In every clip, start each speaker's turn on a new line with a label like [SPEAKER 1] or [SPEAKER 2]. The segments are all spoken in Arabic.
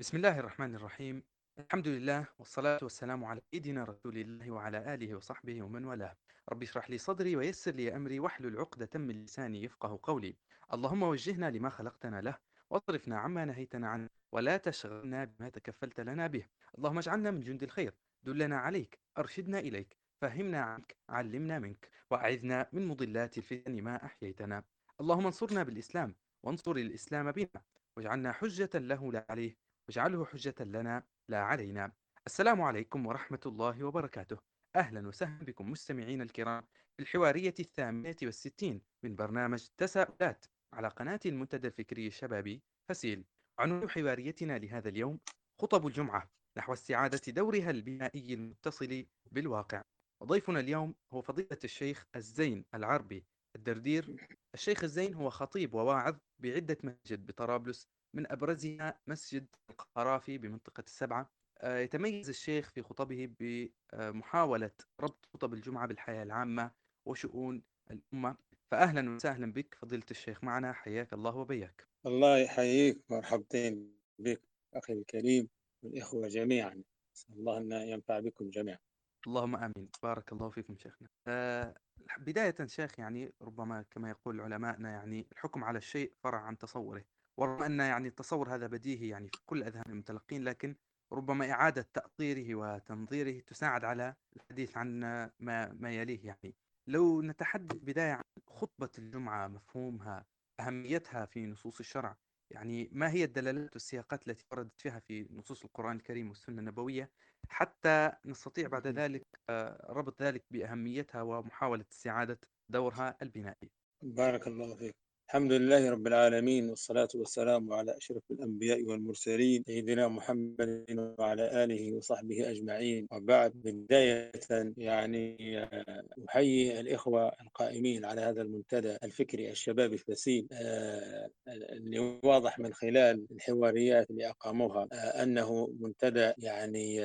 [SPEAKER 1] بسم الله الرحمن الرحيم. الحمد لله والصلاة والسلام على سيدنا رسول الله وعلى آله وصحبه ومن والاه. ربي اشرح لي صدري ويسر لي أمري واحلل عقدة من لساني يفقه قولي. اللهم وجهنا لما خلقتنا له واصرفنا عما نهيتنا عنه ولا تشغلنا بما تكفلت لنا به. اللهم اجعلنا من جند الخير. دلنا عليك أرشدنا إليك فهمنا عنك علمنا منك وأعذنا من مضلات الفتن ما أحييتنا. اللهم انصرنا بالإسلام وانصر الإسلام بنا واجعلنا حجة له لا عليه واجعله حجة لنا لا علينا. السلام عليكم ورحمة الله وبركاته. أهلا وسهلا بكم مستمعين الكرام في الحوارية الثامنة والستين من برنامج تساؤلات على قناة المنتدى الفكري الشبابي فسيل. عنوان حواريتنا لهذا اليوم خطب الجمعة نحو استعادة دورها البنائي المتصل بالواقع. وضيفنا اليوم هو فضيلة الشيخ الزين العربي الدردير. الشيخ الزين هو خطيب وواعظ بعدة مسجد بطرابلس من أبرزها مسجد القرافي بمنطقة السبعة آه، يتميز الشيخ في خطبه بمحاولة ربط خطب الجمعة بالحياة العامة وشؤون الأمة. فأهلا وسهلا بك فضيلة الشيخ معنا حياك الله وبياك.
[SPEAKER 2] الله يحييك مرحبتين بك أخي الكريم والإخوة جميعا. أسأل الله أن ينفع بكم جميعا.
[SPEAKER 1] اللهم آمين. بارك الله فيكم شيخنا. آه، بداية شيخ يعني ربما كما يقول علماءنا يعني الحكم على الشيء فرع عن تصوره. ورغم أن يعني التصور هذا بديهي يعني في كل أذهان المتلقين لكن ربما إعادة تأطيره وتنظيره تساعد على الحديث عن ما, ما يليه يعني. لو نتحدث بداية عن خطبة الجمعة مفهومها أهميتها في نصوص الشرع يعني ما هي الدلالات والسياقات التي وردت فيها في نصوص القرآن الكريم والسنة النبوية؟ حتى نستطيع بعد ذلك آه، ربط ذلك بأهميتها ومحاولة استعادة دورها البنائي.
[SPEAKER 2] بارك الله فيك. الحمد لله رب العالمين والصلاة والسلام على أشرف الأنبياء والمرسلين سيدنا محمد وعلى آله وصحبه أجمعين. وبعد بداية يعني آه، أحيي الإخوة القائمين على هذا المنتدى الفكري الشبابي الفسيل آه، اللي واضح من خلال الحواريات اللي أقاموها آه، أنه منتدى يعني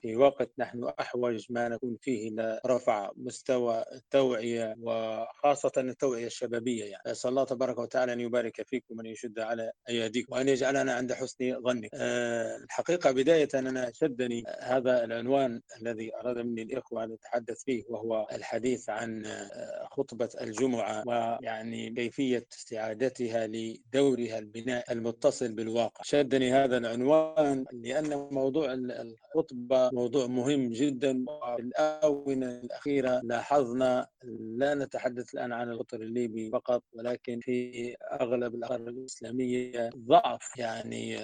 [SPEAKER 2] في وقت نحن أحوج ما نكون فيه لرفع مستوى التوعية وخاصة التوعية الشبابية يعني. أسأل الله تبارك وتعالى أن يبارك فيكم وأن يشد على أيديكم وأن يجعلنا عند حسن ظنك. أه الحقيقة بداية أنا شدني هذا العنوان الذي أراد مني الإخوة أن نتحدث فيه وهو الحديث عن آه، خطبة الجمعة ويعني كيفية استعادتها لدورها البناء المتصل بالواقع. شدني هذا العنوان لأن موضوع الخطبة موضوع مهم جدا وفي الآونة الأخيرة لاحظنا لا نتحدث الآن عن القطر الليبي فقط ولكن في أغلب الأقطار الإسلامية ضعف يعني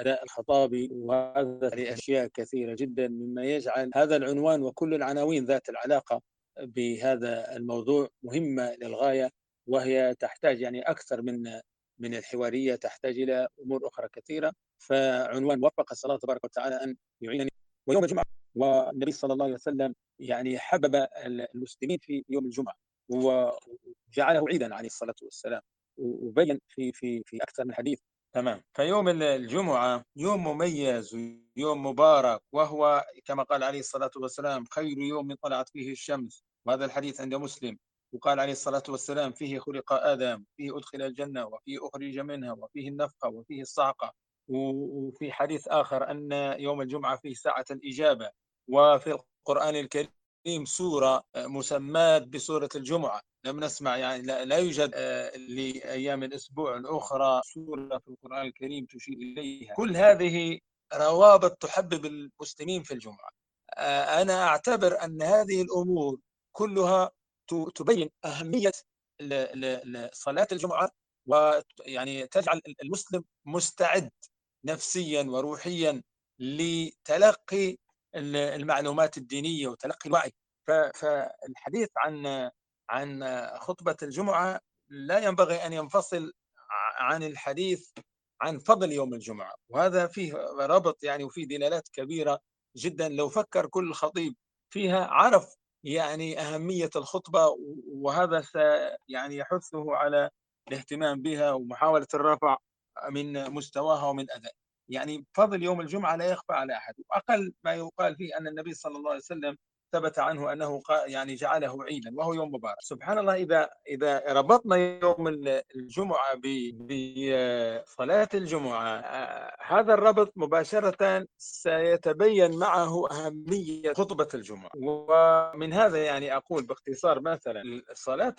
[SPEAKER 2] أداء الخطابي وهذا لأشياء كثيرة جدا مما يجعل هذا العنوان وكل العناوين ذات العلاقة بهذا الموضوع مهمة للغاية وهي تحتاج يعني أكثر من من الحوارية تحتاج إلى أمور أخرى كثيرة. فعنوان وفق الصلاة تبارك وتعالى أن يعينني ويوم الجمعة والنبي صلى الله عليه وسلم يعني حبب المسلمين في يوم الجمعة. وجعله عيدا عليه الصلاة والسلام وبين في في في أكثر من حديث. تمام. فيوم الجمعة يوم مميز ويوم مبارك وهو كما قال عليه الصلاة والسلام خير يوم طلعت فيه الشمس. وهذا الحديث عند مسلم. وقال عليه الصلاة والسلام فيه خلق آدم فيه أدخل الجنة وفيه أخرج منها وفيه النفخة وفيه الصعقة. وفي حديث آخر أن يوم الجمعة فيه ساعة الإجابة. وفي القرآن الكريم سورة مسماة بسورة الجمعة. لم نسمع يعني لا, لا يوجد آه، لأيام الأسبوع الأخرى سورة في القرآن الكريم تشير إليها. كل هذه روابط تحبب المسلمين في الجمعة. آه، أنا أعتبر أن هذه الأمور كلها تبين أهمية صلاة الجمعة ويعني تجعل المسلم مستعد نفسيا وروحيا لتلقي المعلومات الدينية وتلقي الوعي. فالحديث عن عن خطبة الجمعة لا ينبغي أن ينفصل عن الحديث عن فضل يوم الجمعة. وهذا فيه ربط يعني وفيه دلالات كبيرة جدا. لو فكر كل خطيب فيها عرف يعني أهمية الخطبة وهذا يعني يحثه على الاهتمام بها ومحاولة الرفع من مستواها ومن ادائها يعني فضل يوم الجمعة لا يخفى على أحد وأقل ما يقال فيه أن النبي صلى الله عليه وسلم ثبت عنه أنه يعني جعله عيدا وهو يوم مبارك. سبحان الله إذا إذا ربطنا يوم الجمعة بصلاة الجمعة هذا الربط مباشرة سيتبين معه أهمية خطبة الجمعة. ومن هذا يعني أقول باختصار مثلا صلاة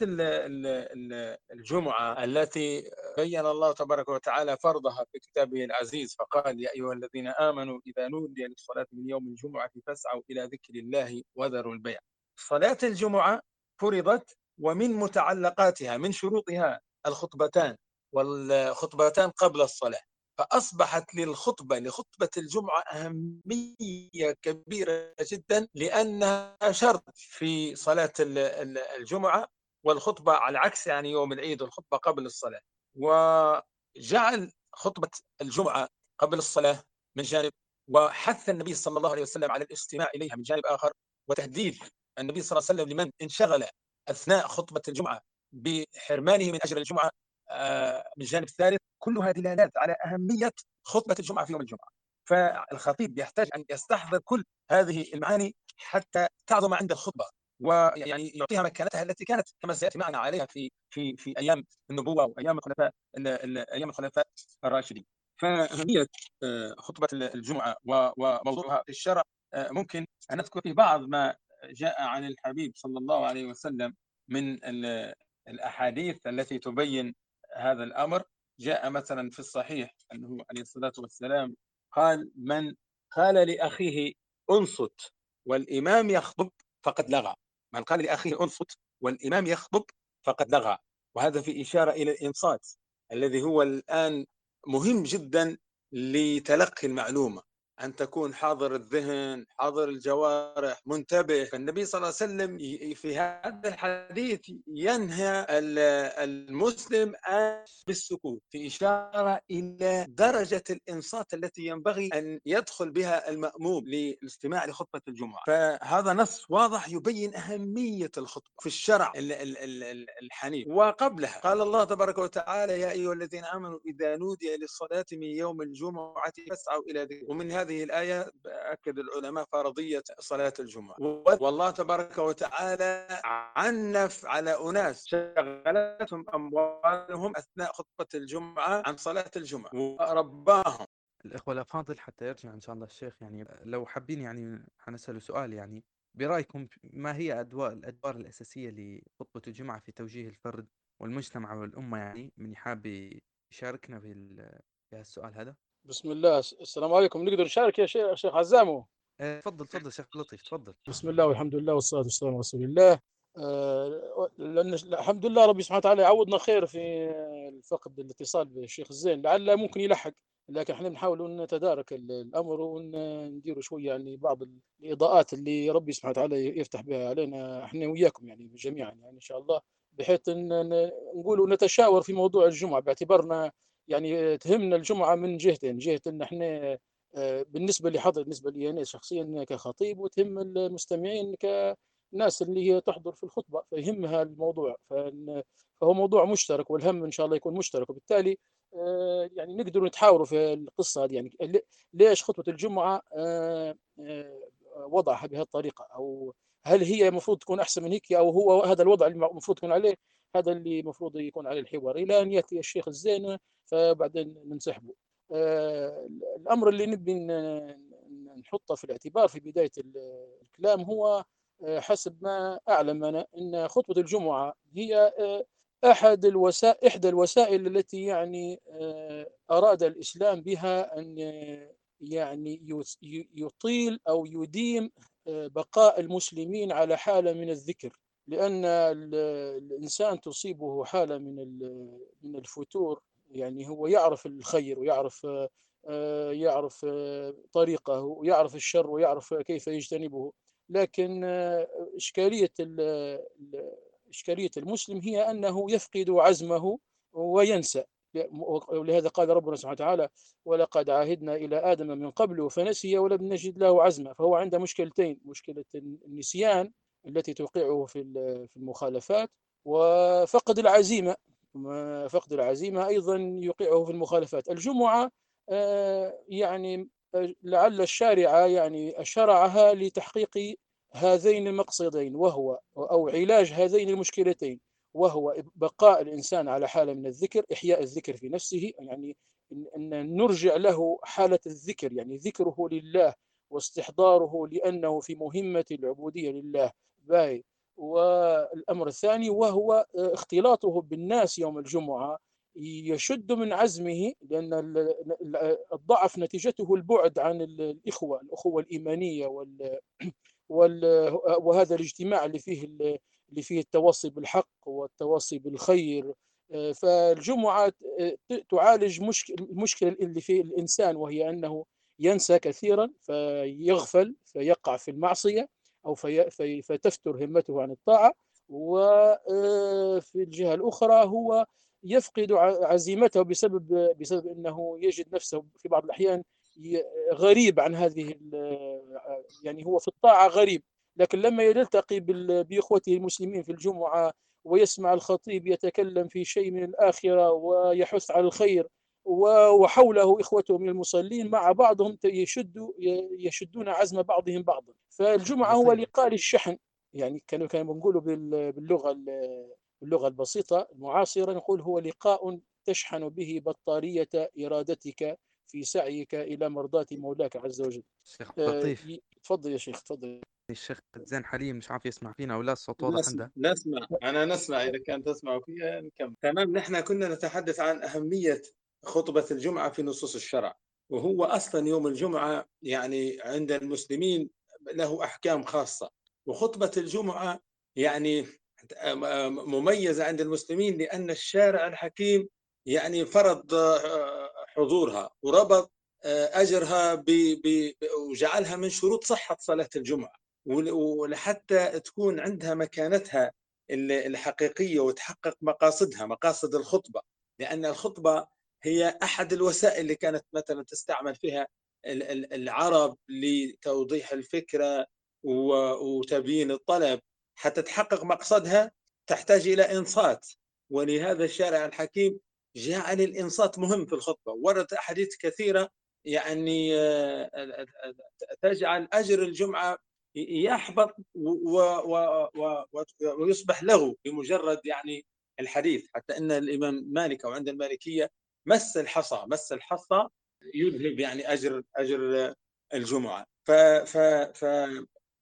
[SPEAKER 2] الجمعة التي بين الله تبارك وتعالى فرضها في كتابه العزيز فقال يا أيها الذين آمنوا إذا نودي للصلاة من يوم الجمعة فاسعوا إلى ذكر الله وذروا البيع صلاة الجمعة فرضت ومن متعلقاتها من شروطها الخطبتان والخطبتان قبل الصلاة. فأصبحت للخطبة لخطبة الجمعة أهمية كبيرة جدا لأنها شرط في صلاة الجمعة والخطبة على عكس يعني يوم العيد والخطبة قبل الصلاة. وجعل خطبة الجمعة قبل الصلاة من جانب وحث النبي صلى الله عليه وسلم على الاستماع إليها من جانب آخر وتهديد النبي صلى الله عليه وسلم لمن انشغل أثناء خطبة الجمعة بحرمانه من أجر الجمعة آه، من جانب ثالث كلها دلالات على أهمية خطبة الجمعة في يوم الجمعة فالخطيب يحتاج أن يستحضر كل هذه المعاني حتى تعظم عند الخطبة ويعني يعطيها مكانتها التي كانت كما سيأتي معنا عليها في في في أيام النبوة وأيام الخلفاء أيام الخلفاء الراشدين. فاهميه خطبة الجمعة وموضوعها في الشرع ممكن أن نذكر في بعض ما جاء عن الحبيب صلى الله عليه وسلم من الأحاديث التي تبين هذا الأمر. جاء مثلا في الصحيح أنه عليه الصلاة والسلام قال من قال لأخيه أنصت والإمام يخطب فقد لغى. من قال لأخيه أنصت والإمام يخطب فقد لغى. وهذا في إشارة إلى الإنصات الذي هو الآن مهم جدا لتلقي المعلومة. أن تكون حاضر الذهن حاضر الجوارح منتبه. فالنبي صلى الله عليه وسلم في هذا الحديث ينهى المسلم بالسكوت في إشارة إلى درجة الإنصات التي ينبغي أن يدخل بها المأموم للاستماع لخطبة الجمعة. فهذا نص واضح يبين أهمية الخطبة في الشرع الحنيف. وقبلها قال الله تبارك وتعالى يا أيها الذين آمنوا إذا نودي للصلاة من يوم الجمعة فاسعوا إلى ذكر ومن هذا هذه الآية أكد العلماء فرضية صلاة الجمعة. والله تبارك وتعالى عنف على أناس شغلتهم أموالهم أثناء خطبة الجمعة عن صلاة الجمعة. ورباهم
[SPEAKER 1] الإخوة الأفاضل حتى يرجع إن شاء الله الشيخ يعني لو حابين يعني حنسأله سؤال يعني برأيكم ما هي أدوار الأدوار الأساسية لخطبة الجمعة في توجيه الفرد والمجتمع والأمة يعني من حاب يشاركنا في في السؤال هذا؟
[SPEAKER 3] بسم الله. السلام عليكم. نقدر نشارك يا شيخ شيخ عزامو؟
[SPEAKER 1] آه، تفضل تفضل شيخ لطيف تفضل.
[SPEAKER 3] بسم الله والحمد لله والصلاة والسلام على رسول الله. آه، لأن الحمد لله ربي سبحانه وتعالى يعوضنا خير في الفقد الاتصال بالشيخ الزين. لعله ممكن يلحق لكن إحنا بنحاول نتدارك الأمر ونديروا شوية يعني بعض الإضاءات اللي ربي سبحانه وتعالى يفتح بها علينا إحنا وياكم يعني جميعا يعني إن شاء الله. بحيث إن نقول نتشاور في موضوع الجمعة باعتبارنا يعني تهمنا الجمعة من جهتين جهة إن إحنا آه، بالنسبة لحضر بالنسبة لي أنا شخصيا كخطيب وتهم المستمعين كناس اللي هي تحضر في الخطبة فيهمها الموضوع فهو موضوع مشترك والهم إن شاء الله يكون مشترك. وبالتالي آه، يعني نقدر نتحاوروا في القصة هذه. يعني ليش خطبة الجمعة آه، وضعها بهذه الطريقة؟ أو هل هي المفروض تكون أحسن من هيك أو هو هذا الوضع اللي المفروض يكون عليه؟ هذا اللي المفروض يكون عليه الحوار. إلى أن يأتي الشيخ الزين فبعدين ننسحبه. آه، الأمر اللي نبي نحطه في الاعتبار في بداية الكلام هو آه، حسب ما أعلم أنا إن خطبة الجمعة هي آه، أحد الوسائل إحدى الوسائل التي يعني أراد الإسلام بها أن يعني يطيل أو يديم بقاء المسلمين على حالة من الذكر لأن الإنسان تصيبه حالة من من الفتور يعني هو يعرف الخير ويعرف آه، يعرف آه، طريقه ويعرف الشر ويعرف كيف يجتنبه. لكن آه، إشكالية إشكالية المسلم هي أنه يفقد عزمه وينسى. ولهذا قال ربنا سبحانه وتعالى ولقد عاهدنا إلى آدم من قبل فنسي ولم نجد له عزما. فهو عنده مشكلتين مشكلة النسيان التي توقعه في في المخالفات وفقد العزيمة فقد العزيمة أيضا يوقعه في المخالفات. الجمعة آه، يعني آه، لعل الشارع يعني شرعها لتحقيق هذين المقصدين وهو أو علاج هذين المشكلتين. وهو بقاء الإنسان على حالة من الذكر إحياء الذكر في نفسه يعني أن نرجع له حالة الذكر يعني ذكره لله واستحضاره لأنه في مهمة العبودية لله. باي. والأمر الثاني وهو اختلاطه بالناس يوم الجمعة يشد من عزمه لأن الضعف نتيجته البعد عن الإخوة الأخوة الإيمانية وال وهذا الاجتماع اللي فيه اللي فيه التواصي بالحق والتواصي بالخير. فالجمعة تعالج مشكل المشكلة اللي في الإنسان وهي أنه ينسى كثيرا فيغفل فيقع في المعصية أو في فتفتر همته عن الطاعة. وفي الجهة الأخرى هو يفقد عزيمته بسبب بسبب أنه يجد نفسه في بعض الأحيان غريب عن هذه يعني هو في الطاعة غريب. لكن لما يلتقي بإخوته المسلمين في الجمعة ويسمع الخطيب يتكلم في شيء من الآخرة ويحث على الخير وحوله إخوته من المصلين مع بعضهم يشد يشدون عزم بعضهم بعضا. فالجمعة هو لقاء للشحن. يعني كانوا كانوا بنقولوا باللغة باللغة البسيطة المعاصرة نقول هو لقاء تشحن به بطارية إرادتك في سعيك إلى مرضاة مولاك عز وجل.
[SPEAKER 1] شيخ لطيف.
[SPEAKER 3] تفضل يا شيخ تفضل.
[SPEAKER 1] الشيخ زين حليم مش عارف يسمع فينا ولا الصوت واضح عنده؟
[SPEAKER 2] نسمع. أنا نسمع إذا كان تسمع فيها نكمل. تمام نحن كنا نتحدث عن أهمية خطبة الجمعة في نصوص الشرع وهو أصلا يوم الجمعة يعني عند المسلمين له أحكام خاصة وخطبة الجمعة يعني مميزة عند المسلمين لأن الشارع الحكيم يعني فرض حضورها وربط أجرها ب... ب... وجعلها من شروط صحة صلاة الجمعة. ولحتى تكون عندها مكانتها الحقيقية وتحقق مقاصدها مقاصد الخطبة. لأن الخطبة هي أحد الوسائل اللي كانت مثلا تستعمل فيها العرب لتوضيح الفكرة وتبيين الطلب. حتى تحقق مقصدها تحتاج إلى إنصات. ولهذا الشارع الحكيم جعل الإنصات مهم في الخطبة. وردت أحاديث كثيرة يعني تجعل أجر الجمعة يحبط ويصبح له بمجرد يعني الحديث حتى إن الإمام مالك أو عند المالكية مس الحصى مس الحصى يذهب يعني أجر أجر الجمعة. ف ف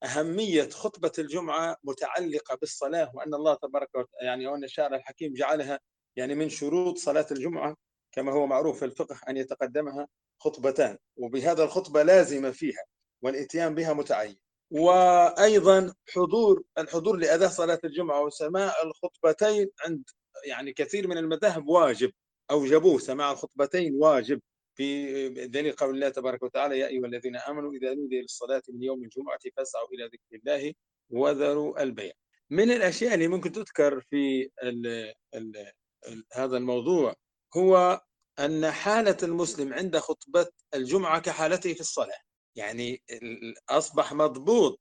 [SPEAKER 2] فاهميه خطبة الجمعة متعلقة بالصلاة وأن الله تبارك وتعالى يعني وأن الشارع الحكيم جعلها يعني من شروط صلاة الجمعة كما هو معروف في الفقه أن يتقدمها خطبتان وبهذا الخطبة لازمه فيها والإتيان بها متعين. وأيضا حضور الحضور لاداء صلاة الجمعة وسماع الخطبتين عند يعني كثير من المذاهب واجب أوجبوه سماع الخطبتين واجب في دليل قول الله تبارك وتعالى يا أيها الذين آمنوا إذا نودي للصلاة من يوم الجمعة فاسعوا إلى ذكر الله وذروا البيع. من الأشياء اللي ممكن تذكر في ال ال ال هذا الموضوع هو أن حالة المسلم عند خطبة الجمعة كحالته في الصلاة. يعني أصبح مضبوط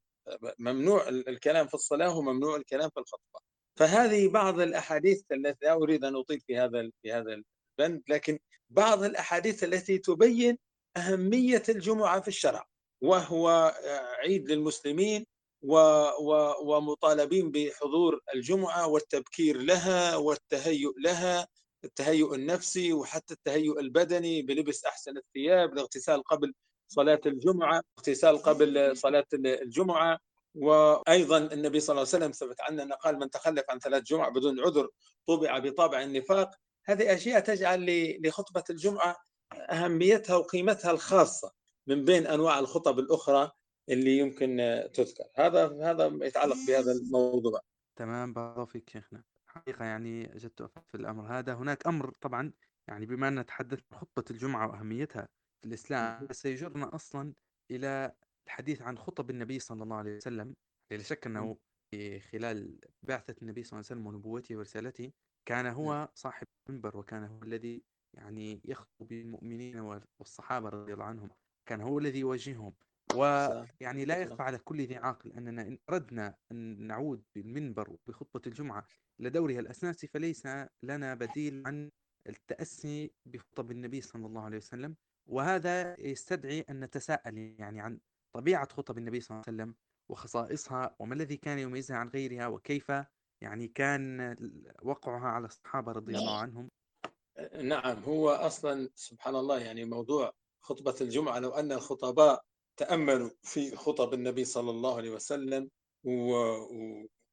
[SPEAKER 2] ممنوع الكلام في الصلاة وممنوع الكلام في الخطبة. فهذه بعض الأحاديث التي لا أريد أن أطيل في هذا في هذا البند لكن بعض الأحاديث التي تبين أهمية الجمعة في الشرع وهو عيد للمسلمين و و ومطالبين بحضور الجمعة والتبكير لها والتهيؤ لها التهيؤ النفسي وحتى التهيؤ البدني بلبس أحسن الثياب الاغتسال قبل صلاة الجمعة اغتسال قبل صلاة الجمعة. وأيضا النبي صلى الله عليه وسلم ثبت عنا أنه قال من تخلف عن ثلاث جمع بدون عذر طبع بطابع النفاق. هذه أشياء تجعل لخطبة الجمعة أهميتها وقيمتها الخاصة من بين أنواع الخطب الأخرى اللي يمكن تذكر. هذا هذا يتعلق بهذا الموضوع.
[SPEAKER 1] تمام بارك فيك شيخنا. حقيقة يعني جدت في الأمر. هذا هناك أمر طبعا يعني بما أن نتحدث عن خطبة الجمعة وأهميتها الإسلام سيجرنا أصلا إلى الحديث عن خطب النبي صلى الله عليه وسلم. لا شك أنه في خلال بعثة النبي صلى الله عليه وسلم ونبوته ورسالته كان هو صاحب المنبر وكان هو الذي يعني يخطب بالمؤمنين والصحابة رضي الله عنهم. كان هو الذي يوجههم. ويعني لا يخفى على كل ذي عاقل أننا إن أردنا أن نعود بالمنبر بخطبة الجمعة إلى دورها الأساسي فليس لنا بديل عن التأسي بخطب النبي صلى الله عليه وسلم. وهذا يستدعي أن نتساءل يعني عن طبيعة خطب النبي صلى الله عليه وسلم وخصائصها وما الذي كان يميزها عن غيرها وكيف يعني كان وقعها على الصحابة رضي الله عنهم.
[SPEAKER 2] نعم هو أصلا سبحان الله يعني موضوع خطبة الجمعة لو أن الخطباء تأملوا في خطب النبي صلى الله عليه وسلم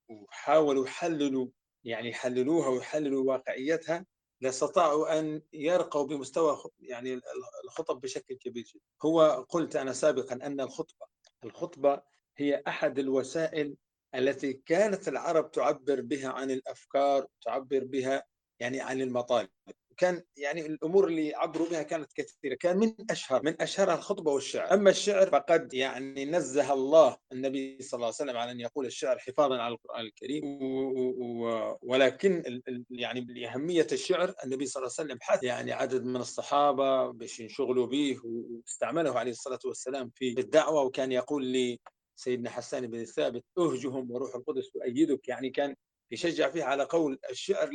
[SPEAKER 2] وحاولوا يحللوا يعني يحللوها ويحللوا واقعيتها لأستطاعوا أن يرقوا بمستوى يعني الخطب بشكل كبير جدا. هو قلت أنا سابقا أن الخطبة الخطبة هي أحد الوسائل التي كانت العرب تعبر بها عن الأفكار تعبر بها يعني عن المطالب. كان يعني الأمور اللي عبروا بها كانت كثيرة. كان من اشهر من اشهرها الخطبة والشعر. أما الشعر فقد يعني نزه الله النبي صلى الله عليه وسلم على أن يقول الشعر حفاظا على القرآن الكريم. ولكن يعني لاهميه الشعر النبي صلى الله عليه وسلم حث يعني عدد من الصحابة باش ينشغلوا به واستعمله عليه الصلاة والسلام في الدعوة. وكان يقول لي سيدنا حسان بن ثابت أهجهم وروح القدس يؤيدك يعني كان يشجع فيه على قول الشعر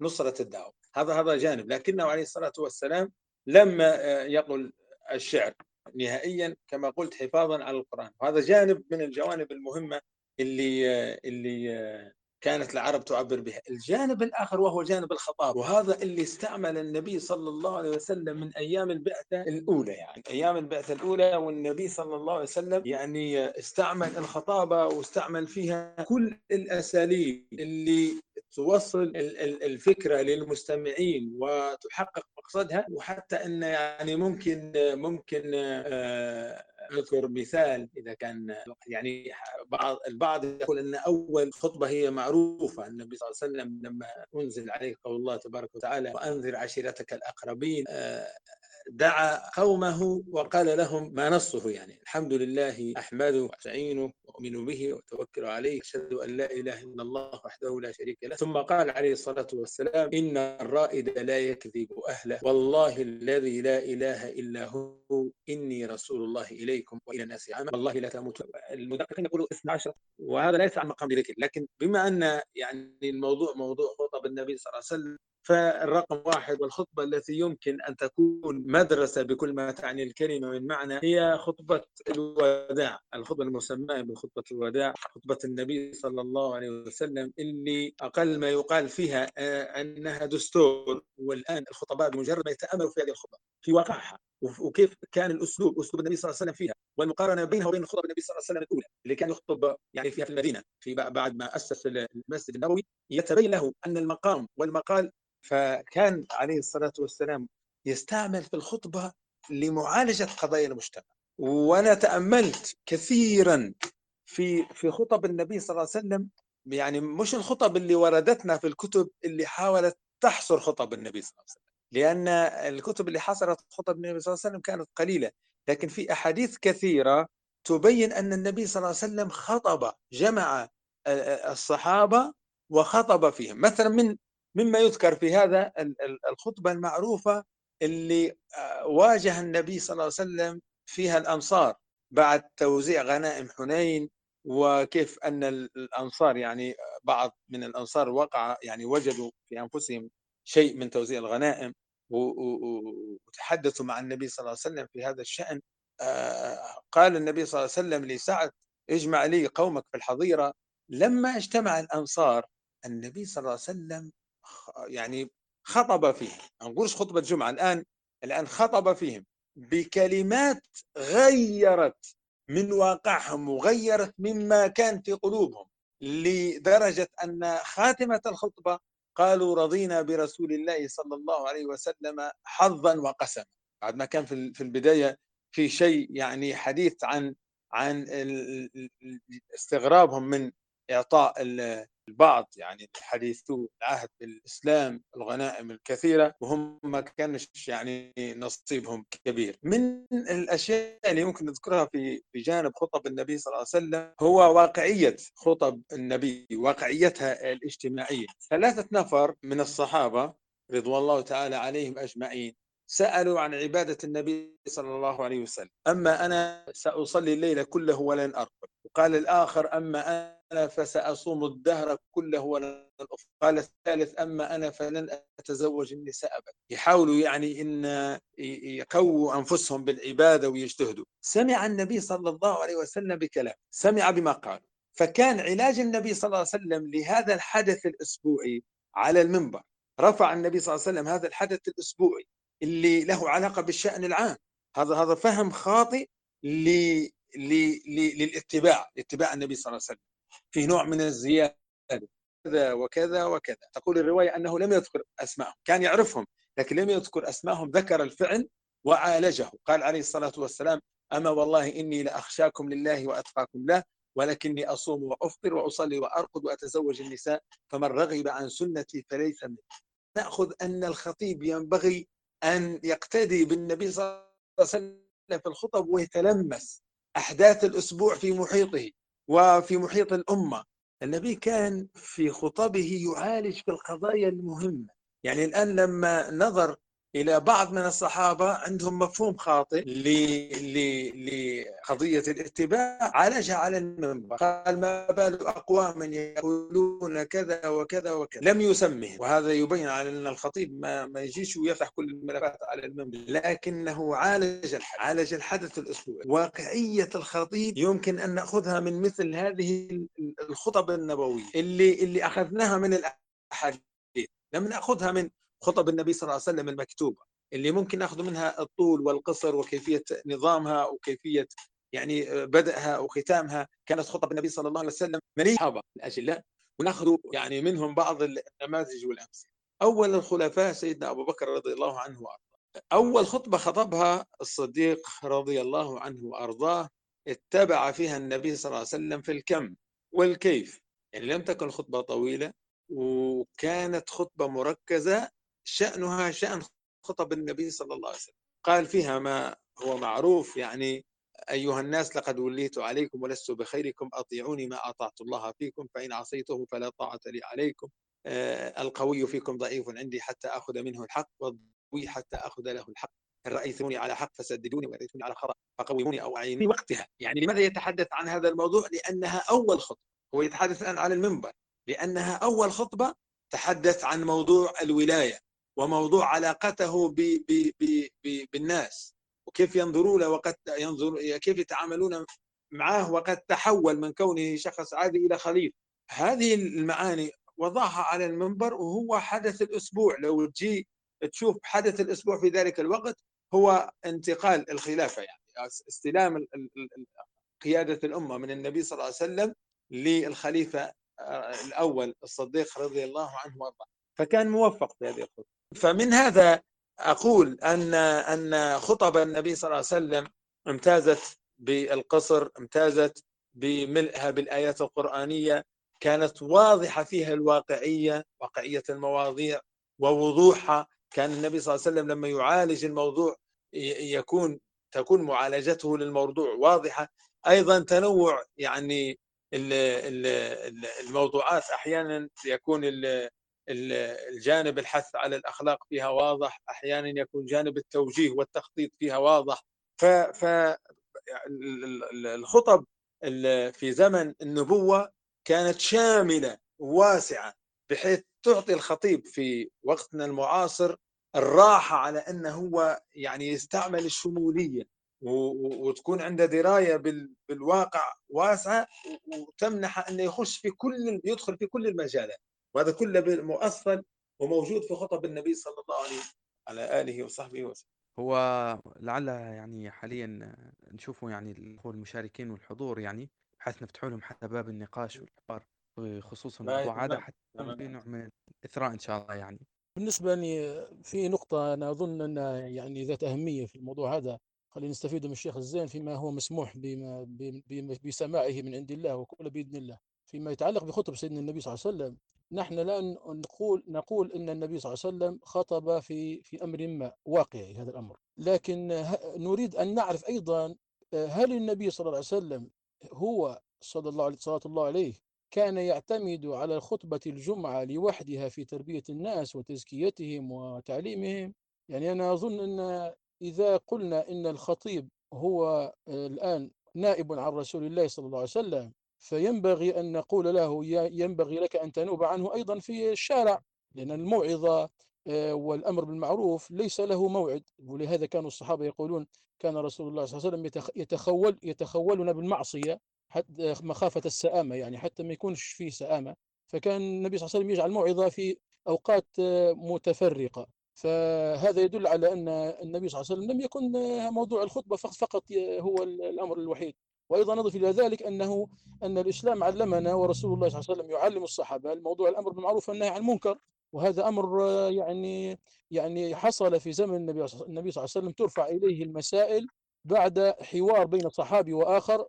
[SPEAKER 2] لنصرة الدعوة. هذا هذا جانب. لكنه عليه الصلاة والسلام لما يقول الشعر نهائيا كما قلت حفاظا على القرآن. وهذا جانب من الجوانب المهمة اللي اللي كانت العرب تعبر بها. الجانب الآخر وهو جانب الخطاب وهذا اللي استعمل النبي صلى الله عليه وسلم من أيام البعثة الأولى يعني. أيام البعثة الأولى والنبي صلى الله عليه وسلم يعني استعمل الخطابة واستعمل فيها كل الأساليب اللي توصل الفكرة للمستمعين وتحقق مقصدها وحتى أن يعني ممكن ممكن آه أذكر مثال إذا كان يعني بعض البعض يقول أن أول خطبة هي معروفة. النبي صلى الله عليه وسلم لما أنزل عليه قول الله تبارك وتعالى وأنذر عشيرتك الأقربين. آه، دعا قومه وقال لهم ما نصه يعني. الحمد لله أحمده وأستعينه وأؤمن به وأتوكل عليه. أشهد أن لا إله إلا الله وحده لا شريك له. ثم قال عليه الصلاة والسلام إن الرائد لا يكذب أهله. والله الذي لا إله إلا هو. إني رسول الله إليكم وإلى الناس عامه والله لا تموت المدققين يقولوا 12 وهذا ليس عن مقام ذكر. لكن بما أن يعني الموضوع موضوع خطب النبي صلى الله عليه وسلم فالرقم واحد والخطبة التي يمكن أن تكون مدرسة بكل ما تعني الكلمة من معنى هي خطبة الوداع. الخطبة المسماة بخطبة الوداع خطبة النبي صلى الله عليه وسلم اللي أقل ما يقال فيها آه، أنها دستور. والآن الخطباء بمجرد ما يتأملوا في هذه الخطبة في واقعها. وكيف كان الأسلوب أسلوب النبي صلى الله عليه وسلم فيها والمقارنة بينها وبين خطب النبي صلى الله عليه وسلم الأولى اللي كان يخطب يعني فيها في المدينة في بعد ما أسس المسجد النبوي يتبين له أن المقام والمقال فكان عليه الصلاة والسلام يستعمل في الخطبة لمعالجة قضايا المجتمع. وأنا تأملت كثيرا في في خطب النبي صلى الله عليه وسلم يعني مش الخطب اللي وردتنا في الكتب اللي حاولت تحصر خطب النبي صلى الله عليه وسلم. لأن الكتب اللي حصرت خطب النبي صلى الله عليه وسلم كانت قليلة. لكن في أحاديث كثيرة تبين أن النبي صلى الله عليه وسلم خطب جمع الصحابة وخطب فيهم. مثلا من مما يذكر في هذا الخطبة المعروفة اللي آه، واجه النبي صلى الله عليه وسلم فيها الأنصار بعد توزيع غنائم حنين وكيف أن الأنصار يعني بعض من الأنصار وقع يعني وجدوا في أنفسهم شيء من توزيع الغنائم. وتحدثوا مع النبي صلى الله عليه وسلم في هذا الشأن آه، قال النبي صلى الله عليه وسلم لسعد اجمع لي قومك في الحظيرة. لما اجتمع الأنصار النبي صلى الله عليه وسلم يعني خطب فيهم نقولش خطبة جمعة الآن الآن خطب فيهم بكلمات غيرت من واقعهم وغيرت مما كان في قلوبهم لدرجة أن خاتمة الخطبة قالوا رضينا برسول الله صلى الله عليه وسلم حظا وقسما. بعد ما كان في البداية في شيء يعني حديث عن عن استغرابهم من إعطاء البعض يعني حديثو العهد بالإسلام الغنائم الكثيرة وهم ما كانش يعني نصيبهم كبير. من الأشياء اللي ممكن نذكرها في بجانب خطب النبي صلى الله عليه وسلم هو واقعية خطب النبي واقعيتها الاجتماعية. ثلاثة نفر من الصحابة رضوان الله تعالى عليهم أجمعين سألوا عن عبادة النبي صلى الله عليه وسلم. أما أنا سأصلي الليل كله ولن أرقد. وقال الآخر أما أنا فسأصوم الدهر كله ولا الأفضل قال الثالث أما أنا فلن أتزوج النساء أبدا. يحاولوا يعني إن يقووا أنفسهم بالعبادة ويجتهدوا. سمع النبي صلى الله عليه وسلم بكلام. سمع بما قال فكان علاج النبي صلى الله عليه وسلم لهذا الحدث الأسبوعي على المنبر. رفع النبي صلى الله عليه وسلم هذا الحدث الأسبوعي اللي له علاقة بالشأن العام. هذا هذا فهم خاطئ للاتباع لاتباع النبي صلى الله عليه وسلم. في نوع من الزيادة كذا وكذا وكذا. تقول الرواية أنه لم يذكر أسماءهم. كان يعرفهم لكن لم يذكر أسماءهم ذكر الفعل وعالجه. قال عليه الصلاة والسلام أما والله إني لأخشاكم لله وأتقاكم له ولكني أصوم وأفطر وأصلي وأرقد وأتزوج النساء فمن رغب عن سنتي فليس مني. نأخذ أن الخطيب ينبغي أن يقتدي بالنبي صلى الله عليه وسلم في الخطب ويتلمس. أحداث الأسبوع في محيطه وفي محيط الأمة. النبي كان في خطبه يعالج في القضايا المهمة. يعني الآن لما نظر إلى بعض من الصحابة عندهم مفهوم خاطئ لقضية الاتباع. عالجها على المنبر. قال ما بال أقوام يقولون كذا وكذا وكذا. لم يسمه وهذا يبين على أن الخطيب ما, ما يجيش ويفتح كل الملفات على المنبر. لكنه عالج الحدث. عالج الحدث الأسبوعي. واقعية الخطيب يمكن أن نأخذها من مثل هذه الخطب النبوية. اللي, اللي أخذناها من الأحاديث. لم نأخذها من خطب النبي صلى الله عليه وسلم المكتوبة. اللي ممكن ناخذ منها الطول والقصر وكيفية نظامها وكيفية يعني بدأها وختامها كانت خطب النبي صلى الله عليه وسلم من الصحابة الأجلاء وناخذ يعني منهم بعض النماذج والأمثلة. أول الخلفاء سيدنا أبو بكر رضي الله عنه وأرضاه. أول خطبة خطبها الصديق رضي الله عنه وأرضاه اتبع فيها النبي صلى الله عليه وسلم في الكم والكيف. يعني لم تكن خطبة طويلة وكانت خطبة مركزة شأنها شأن خطب النبي صلى الله عليه وسلم. قال فيها ما هو معروف يعني أيها الناس لقد وليت عليكم ولست بخيركم أطيعوني ما أطعت الله فيكم فإن عصيته فلا طاعة لي عليكم. آه القوي فيكم ضعيف عندي حتى أخذ منه الحق والقوي حتى أخذ له الحق. إن رأيتموني على حق فسددوني وإن رأيتموني على خطأ فقوموني أو أعيني وقتها. يعني لماذا يتحدث عن هذا الموضوع؟ لأنها أول خطبة. هو يتحدث الآن على المنبر. لأنها أول خطبة تحدث عن موضوع الولاية. وموضوع علاقته ب ب ب ب بالناس وكيف ينظروا له وقد ينظر كيف يتعاملون معه وقد تحول من كونه شخص عادي إلى خليفه هذه المعاني وضعها على المنبر وهو حدث الأسبوع. لو تجي تشوف حدث الأسبوع في ذلك الوقت هو انتقال الخلافة يعني استلام قيادة الأمة من النبي صلى الله عليه وسلم للخليفة الأول الصديق رضي الله عنه وأرضاه. فكان موفق في هذه الخطبه فمن هذا أقول أن أن خطب النبي صلى الله عليه وسلم امتازت بالقصر امتازت بملئها بالآيات القرآنية كانت واضحة فيها الواقعية واقعية المواضيع ووضوحها. كان النبي صلى الله عليه وسلم لما يعالج الموضوع يكون تكون معالجته للموضوع واضحة. أيضا تنوع يعني الموضوعات أحيانا يكون الجانب الحث على الأخلاق فيها واضح أحيانا يكون جانب التوجيه والتخطيط فيها واضح. فالخطب في زمن النبوة كانت شاملة واسعة بحيث تعطي الخطيب في وقتنا المعاصر الراحة على أنه هو يعني يستعمل الشمولية وتكون عنده دراية بالواقع واسعة وتمنح أنه يخش في كل يدخل في كل المجالات. وهذا كله مؤصل وموجود في خطب النبي صلى الله عليه على آله وصحبه وسلم.
[SPEAKER 1] هو لعل يعني حاليا نشوفوا يعني الأخوة المشاركين والحضور يعني بحيث نفتحوا لهم حتى باب النقاش والحوار بخصوص الموضوع هذا حتى في نوع من الإثراء إن شاء الله يعني.
[SPEAKER 3] بالنسبة لي في نقطة أنا أظن أنها يعني ذات أهمية في الموضوع هذا خلينا نستفيد من الشيخ الزين فيما هو مسموح بما بسماعه من عند الله وكل بإذن الله فيما يتعلق بخطب سيدنا النبي صلى الله عليه وسلم. نحن لا نقول نقول إن النبي صلى الله عليه وسلم خطب في في أمر ما واقعي هذا الأمر. لكن نريد أن نعرف أيضا هل النبي صلى الله عليه وسلم هو صلى الله عليه صلى الله عليه كان يعتمد على خطبة الجمعة لوحدها في تربية الناس وتزكيتهم وتعليمهم؟ يعني أنا أظن أن إذا قلنا أن الخطيب هو الآن نائب عن رسول الله صلى الله عليه وسلم فينبغي أن نقول له ينبغي لك أن تنوب عنه أيضا في الشارع لأن الموعظة آه، والأمر بالمعروف ليس له موعد. ولهذا كانوا الصحابة يقولون كان رسول الله صلى الله عليه وسلم يتخول يتخولنا بالمعصية حتى مخافة السآمة يعني حتى ما يكونش فيه سآمة. فكان النبي صلى الله عليه وسلم يجعل موعظة في أوقات آه، متفرقة. فهذا يدل على أن النبي صلى الله عليه وسلم لم يكن آه، موضوع الخطبة فقط فقط هو الأمر الوحيد. وأيضا نضيف إلى ذلك أنه أن الإسلام علمنا ورسول الله صلى الله عليه وسلم يعلم الصحابة الموضوع الأمر بالمعروف والنهي عن المنكر وهذا آه، يعني يعني حصل في زمن النبي صلى الله عليه وسلم ترفع إليه المسائل بعد حوار بين صحابي وآخر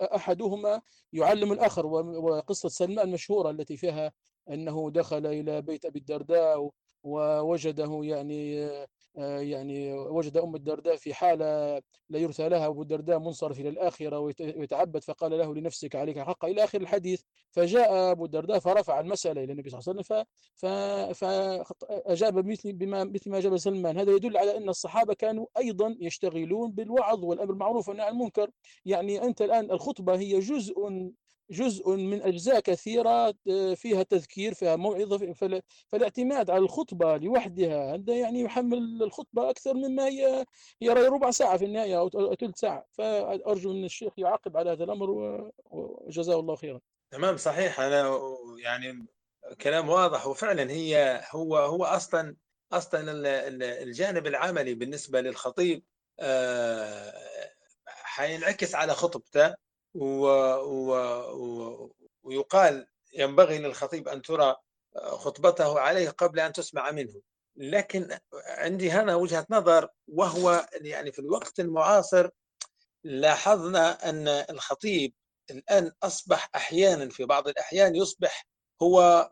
[SPEAKER 3] أحدهما يعلم الآخر وقصة سلمان المشهورة التي فيها أنه دخل إلى بيت أبي الدرداء ووجده يعني يعني وجد أم الدرداء في حالة لا يرثى لها أبو الدرداء منصرف إلى الآخرة ويتعبد فقال له لنفسك عليك حق. إلى آخر الحديث فجاء أبو الدرداء فرفع المسألة إلى النبي صلى الله عليه وسلم فأجاب بمثل بما مثل ما أجاب سلمان. هذا يدل على أن الصحابة كانوا أيضا يشتغلون بالوعظ والأمر بالمعروف والنهي عن المنكر. يعني أنت الآن الخطبة هي جزء جزء من أجزاء كثيرة آه، فيها تذكير فيها موعظة فالاعتماد على الخطبة لوحدها هذا يعني يحمل الخطبة أكثر مما هي هي ربع ساعة في النهاية أو ثلث ساعة. فأرجو من الشيخ يعاقب على هذا الأمر وجزاه الله خيرا.
[SPEAKER 2] تمام صحيح. أنا يعني كلام واضح وفعلا هي هو هو أصلا أصلا الجانب العملي بالنسبة للخطيب آه، حينعكس على خطبته. و... و... ويقال ينبغي للخطيب أن ترى خطبته عليه قبل أن تسمع منه. لكن عندي هنا وجهة نظر وهو يعني في الوقت المعاصر لاحظنا أن الخطيب الآن أصبح أحيانا في بعض الأحيان يصبح هو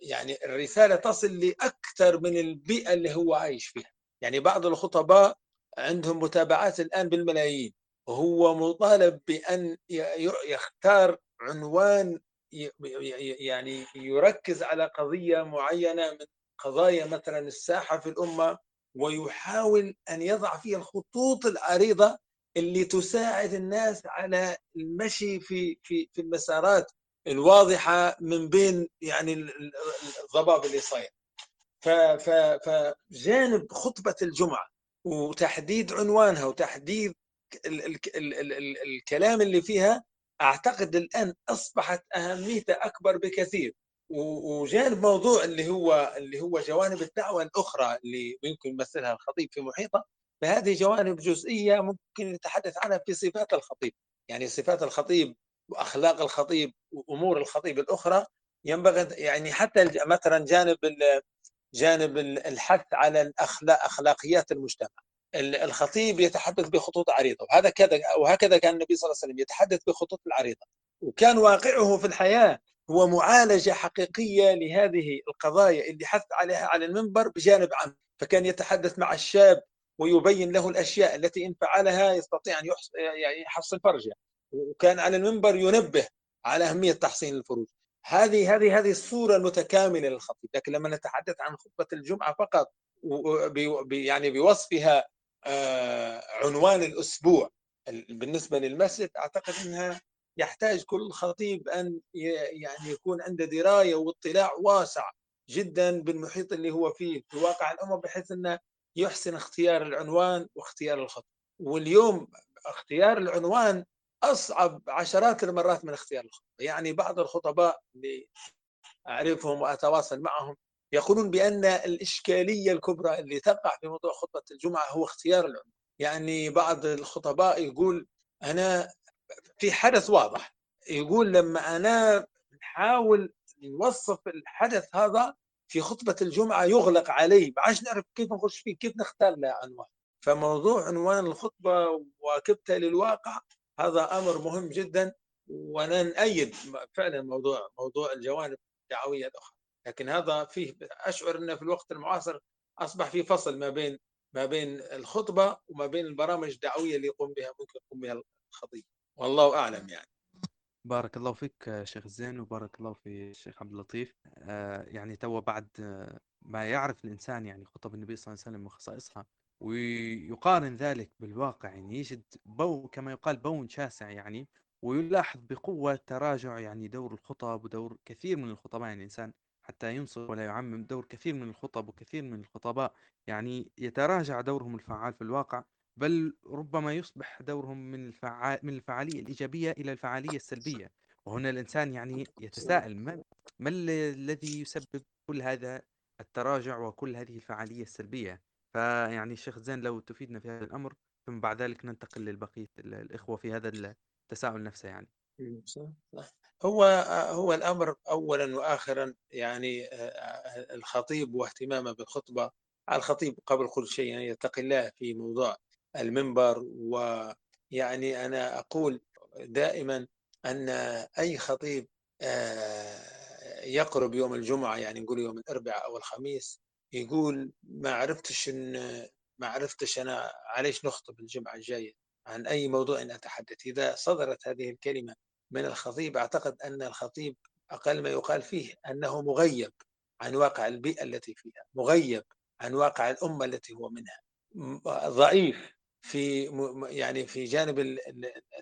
[SPEAKER 2] يعني الرسالة تصل لأكثر من البيئة اللي هو عايش فيها. يعني بعض الخطباء عندهم متابعات الآن بالملايين. هو مطالب بأن يختار عنوان يعني يركز على قضية معينة من قضايا مثلا الساحة في الأمة ويحاول أن يضع فيها الخطوط العريضة اللي تساعد الناس على المشي في في في المسارات الواضحة من بين يعني الضباب اللي صاير. فجانب خطبة الجمعة وتحديد عنوانها وتحديد ال ال ال ال ال الكلام اللي فيها أعتقد الآن أصبحت اهميته أكبر بكثير. وجانب موضوع اللي هو اللي هو جوانب الدعوة الأخرى اللي يمكن يمثلها الخطيب في محيطه فهذه جوانب جزئية ممكن نتحدث عنها في صفات الخطيب. يعني صفات الخطيب وأخلاق الخطيب وأمور الخطيب الأخرى ينبغي يعني حتى مثلا جانب جانب الحث على الأخلاق أخلاقيات المجتمع. الخطيب يتحدث بخطوط عريضة وهذا كذا وهكذا كان النبي صلى الله عليه وسلم يتحدث بخطوط العريضة. وكان واقعه في الحياة هو معالجة حقيقية لهذه القضايا اللي حث عليها على المنبر بجانب عام. فكان يتحدث مع الشاب ويبين له الأشياء التي إن فعلها يستطيع أن يعني يحصن فرجه وكان على المنبر ينبه على أهمية تحصين الفروج. هذه هذه هذه الصورة المتكاملة للخطيب. لكن لما نتحدث عن خطبة الجمعة فقط يعني بوصفها عنوان الأسبوع. بالنسبة للمسجد أعتقد أنها يحتاج كل خطيب أن يعني يكون عنده دراية واطلاع واسع جدا بالمحيط اللي هو فيه في واقع الأمة بحيث أنه يحسن اختيار العنوان واختيار الخطب واليوم اختيار العنوان أصعب عشرات المرات من اختيار الخطبة يعني بعض الخطباء اللي أعرفهم وأتواصل معهم يقولون بأن الإشكالية الكبرى اللي تقع في موضوع خطبة الجمعة هو اختيار العنوان يعني بعض الخطباء يقول أنا في حدث واضح. يقول لما أنا نحاول نوصف الحدث هذا في خطبة الجمعة يغلق علي ما عادش نعرف كيف نخش فيه كيف نختار له عنوان. فموضوع عنوان الخطبة وواكبتها للواقع هذا أمر مهم جدا وأنا نأيد فعلا موضوع موضوع الجوانب الدعوية الأخرى. لكن هذا فيه أشعر إنه في الوقت المعاصر أصبح في فصل ما بين ما بين الخطبة وما بين البرامج الدعوية اللي يقوم بها ممكن يقوم بها الخطيب. والله أعلم يعني.
[SPEAKER 1] بارك الله فيك شيخ الزين وبارك الله في الشيخ عبد اللطيف. آه، يعني تو بعد ما يعرف الإنسان يعني خطب النبي صلى الله عليه وسلم وخصائصها ويقارن ذلك بالواقع يعني يجد بو كما يقال بون شاسع يعني ويلاحظ بقوة تراجع يعني دور الخطب ودور كثير من الخطباء يعني الإنسان. حتى ينصف ولا يعمم دور كثير من الخطب وكثير من الخطباء يعني يتراجع دورهم الفعال في الواقع بل ربما يصبح دورهم من الفعال من الفعالية الإيجابية إلى الفعالية السلبية. وهنا الإنسان يعني يتساءل ما, ما الذي يسبب كل هذا التراجع وكل هذه الفعالية السلبية؟ فيعني الشيخ زين لو تفيدنا في هذا الأمر ثم بعد ذلك ننتقل للبقية الإخوة في هذا التساؤل نفسه يعني.
[SPEAKER 2] هو هو الأمر اولا واخرا يعني الخطيب واهتمامه بالخطبة الخطيب قبل كل شيء يعني يتقي الله في موضوع المنبر ويعني أنا أقول دائما أن أي خطيب يقرب يوم الجمعة يعني نقول يوم الأربعاء أو الخميس يقول ما عرفتش إن ما عرفتش أنا عليش نخطب الجمعة الجاية عن أي موضوع أتحدث. إذا صدرت هذه الكلمة من الخطيب. أعتقد أن الخطيب أقل ما يقال فيه أنه مغيب عن واقع البيئة التي فيها مغيب عن واقع الأمة التي هو منها. ضعيف في يعني في جانب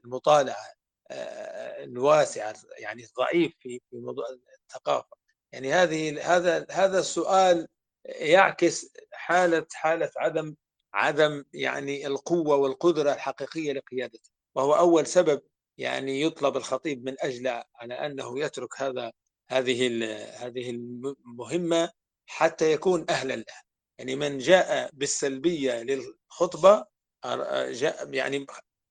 [SPEAKER 2] المطالعة الواسعة يعني ضعيف في موضوع الثقافة. يعني هذه هذا هذا السؤال يعكس حالة حالة عدم عدم يعني القوة والقدرة الحقيقية لقيادته. وهو أول سبب يعني يطلب الخطيب من أجل على أنه يترك هذا هذه هذه المهمة حتى يكون أهلا لها يعني من جاء بالسلبية للخطبة جاء يعني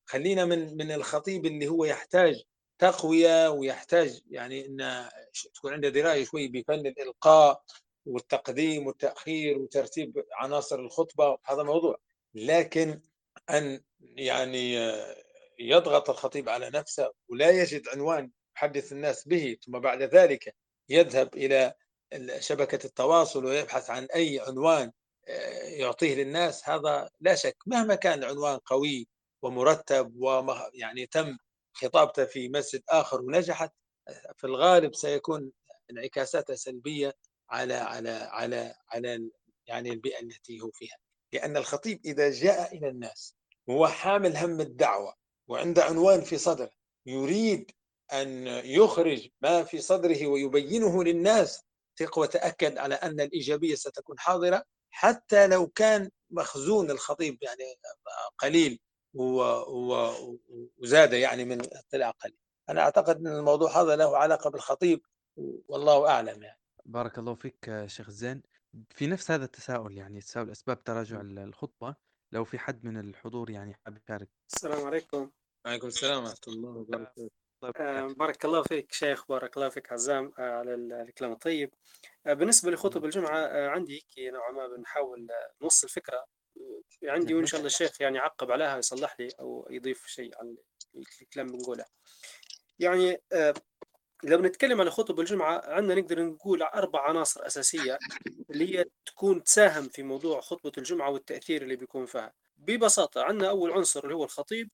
[SPEAKER 2] خلينا من من الخطيب اللي هو يحتاج تقوية ويحتاج يعني إن تكون عنده دراية شوي بفن الإلقاء والتقديم والتأخير وترتيب عناصر الخطبة هذا موضوع. لكن أن يعني يضغط الخطيب على نفسه ولا يجد عنوان يحدث الناس به ثم بعد ذلك يذهب إلى شبكة التواصل ويبحث عن أي عنوان يعطيه للناس. هذا لا شك مهما كان العنوان قوي ومرتب ويعني تم خطابته في مسجد آخر ونجحت في الغالب سيكون انعكاساتها سلبية على على على على يعني البيئة التي هو فيها. لأن الخطيب إذا جاء إلى الناس وهو حامل هم الدعوة وعنده عنوان في صدره يريد أن يخرج ما في صدره ويبينه للناس. ثق وتأكد على أن الإيجابية ستكون حاضرة. حتى لو كان مخزون الخطيب يعني قليل وزاد يعني من اطلاع قليل. أنا أعتقد أن الموضوع هذا له علاقة بالخطيب والله أعلم يعني.
[SPEAKER 1] بارك الله فيك شيخ زين. في نفس هذا التساؤل يعني تساؤل أسباب تراجع الخطبة. لو في حد من الحضور يعني حاب يشارك.
[SPEAKER 4] السلام عليكم.
[SPEAKER 2] وعليكم السلام ورحمة الله وبركاته.
[SPEAKER 4] آه بارك الله فيك شيخ بارك الله فيك عزام آه على الكلام الطيب. آه بالنسبة لخطب الجمعة آه عندي هيك نوعا ما بنحاول نوصل الفكرة. عندي وإن شاء الله الشيخ يعني يعقب عليها ويصلح لي أو يضيف شيء على الكلام بنقوله. يعني لو نتكلم على خطب الجمعة عندنا نقدر نقول أربع عناصر أساسية اللي هي تكون تساهم في موضوع خطبة الجمعة والتأثير اللي بيكون فيها. ببساطة عندنا أول عنصر اللي هو الخطيب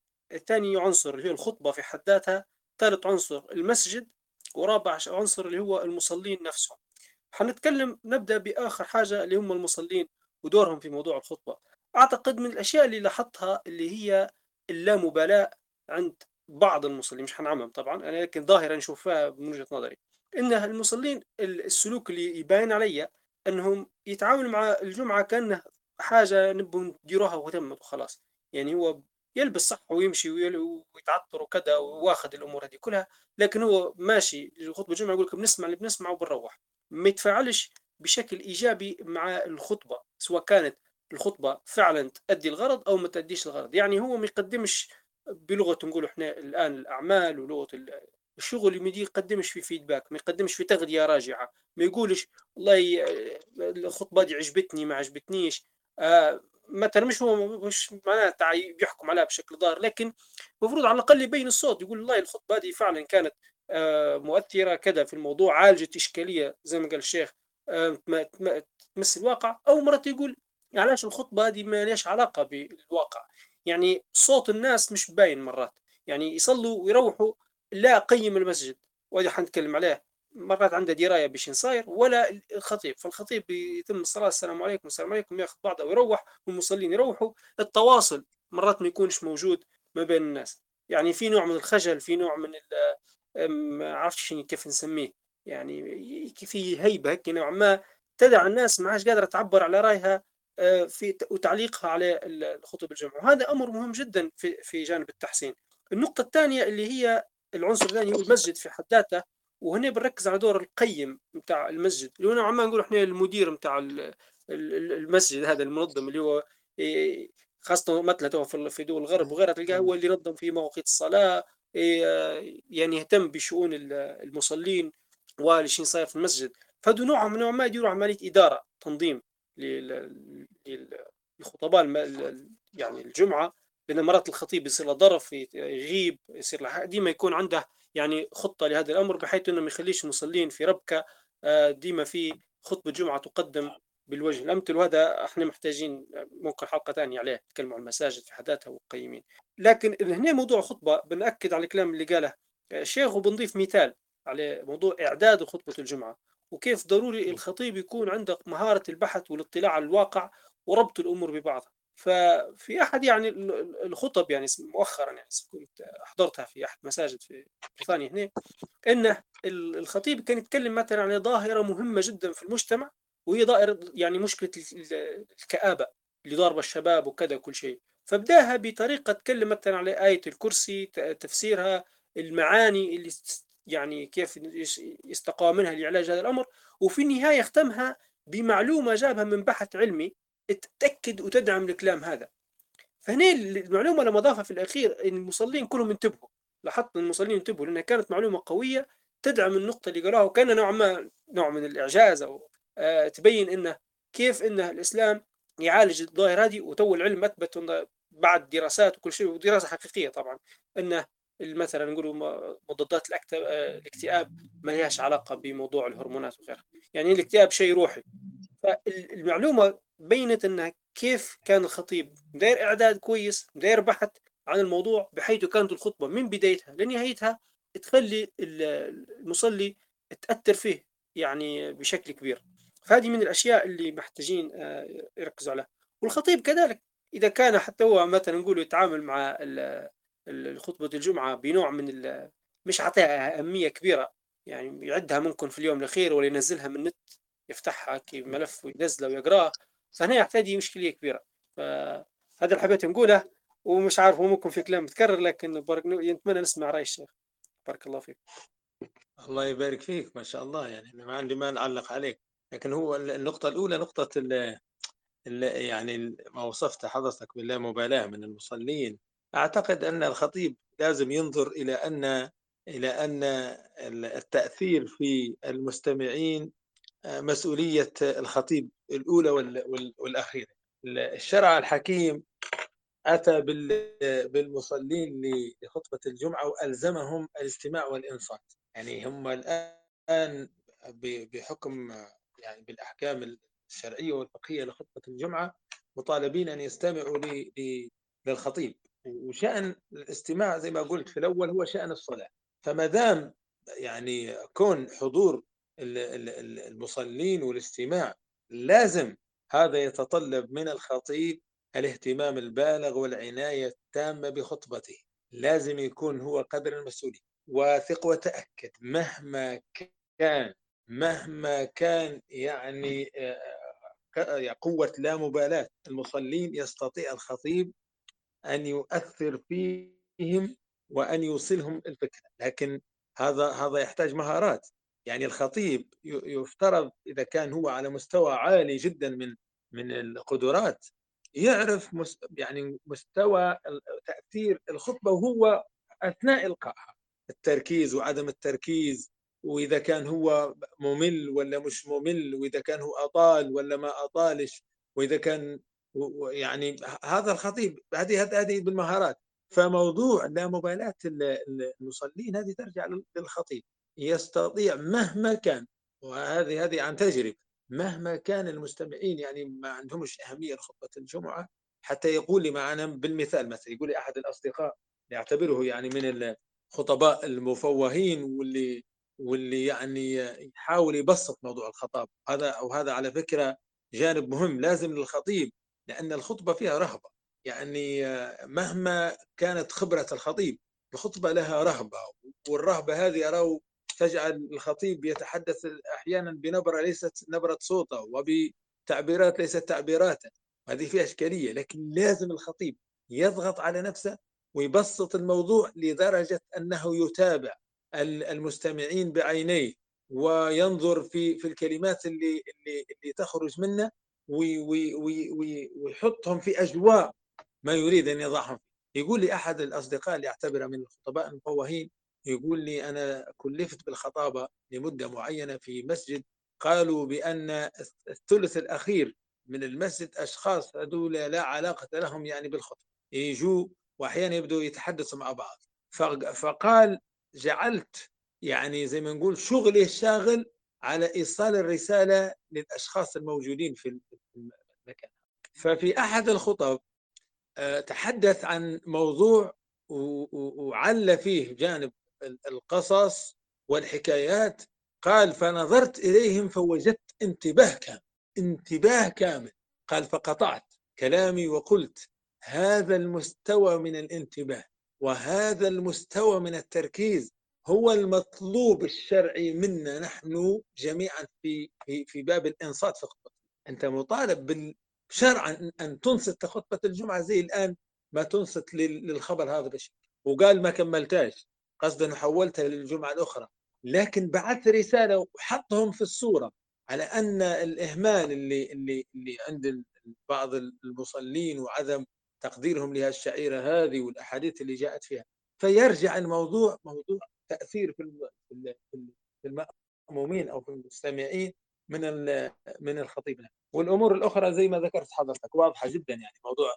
[SPEAKER 4] ثاني عنصر اللي هي الخطبة في حد ذاتها ثالث عنصر المسجد ورابع عنصر اللي هو المصلين نفسهم. حنتكلم نبدأ بآخر حاجة اللي هم المصلين ودورهم في موضوع الخطبة. أعتقد من الأشياء اللي لاحظتها اللي هي اللامبالاة عند بعض المصلين مش حنعمم طبعا أنا لكن ظاهرا نشوفها من وجهة نظري إن المصلين السلوك اللي يبين علي أنهم يتعاملوا مع الجمعة كأنه حاجة نبوا نديروها وتمت وخلاص. يعني هو يلبس صح ويمشي ويتعطر وكذا واخذ الأمور هذه كلها لكن هو ماشي خطبه الجمعة يقول لك بنسمع اللي بنسمعه وبنروح. ما يتفاعلش بشكل إيجابي مع الخطبة سواء كانت الخطبة فعلا تؤدي الغرض أو ما تؤديش الغرض. يعني هو ما يقدمش بلغة نقول إحنا الآن الأعمال ولغة الشغل ما يقدمش في فيدباك ما يقدمش في تغذية راجعة ما يقولش والله الخطبة دي عجبتني ما عجبتنيش آه مثلا مش هو مش معناته بيحكم عليها بشكل ظاهر لكن المفروض على الأقل يبين الصوت يقول والله الخطبة هذه فعلا كانت مؤثرة كذا في الموضوع عالجت إشكالية زي ما قال الشيخ تمس الواقع أو مرات يقول علاش الخطبة هذه ما ليش علاقة بالواقع. يعني صوت الناس مش باين مرات. يعني يصلوا ويروحوا لا قيم المسجد. وهذا حنتكلم عليه. مرات عنده دراية بش صاير ولا الخطيب. فالخطيب يتم الصلاة السلام عليكم السلام عليكم ياخذ بعضه ويروح والمصلين يروحوا. التواصل مرات ما يكونش موجود ما بين الناس. يعني في نوع من الخجل في نوع من ما عرفتش كيف نسميه. يعني في هيبة هيك نوعا ما تدع الناس ما عادش قادرة تعبر على رأيها. في وتعليقها على الخطب الجمعة وهذا أمر مهم جدا في في جانب التحسين. النقطة الثانية اللي هي العنصر الثاني هو المسجد في حد ذاته وهنا بنركز على دور القيم بتاع المسجد. اللي هو نوعا ما نقول إحنا المدير بتاع المسجد هذا المنظم اللي هو إيه، خاصة مثلا في دول الغرب وغيرها تلقاه هو اللي ينظم في مواقيت الصلاة إيه، يعني يهتم بشؤون المصلين والشين صاير في المسجد. فهذو نوع من نوع ما يديروا عملية إدارة تنظيم للخطباء يعني الجمعة لأن مرات الخطيب يصير له ظرف يغيب يصير له ديما يكون عنده يعني خطة لهذا الأمر بحيث أنه ما يخليش المصلين في ربكة. آه، ديما في خطبة جمعة تقدم بالوجه الأمثل وهذا إحنا محتاجين ممكن حلقة ثانية عليه نتكلم عن المساجد في حداتها والقيمين لكن هنا موضوع خطبة بنأكد على الكلام اللي قاله الشيخ وبنضيف مثال على موضوع إعداد خطبة الجمعة وكيف ضروري الخطيب يكون عنده مهارة البحث والاطلاع على الواقع وربط الأمور ببعضها. ففي أحد يعني الخطب يعني مؤخرا يعني كنت حضرتها في أحد مساجد في بريطانيا هنا إنه الخطيب كان يتكلم مثلا عن ظاهرة مهمة جدا في المجتمع وهي ظاهرة يعني مشكلة الكآبة اللي ضاربة الشباب وكذا كل شيء. فبداها بطريقة تكلم مثلا على آية الكرسي تفسيرها المعاني اللي يعني كيف يستقى منها لعلاج هذا الأمر وفي النهاية اختمها بمعلومة جابها من بحث علمي تأكد وتدعم الكلام هذا. فهنا المعلومة لما ضافها في الأخير إن المصلين كلهم انتبهوا. لاحظت إن المصلين انتبهوا لأنها كانت معلومة قوية تدعم النقطة اللي قالوها وكان نوع ما نوع من الإعجاز أو آه تبين إنه كيف إن الإسلام يعالج الظاهرة هذه وتو العلم أثبت بعد دراسات وكل شيء ودراسة حقيقية طبعا. أنه مثلا نقول مضادات الاكتئاب ما لهاش علاقة بموضوع الهرمونات وغيرها. يعني الاكتئاب شيء روحي. فالمعلومة بينت أنها كيف كان الخطيب. داير إعداد كويس داير بحث عن الموضوع بحيث كانت الخطبة من بدايتها لنهايتها تخلي المصلي تأثر فيه يعني بشكل كبير. فهذه من الأشياء اللي محتاجين آه، يركزوا عليها. والخطيب كذلك إذا كان حتى هو مثلا نقول يتعامل مع خطبة الجمعة بنوع من مش عطيها أهمية كبيرة يعني يعدها ممكن في اليوم الأخير ولا ينزلها من النت يفتحها كملف وينزله ويقرأه. فهنا يحتاج مشكلة كبيرة. فهذا اللي حبيت نقوله ومش عارف هو ممكن في كلام متكرر لكن بارك نتمنى نسمع رأي الشيخ. بارك الله فيك.
[SPEAKER 2] الله يبارك فيك ما شاء الله. يعني ما عندي ما نعلق عليك. لكن هو النقطة الأولى نقطة ال يعني ما وصفت حضرتك باللامبالاة من المصلين. أعتقد أن الخطيب لازم ينظر إلى أن إلى أن التأثير في المستمعين آه، مسؤولية الخطيب الأولى والأخيرة الشرع الحكيم أتى بالمصلين لخطبة الجمعة وألزمهم الاستماع والإنصات. يعني هم الآن بحكم يعني بالأحكام الشرعية والفقهية لخطبة الجمعة مطالبين أن يستمعوا للخطيب. وشأن الاستماع زي ما قلت في الأول هو شأن الصلاة. فما دام يعني كون حضور المصلين والاستماع لازم هذا يتطلب من الخطيب الاهتمام البالغ والعناية التامة بخطبته. لازم يكون هو قدر المسؤولية. واثق وتأكد مهما كان مهما كان يعني آه، قوة لا مبالاة المصلين يستطيع الخطيب أن يؤثر فيهم وأن يوصلهم الفكرة. لكن هذا هذا يحتاج مهارات. يعني الخطيب يفترض إذا كان هو على مستوى عالي جدا من من القدرات يعرف يعني مستوى تأثير الخطبة وهو أثناء إلقائها. التركيز وعدم التركيز وإذا كان هو ممل ولا مش ممل وإذا كان هو أطال ولا ما أطالش وإذا كان يعني هذا الخطيب هذه هذه بالمهارات. فموضوع لا مبالاة المصلين هذه ترجع للخطيب. يستطيع مهما كان وهذه هذه عن تجربة مهما كان المستمعين يعني ما عندهمش أهمية لخطبة الجمعة حتى يقول لي معنا بالمثال مثلا يقول لي أحد الأصدقاء يعتبره يعني من الخطباء المفوهين واللي واللي يعني يحاول يبسط موضوع الخطاب. هذا وهذا على فكرة جانب مهم لازم للخطيب لأن الخطبة فيها رهبة. يعني مهما كانت خبرة الخطيب الخطبة لها رهبة والرهبة هذه اراه تجعل الخطيب يتحدث أحيانا بنبرة ليست نبرة صوته وبتعبيرات ليست تعبيراته. هذه فيها إشكالية لكن لازم الخطيب يضغط على نفسه ويبسط الموضوع لدرجة أنه يتابع المستمعين بعينيه وينظر في في الكلمات اللي اللي اللي تخرج منه ويحطهم في أجواء ما يريد أن يضعهم يقول لي احد الأصدقاء اللي أعتبره من الخطباء المفوهين يقول لي أنا كلفت بالخطابة لمدة معينة في مسجد. قالوا بأن الثلث الأخير من المسجد أشخاص هذول لا علاقة لهم يعني بالخطبة. يجوا وأحيانا يبدوا يتحدثوا مع بعض. فقال جعلت يعني زي ما نقول شغلي الشاغل على إيصال الرسالة للأشخاص الموجودين في المكان. ففي أحد الخطب آه، تحدث عن موضوع وعل فيه جانب القصص والحكايات. قال فنظرت إليهم فوجدت انتباه كامل انتباه كامل. قال فقطعت كلامي وقلت هذا المستوى من الانتباه وهذا المستوى من التركيز هو المطلوب الشرعي منا نحن جميعا في في في باب الإنصات في خطبه أنت مطالب شرعا أن تنصت خطبه الجمعة زي الآن ما تنصت للخبر هذا بشيء وقال ما كملتاش قصدا حولتها للجمعه الأخرى. لكن بعث رسالة وحطهم في الصورة على أن الإهمال اللي اللي اللي عند بعض المصلين وعدم تقديرهم لهالشعيره هذه والأحاديث اللي جاءت فيها. فيرجع الموضوع موضوع تأثير في المأمومين أو في المستمعين من من الخطيب. والأمور الأخرى زي ما ذكرت حضرتك واضحة جدا يعني موضوع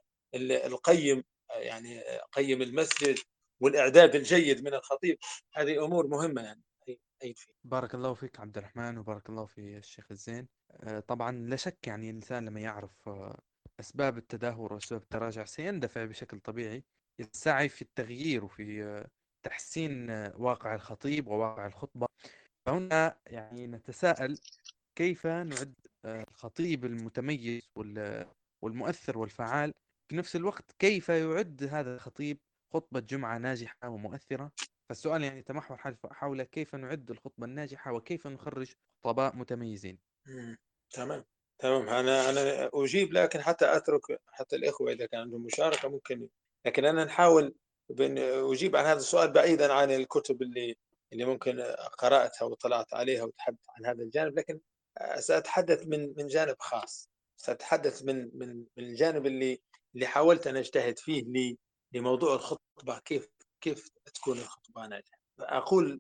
[SPEAKER 2] القيم يعني قيم المسجد والإعداد الجيد من الخطيب هذه أمور مهمة يعني
[SPEAKER 1] فيه. بارك الله فيك عبد الرحمن وبارك الله في الشيخ الزين آه، طبعا لا شك يعني الإنسان لما يعرف آه، أسباب التدهور وأسباب التراجع سيندفع بشكل طبيعي السعي في التغيير وفي تحسين واقع الخطيب وواقع الخطبة فهنا يعني نتساءل كيف نعد الخطيب المتميز والمؤثر والفعال في نفس الوقت كيف يعد هذا الخطيب خطبة جمعة ناجحة ومؤثرة. فالسؤال يعني تمحور حول كيف نعد الخطبة الناجحة وكيف نخرج خطباء متميزين.
[SPEAKER 2] تمام. تمام. أنا أنا أجيب لكن حتى أترك حتى الإخوة إذا كان عندهم مشاركة ممكن. لكن أنا نحاول أجيب عن هذا السؤال بعيدا عن الكتب اللي اللي ممكن قرأتها وطلعت عليها وتحدث عن هذا الجانب. لكن سأتحدث من من جانب خاص. سأتحدث من من من الجانب اللي اللي حاولت أن أجتهد فيه لموضوع الخطبة كيف كيف تكون الخطبة ناجحه أقول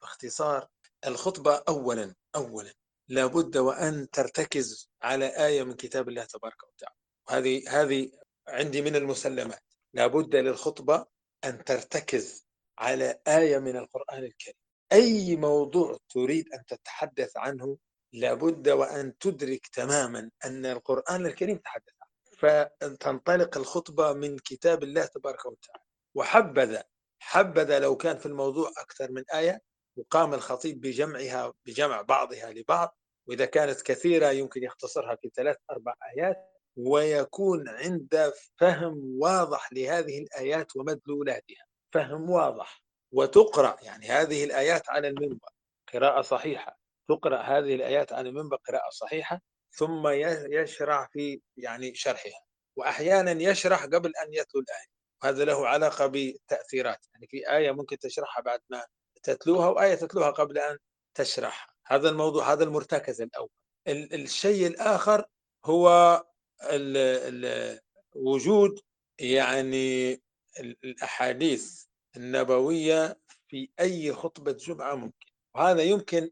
[SPEAKER 2] باختصار الخطبة اولا اولا لابد وأن ترتكز على آية من كتاب الله تبارك وتعالى. وهذه هذه عندي من المسلمات. لابد للخطبة أن ترتكز على آية من القرآن الكريم. أي موضوع تريد أن تتحدث عنه لابد وأن تدرك تماما أن القرآن الكريم تحدث فتنطلق الخطبة من كتاب الله تبارك وتعالى. وحبذا حبذا لو كان في الموضوع أكثر من آية وقام الخطيب بجمعها بجمع بعضها لبعض. وإذا كانت كثيرة يمكن يختصرها في ثلاث أربع آيات. ويكون عند فهم واضح لهذه الآيات ومدلولاتها. فهم واضح. وتقرأ يعني هذه الآيات على المنبر. قراءة صحيحة. تقرأ هذه الآيات على المنبر قراءة صحيحة. ثم يشرع في يعني شرحها. وأحيانا يشرح قبل أن يتلو الآية. وهذا له علاقة بالتأثيرات يعني في آية ممكن تشرحها بعد ما تتلوها وآية تتلوها قبل أن تشرحها. هذا الموضوع هذا المرتكز الأول. الشيء الآخر هو ال ال وجود يعني الأحاديث النبوية في أي خطبة جمعة ممكن. وهذا يمكن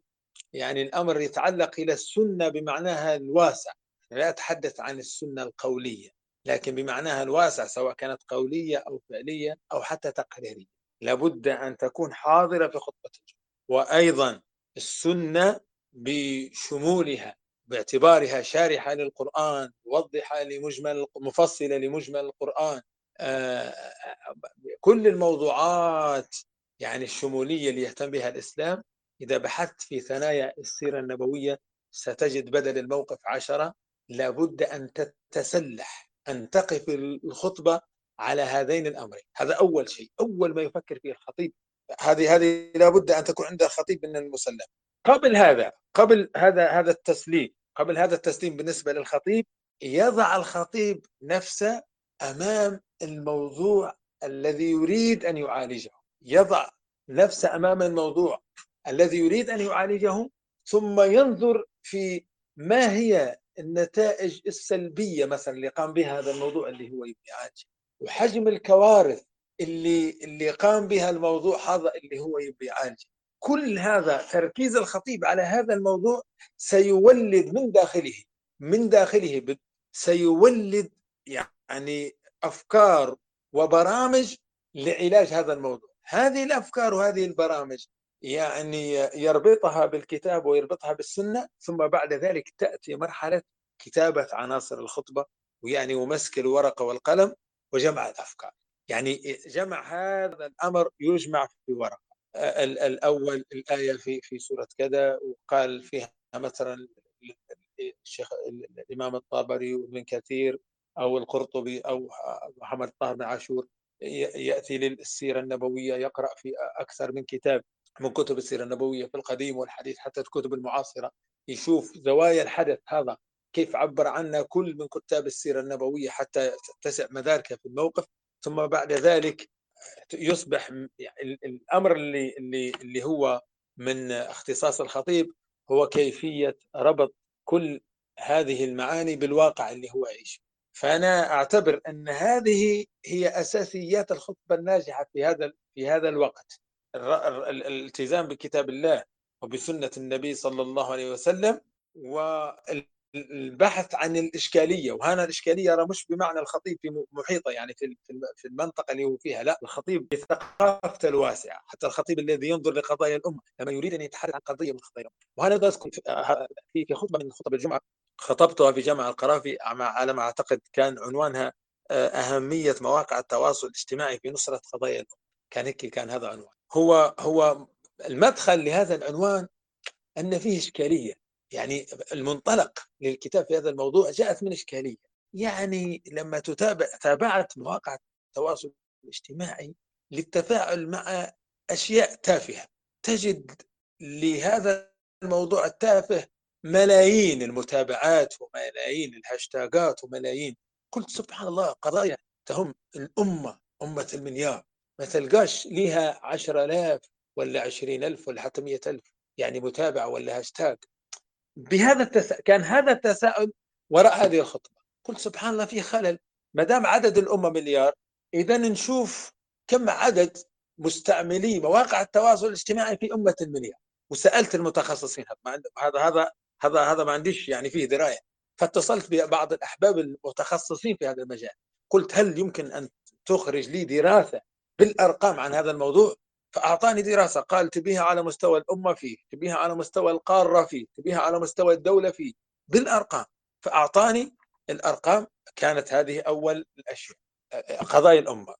[SPEAKER 2] يعني الأمر يتعلق إلى السنة بمعناها الواسع لا أتحدث عن السنة القولية لكن بمعناها الواسع سواء كانت قولية أو فعلية أو حتى تقريرية. لابد أن تكون حاضرة في خطبة الجمعة. وأيضا السنة بشمولها باعتبارها شارحة للقرآن موضحة لمجمل مفصلة لمجمل القرآن آه، كل الموضوعات يعني الشمولية اللي يهتم بها الإسلام إذا بحثت في ثنايا السيرة النبوية ستجد بدل الموقف عشرة لابد أن تتسلح أن تقف الخطبة على هذين الأمرين. هذا أول شيء أول ما يفكر فيه الخطيب. هذه هذه لابد أن تكون عند الخطيب من المسلم. قبل هذا قبل هذا هذا التسليم قبل هذا التسليم بالنسبة للخطيب يضع الخطيب نفسه أمام الموضوع الذي يريد أن يعالجه. يضع نفسه أمام الموضوع. الذي يريد أن يعالجه ثم ينظر في ما هي النتائج السلبية مثلا اللي قام بها هذا الموضوع اللي هو يعالجه وحجم الكوارث اللي اللي قام بها الموضوع هذا اللي هو يبي كل هذا تركيز الخطيب على هذا الموضوع سيولد من داخله من داخله سيولد يعني أفكار وبرامج لعلاج هذا الموضوع. هذه الأفكار وهذه البرامج يعني يربطها بالكتاب ويربطها بالسنة ثم بعد ذلك تأتي مرحلة كتابة عناصر الخطبة ويعني ومسك الورقه والقلم وجمع الأفكار. يعني جمع هذا الأمر يجمع في ورقة. الأول الآية في في سورة كذا وقال فيها مثلا الشيخ الإمام الطابري وابن كثير أو القرطبي أو محمد طاهر بن عاشور يأتي للسيرة النبوية يقرأ في أكثر من كتاب. من كتب السيرة النبوية في القديم والحديث حتى الكتب المعاصرة يشوف زوايا الحدث هذا كيف عبر عنا كل من كتاب السيرة النبوية حتى تتسع مداركه في الموقف. ثم بعد ذلك يصبح يعني الأمر اللي اللي اللي هو من اختصاص الخطيب هو كيفية ربط كل هذه المعاني بالواقع اللي هو يعيشه فأنا أعتبر أن هذه هي أساسيات الخطبة الناجحة في هذا في هذا الوقت. الالتزام بكتاب الله وبسنة النبي صلى الله عليه وسلم والبحث عن الإشكالية. وهنا الإشكالية أرى مش بمعنى الخطيب في محيطة يعني في في المنطقة اللي هو فيها. لا الخطيب بثقافته الواسعه حتى الخطيب الذي ينظر لقضايا الأمة لما يريد أن يتحدث عن قضية من قضايا الامه وهذا اذكر في خطبة من خطب الجمعة خطبتها في جامع القرافي على ما أعتقد كان عنوانها آه، أهمية مواقع التواصل الاجتماعي في نصرة قضايا الأمة. كان هيك كان هذا عنوان. هو هو المدخل لهذا العنوان أن فيه إشكالية. يعني المنطلق للكتاب في هذا الموضوع جاءت من إشكالية. يعني لما تتابع تابعت مواقع التواصل الاجتماعي للتفاعل مع أشياء تافهة. تجد لهذا الموضوع التافه ملايين المتابعات وملايين الهاشتاجات وملايين. قلت سبحان الله قضايا تهم الأمة أمة المليار. ما تلقاش عشر آلاف ولا عشرين ألف ولا حتى مئة ألف يعني متابعة ولا هاشتاج. بهذا التساؤل كان هذا التساؤل وراء هذه الخطبة. قلت سبحان الله في خلل. ما دام عدد الأمة مليار إذا نشوف كم عدد مستعملي مواقع التواصل الاجتماعي في أمة المليار. وسألت المتخصصين هذا هذا هذا هذا ما عنديش يعني فيه دراية. فاتصلت ببعض الأحباب المتخصصين في هذا المجال. قلت هل يمكن أن تخرج لي دراسة بالأرقام عن هذا الموضوع فأعطاني دراسة قال تبيها على مستوى الأمة فيه تبيها على مستوى القارة فيه تبيها على مستوى الدولة فيه بالأرقام. فأعطاني الأرقام كانت هذه أول الأشياء قضايا الأمة.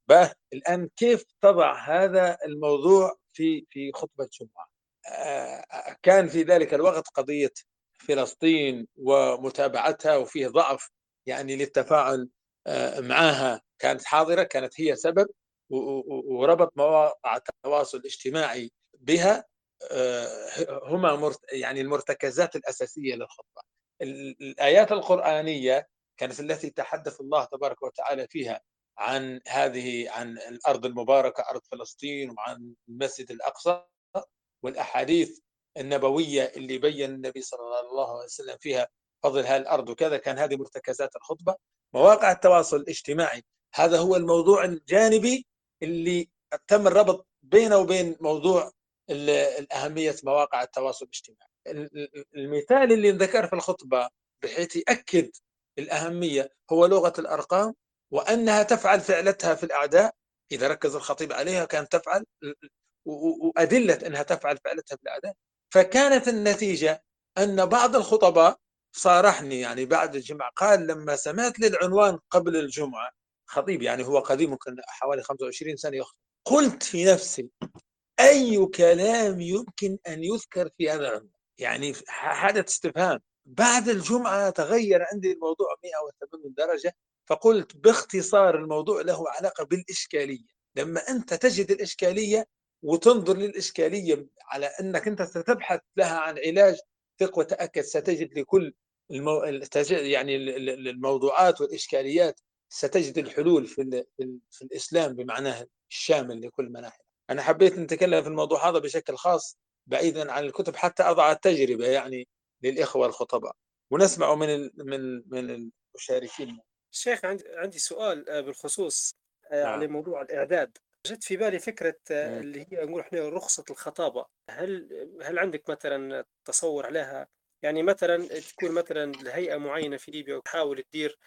[SPEAKER 2] الآن كيف تضع هذا الموضوع في في خطبة جمعة؟ آه، كان في ذلك الوقت قضية فلسطين ومتابعتها وفيه ضعف يعني للتفاعل آه، معها كانت حاضرة كانت هي سبب. وربط مواقع التواصل الاجتماعي بها آه، هما يعني المرتكزات الأساسية للخطبة الآيات القرآنية كانت التي تحدث الله تبارك وتعالى فيها عن هذه عن الأرض المباركة أرض فلسطين وعن المسجد الأقصى والأحاديث النبوية اللي بين النبي صلى الله عليه وسلم فيها فضل هذه الأرض وكذا. كان هذه مرتكزات الخطبة. مواقع التواصل الاجتماعي هذا هو الموضوع الجانبي اللي تم الربط بينه وبين موضوع الأهمية مواقع التواصل الاجتماعي. المثال اللي ذكر في الخطبة بحيث يأكد الأهمية هو لغة الأرقام وأنها تفعل فعلتها في الأعداء إذا ركز الخطيب عليها كانت تفعل وأدلة أنها تفعل فعلتها في الأعداء. فكانت النتيجة أن بعض الخطباء صارحني يعني بعد الجمعة قال لما سمعت للعنوان قبل الجمعة خطيب يعني هو قديم ممكن حوالي 25 سنة يخطب. قلت في نفسي أي كلام يمكن أن يذكر في هذا العنوان يعني حدث استفهام. بعد الجمعة تغير عندي الموضوع 180 درجة فقلت باختصار الموضوع له علاقة بالإشكالية. لما أنت تجد الإشكالية وتنظر للإشكالية على أنك أنت ستبحث لها عن علاج ثق وتأكد ستجد لكل المو... يعني الموضوعات والإشكاليات ستجد الحلول في, في الإسلام بمعناه الشامل لكل مناحي أنا حبيت نتكلم في الموضوع هذا بشكل خاص بعيدا عن الكتب حتى أضع التجربة يعني للإخوة الخطباء. ونسمع من من من المشاركين.
[SPEAKER 4] شيخ عندي عندي سؤال آه، بالخصوص آه،
[SPEAKER 2] نعم.
[SPEAKER 4] على موضوع الإعداد. جت في بالي فكرة آه، اللي هي نقول إحنا رخصة الخطابة. هل هل عندك مثلا تصور عليها؟ يعني مثلا تكون مثلا لهيئة معينة في ليبيا وتحاول تدير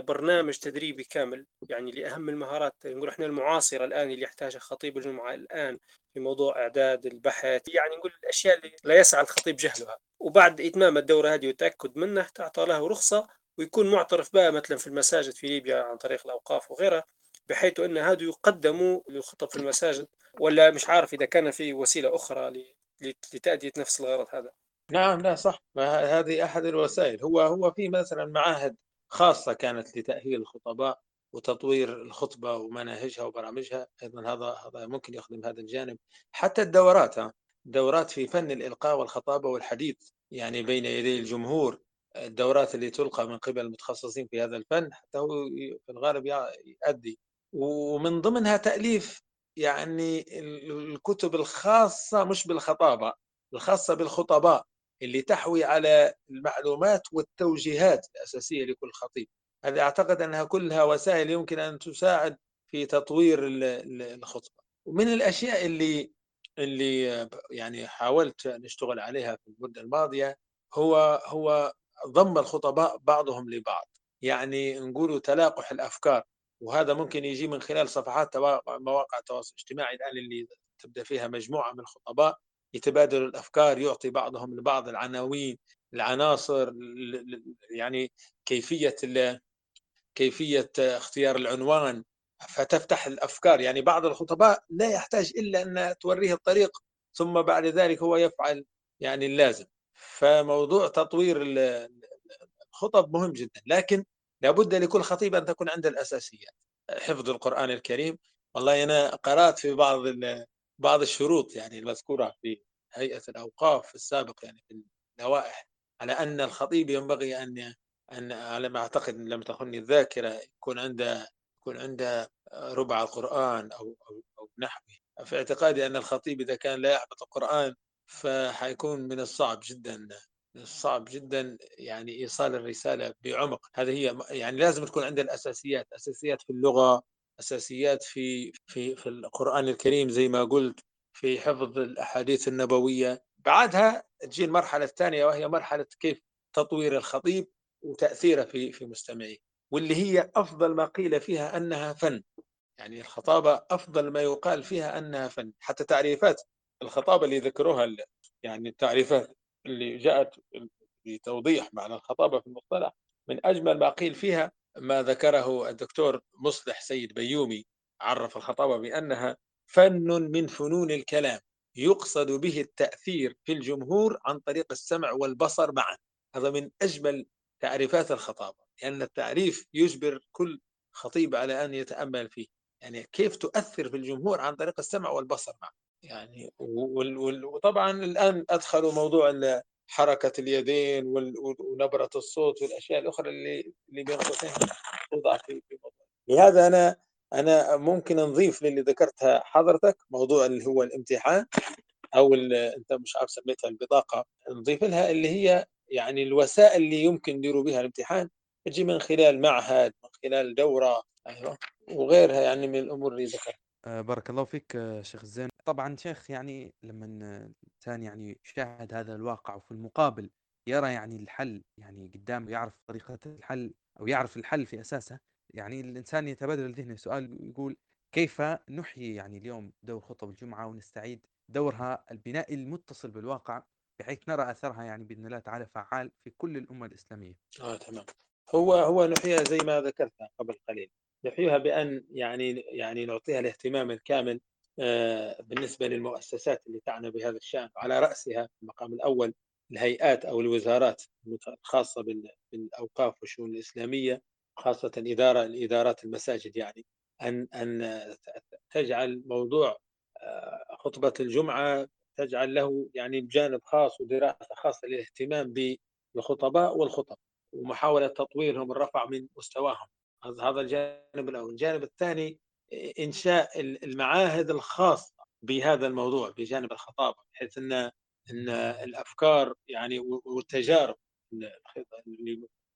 [SPEAKER 4] برنامج تدريبي كامل يعني لأهم المهارات نقول إحنا المعاصرة الآن اللي يحتاجها خطيب الجمعة الآن في موضوع إعداد البحث يعني نقول الأشياء اللي لا يسعى الخطيب جهلها. وبعد إتمام الدورة هذه والتأكد منه تعطى له رخصة ويكون معترف بها مثلا في المساجد في ليبيا عن طريق الأوقاف وغيرها بحيث أن هذا يقدموا للخطب في المساجد. ولا مش عارف إذا كان في وسيلة أخرى لتأدية نفس الغرض هذا.
[SPEAKER 2] نعم لا صح. هذه أحد الوسائل. هو هو في مثلا معاهد خاصة كانت لتأهيل الخطباء وتطوير الخطبة ومناهجها وبرامجها أيضا هذا هذا ممكن يخدم هذا الجانب. حتى الدورات دورات في فن الإلقاء والخطابة والحديث يعني بين يدي الجمهور الدورات اللي تلقى من قبل المتخصصين في هذا الفن حتى هو في الغالب يؤدي. ومن ضمنها تأليف يعني الكتب الخاصة مش بالخطابة الخاصة بالخطباء. اللي تحوي على المعلومات والتوجيهات الأساسية لكل خطيب. هذه أعتقد أنها كلها وسائل يمكن أن تساعد في تطوير الخطبة. ومن الأشياء اللي اللي يعني حاولت نشتغل عليها في المدة الماضية هو هو ضم الخطباء بعضهم لبعض. يعني نقول تلاقح الأفكار. وهذا ممكن يجي من خلال صفحات مواقع التواصل الاجتماعي. الآن اللي تبدأ فيها مجموعة من الخطباء. يتبادلوا الأفكار يعطي بعضهم لبعض العناوين العناصر يعني كيفية كيفية اختيار العنوان. فتفتح الأفكار. يعني بعض الخطباء لا يحتاج إلا أن توريه الطريق ثم بعد ذلك هو يفعل يعني اللازم. فموضوع تطوير الخطب مهم جدا لكن لابد لكل خطيب أن تكون عنده الأساسيات. حفظ القرآن الكريم. والله أنا قرأت في بعض بعض الشروط يعني المذكورة في هيئة الأوقاف السابق يعني في اللوائح على أن الخطيب ينبغي أن أن على ما أعتقد إن لم تخني الذاكرة يكون عنده يكون عنده ربع القرآن أو أو, أو نحوه. في اعتقادي أن الخطيب إذا كان لا يحفظ القرآن فحيكون من الصعب جدا من الصعب جدا يعني إيصال الرسالة بعمق. هذه هي يعني لازم تكون عنده الأساسيات أساسيات في اللغة أساسيات في في في القرآن الكريم زي ما قلت في حفظ الأحاديث النبوية. بعدها تجي المرحلة الثانية وهي مرحلة كيف تطوير الخطيب وتأثيره في في مستمعيه واللي هي أفضل ما قيل فيها أنها فن. يعني الخطابة أفضل ما يقال فيها أنها فن. حتى تعريفات الخطابة اللي ذكروها يعني التعريفات اللي جاءت لتوضيح معنى الخطابة في المصطلح من أجمل ما قيل فيها ما ذكره الدكتور مصلح سيد بيومي عرف الخطابة بأنها فن من فنون الكلام يقصد به التأثير في الجمهور عن طريق السمع والبصر معا. هذا من أجمل تعريفات الخطابة لأن التعريف يجبر كل خطيب على أن يتأمل فيه. يعني كيف تؤثر في الجمهور عن طريق السمع والبصر معا؟ يعني وطبعا الآن أدخلوا موضوع حركة اليدين ونبرة الصوت والأشياء الأخرى اللي اللي بين قوسين توضع في لهذا أنا أنا ممكن نضيف للي ذكرتها حضرتك موضوع اللي هو الامتحان أو أنت مش عارف سميتها البطاقة نضيف لها اللي هي يعني الوسائل اللي يمكن يديروا بها الامتحان. تجي من خلال معهد من خلال دورة أيوة وغيرها يعني من الأمور اللي ذكرتها
[SPEAKER 1] آه، بارك الله فيك آه، شيخ زين. طبعا شيخ يعني لما الإنسان يعني يشاهد هذا الواقع وفي المقابل يرى يعني الحل يعني قدامه يعرف طريقة الحل أو يعرف الحل في أساسه يعني الإنسان يتبادل ذهنه سؤال يقول كيف نحيي يعني اليوم دور خطب الجمعة ونستعيد دورها البنائي المتصل بالواقع بحيث نرى أثرها يعني بإذن الله تعالى فعال في كل الأمة الإسلامية.
[SPEAKER 2] آه تمام. هو هو نحييها زي ما ذكرت قبل قليل. نحييها بأن يعني يعني نعطيها الاهتمام الكامل آه، بالنسبة للمؤسسات اللي تعنى بهذا الشأن على رأسها في المقام الأول الهيئات أو الوزارات الخاصة بالأوقاف والشؤون الإسلامية خاصة إدارة الإدارات المساجد يعني. أن أن تجعل موضوع آه، خطبة الجمعة تجعل له يعني بجانب خاص ودراسة خاصة للاهتمام بالخطباء والخطب ومحاولة تطويرهم الرفع من مستواهم. هذا الجانب الأول. الجانب الثاني إنشاء المعاهد الخاصة بهذا الموضوع بجانب الخطابة بحيث أن أن الأفكار يعني والتجارب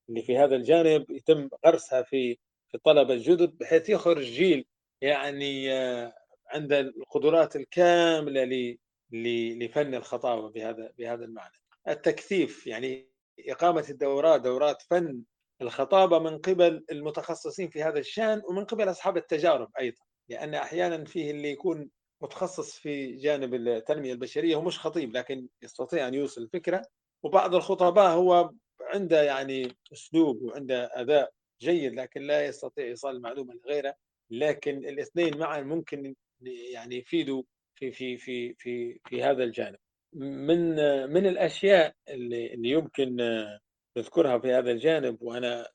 [SPEAKER 2] اللي في هذا الجانب يتم غرسها في في الطلبة الجدد بحيث يخرج جيل يعني آه، عند القدرات الكاملة لفن الخطابة بهذا بهذا المعنى. التكثيف يعني إقامة الدورات دورات فن الخطابة من قبل المتخصصين في هذا الشأن ومن قبل أصحاب التجارب أيضا لأن أحيانا فيه اللي يكون متخصص في جانب التنمية البشرية هو مش خطيب لكن يستطيع أن يوصل الفكرة. وبعض الخطباء هو عنده يعني أسلوب وعنده أداء جيد لكن لا يستطيع إيصال المعلومة لغيره. لكن الاثنين معا ممكن يعني يفيدوا في في في في في هذا الجانب. من من الأشياء اللي اللي يمكن نذكرها في هذا الجانب وأنا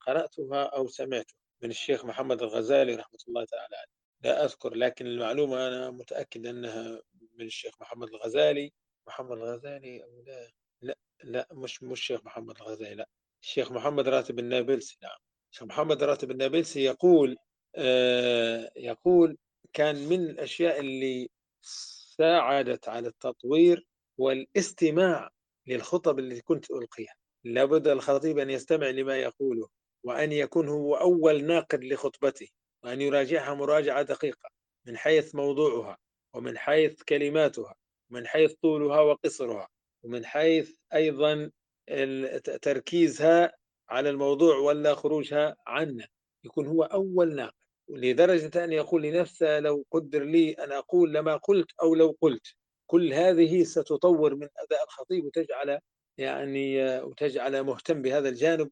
[SPEAKER 2] قراتها أو سمعتها من الشيخ محمد الغزالي رحمة الله تعالى عليه. لا أذكر لكن المعلومة أنا متأكد أنها من الشيخ محمد الغزالي. محمد الغزالي أو لا؟ لا لا مش مش الشيخ محمد الغزالي لا. الشيخ محمد راتب النابلسي نعم. الشيخ محمد راتب النابلسي يقول آه يقول كان من الأشياء اللي ساعدت على التطوير والاستماع للخطب التي كنت ألقيها. لابد الخطيب أن يستمع لما يقوله وأن يكون هو أول ناقد لخطبته وأن يراجعها مراجعة دقيقة من حيث موضوعها ومن حيث كلماتها ومن حيث طولها وقصرها ومن حيث أيضا تركيزها على الموضوع ولا خروجها عنه. يكون هو أول ناقد. لدرجة أن يقول لنفسه لو قدر لي أن أقول لما قلت أو لو قلت كل هذه ستطور من أداء الخطيب وتجعل يعني وتجعل مهتم بهذا الجانب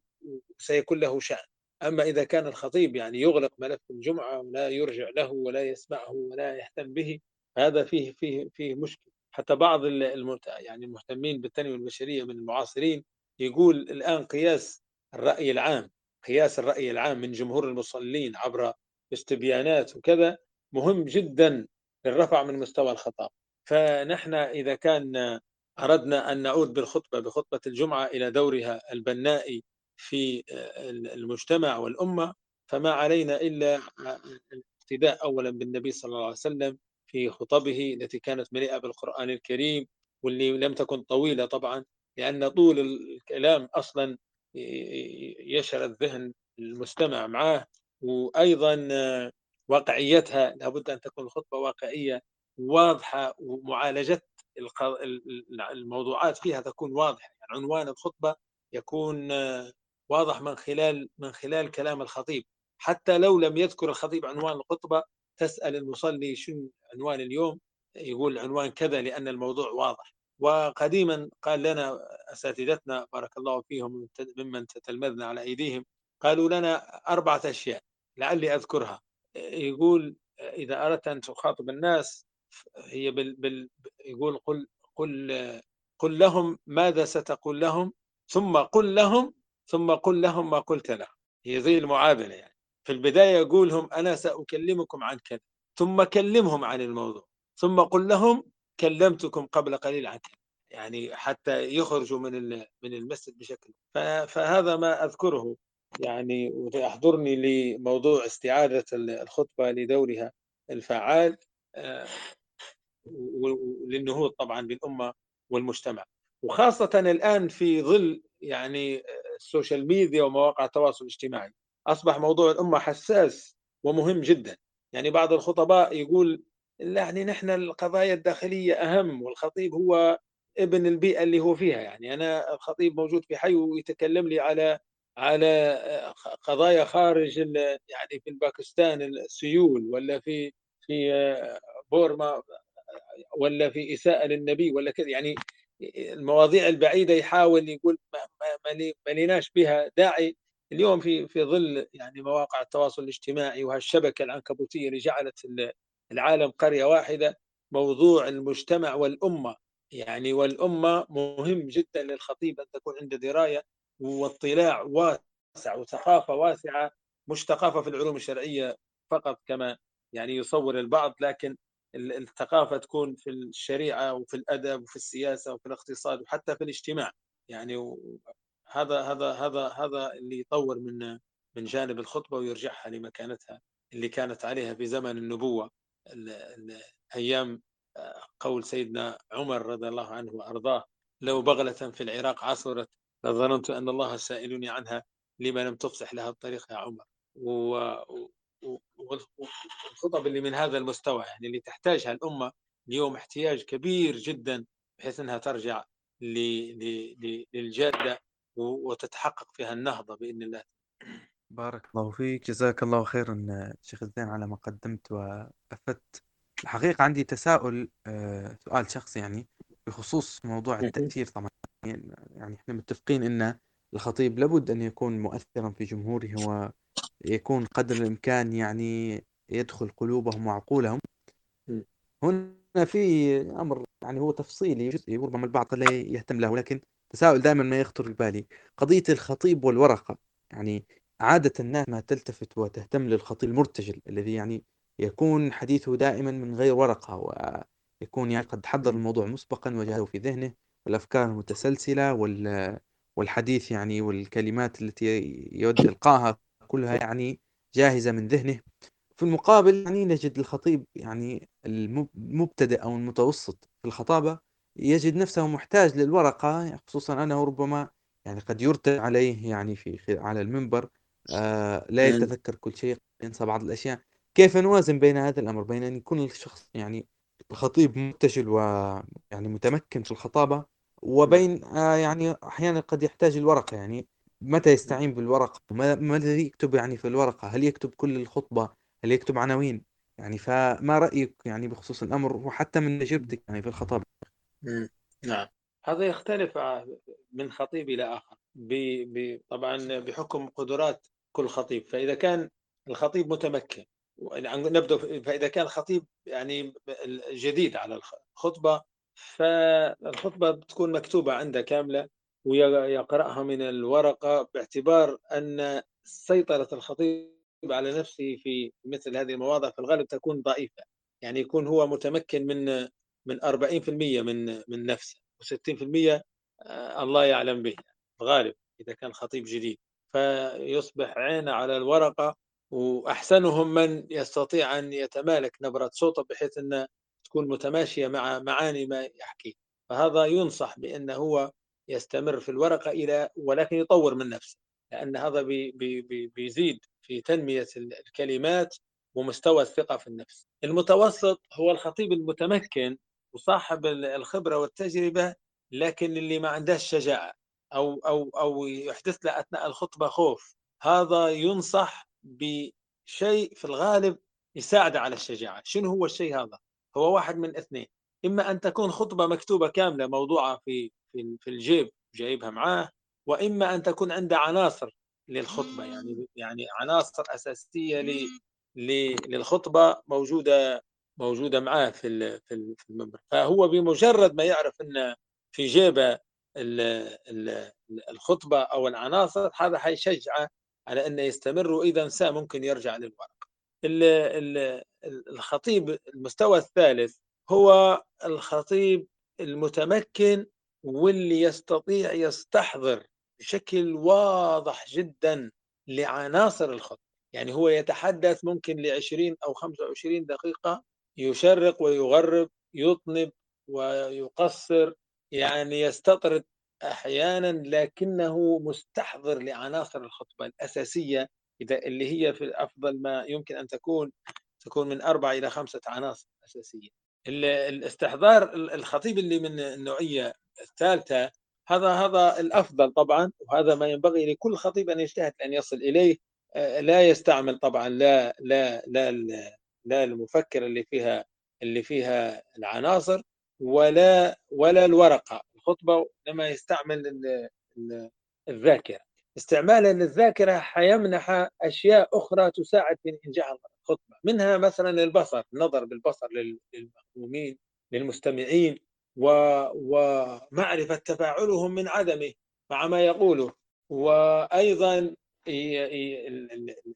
[SPEAKER 2] سيكون له شأن. أما إذا كان الخطيب يعني يغلق ملف الجمعة ولا يرجع له ولا يسمعه ولا يهتم به هذا فيه فيه فيه مشكلة. حتى بعض المت... يعني المهتمين بالتنمية البشرية من المعاصرين يقول الآن قياس الرأي العام قياس الرأي العام من جمهور المصلين عبر استبيانات وكذا مهم جدا للرفع من مستوى الخطاب. فنحن إذا كان أردنا أن نعود بالخطبة بخطبة الجمعة إلى دورها البناء في المجتمع والأمة فما علينا إلا الاقتداء أولا بالنبي صلى الله عليه وسلم في خطبه التي كانت مليئة بالقرآن الكريم واللي لم تكن طويلة طبعا لأن طول الكلام أصلا يشغل الذهن المستمع معه وأيضا واقعيتها لابد أن تكون الخطبة واقعية واضحة ومعالجه الموضوعات فيها تكون واضحة يعني عنوان الخطبة يكون واضح من خلال من خلال كلام الخطيب. حتى لو لم يذكر الخطيب عنوان الخطبة تسأل المصلي شو عنوان اليوم؟ يقول عنوان كذا لأن الموضوع واضح. وقديما قال لنا أساتذتنا بارك الله فيهم ممن تتلمذنا على أيديهم قالوا لنا أربعة أشياء لعلي أذكرها. يقول إذا أردت أن تخاطب الناس هي بال بال يقول قل قل قل لهم ماذا ستقول لهم ثم قل لهم ثم قل لهم ما قلت لهم. هي زي المعادلة يعني. في البداية يقولهم أنا سأكلمكم عن كذا ثم كلمهم عن الموضوع ثم قل لهم كلمتكم قبل قليل عن كذا. يعني حتى يخرجوا من من المسجد بشكل. فهذا ما أذكره يعني ويحضرني لموضوع استعادة الخطبة لدورها الفعال آه، للنهوض طبعا بالأمة والمجتمع. وخاصة الآن في ظل يعني السوشيال ميديا ومواقع التواصل الاجتماعي أصبح موضوع الأمة حساس ومهم جدا. يعني بعض الخطباء يقول يعني نحن القضايا الداخلية أهم والخطيب هو ابن البيئة اللي هو فيها. يعني أنا الخطيب موجود في حي ويتكلم لي على على قضايا خارج يعني في باكستان السيول ولا في في بورما. ولا في إساءة للنبي ولا كذا. يعني المواضيع البعيدة يحاول يقول ما, لناش بها داعي. اليوم في في ظل يعني مواقع التواصل الاجتماعي وهالشبكة العنكبوتية اللي جعلت العالم قرية واحدة موضوع المجتمع والأمة. يعني والأمة مهم جدا للخطيب أن تكون عنده دراية واطلاع واسع وثقافة واسعة مش ثقافة في العلوم الشرعية فقط كما يعني يصور البعض لكن الثقافة تكون في الشريعة وفي الأدب وفي السياسة وفي الاقتصاد وحتى في الاجتماع. يعني هذا هذا هذا هذا اللي يطور من من جانب الخطبة ويرجعها لمكانتها اللي كانت عليها في زمن النبوة. أيام آه، قول سيدنا عمر رضي الله عنه وأرضاه لو بغلة في العراق عصرت لظننت أن الله سائلني عنها لما لم تفصح لها الطريق يا عمر؟ والخطب اللي من هذا المستوى يعني اللي تحتاجها الأمة اليوم احتياج كبير جدا بحيث أنها ترجع للجادة وتتحقق فيها النهضة بإذن الله.
[SPEAKER 1] بارك الله فيك جزاك الله خيرا شيخ الزين على ما قدمت وأفدت. الحقيقة عندي تساؤل آه، سؤال شخصي يعني بخصوص موضوع التأثير طبعا. يعني إحنا متفقين إن الخطيب لابد أن يكون مؤثرا في جمهوره ويكون قدر الإمكان يعني يدخل قلوبهم وعقولهم. هنا في أمر يعني هو تفصيلي جزئي وربما البعض لا يهتم له لكن تساؤل دائما ما يخطر ببالي. قضية الخطيب والورقة يعني عادة الناس ما تلتفت وتهتم للخطيب المرتجل الذي يعني يكون حديثه دائما من غير ورقة ويكون يعني قد حضر الموضوع مسبقا وجهه في ذهنه والأفكار المتسلسلة والحديث يعني والكلمات التي يود إلقاها كلها يعني جاهزة من ذهنه. في المقابل يعني نجد الخطيب يعني المبتدئ أو المتوسط في الخطابة يجد نفسه محتاج للورقة خصوصا أنه ربما يعني قد يرتد عليه يعني في على المنبر آه لا يتذكر كل شيء ينسى بعض الأشياء. كيف نوازن بين هذا الأمر؟ بين أن يكون الشخص يعني الخطيب مرتجل ويعني متمكن في الخطابة وبين آه يعني أحيانا قد يحتاج الورقة. يعني متى يستعين بالورقة؟ ما الذي يكتب يعني في الورقة؟ هل يكتب كل الخطبة؟ هل يكتب عناوين؟ يعني فما رأيك يعني بخصوص الأمر وحتى من تجربتك يعني في الخطابة
[SPEAKER 2] نعم. هذا يختلف من خطيب إلى آخر. ب... ب... طبعا بحكم قدرات كل خطيب. فإذا كان الخطيب متمكن نبدأ فإذا كان خطيب يعني جديد على الخطبة فالخطبة بتكون مكتوبة عنده كاملة. ويقرأها من الورقة باعتبار أن سيطرة الخطيب على نفسه في مثل هذه المواضع في الغالب تكون ضعيفة. يعني يكون هو متمكن من من 40% من من نفسه و60% آه، الله يعلم به الغالب إذا كان خطيب جديد. فيصبح عينه على الورقة وأحسنهم من يستطيع أن يتمالك نبرة صوته بحيث أن تكون متماشية مع معاني ما يحكي. فهذا ينصح بأنه هو يستمر في الورقة إلى ولكن يطور من نفسه لأن هذا بي بي بيزيد في تنمية الكلمات ومستوى الثقة في النفس. المتوسط هو الخطيب المتمكن وصاحب الخبرة والتجربة لكن اللي ما عندهش شجاعة أو أو أو يحدث له أثناء الخطبة خوف. هذا ينصح بشيء في الغالب يساعد على الشجاعة. شنو هو الشيء هذا؟ هو واحد من اثنين. إما أن تكون خطبة مكتوبة كاملة موضوعة في في الجيب جايبها معاه وإما أن تكون عنده عناصر للخطبة. يعني يعني عناصر أساسية للخطبة موجودة موجودة معاه في في المنبر. فهو بمجرد ما يعرف أن في جيبه الخطبة أو العناصر هذا حيشجعه على أنه يستمر وإذا نسى ممكن يرجع للورق. الخطيب المستوى الثالث هو الخطيب المتمكن واللي يستطيع يستحضر بشكل واضح جدا لعناصر الخطبة يعني هو يتحدث ممكن ل 20 أو 25 دقيقة يشرق ويغرب يطنب ويقصر يعني يستطرد أحيانا لكنه مستحضر لعناصر الخطبة الأساسية إذا اللي هي في أفضل ما يمكن أن تكون تكون من أربع إلى خمسة عناصر أساسية. الاستحضار الخطيب اللي من النوعية الثالثة هذا هذا الأفضل طبعا وهذا ما ينبغي لكل خطيب أن يجتهد أن يصل إليه. آه، لا يستعمل طبعا لا لا لا لا المفكر اللي فيها اللي فيها العناصر ولا ولا الورقة الخطبة انما يستعمل الذاكرة. استعمالا للذاكرة حيمنح أشياء أخرى تساعد في انجاح الخطبة منها مثلا البصر النظر بالبصر للمأمومين للمستمعين. ومعرفة تفاعلهم من عدمه مع ما يقوله. وأيضا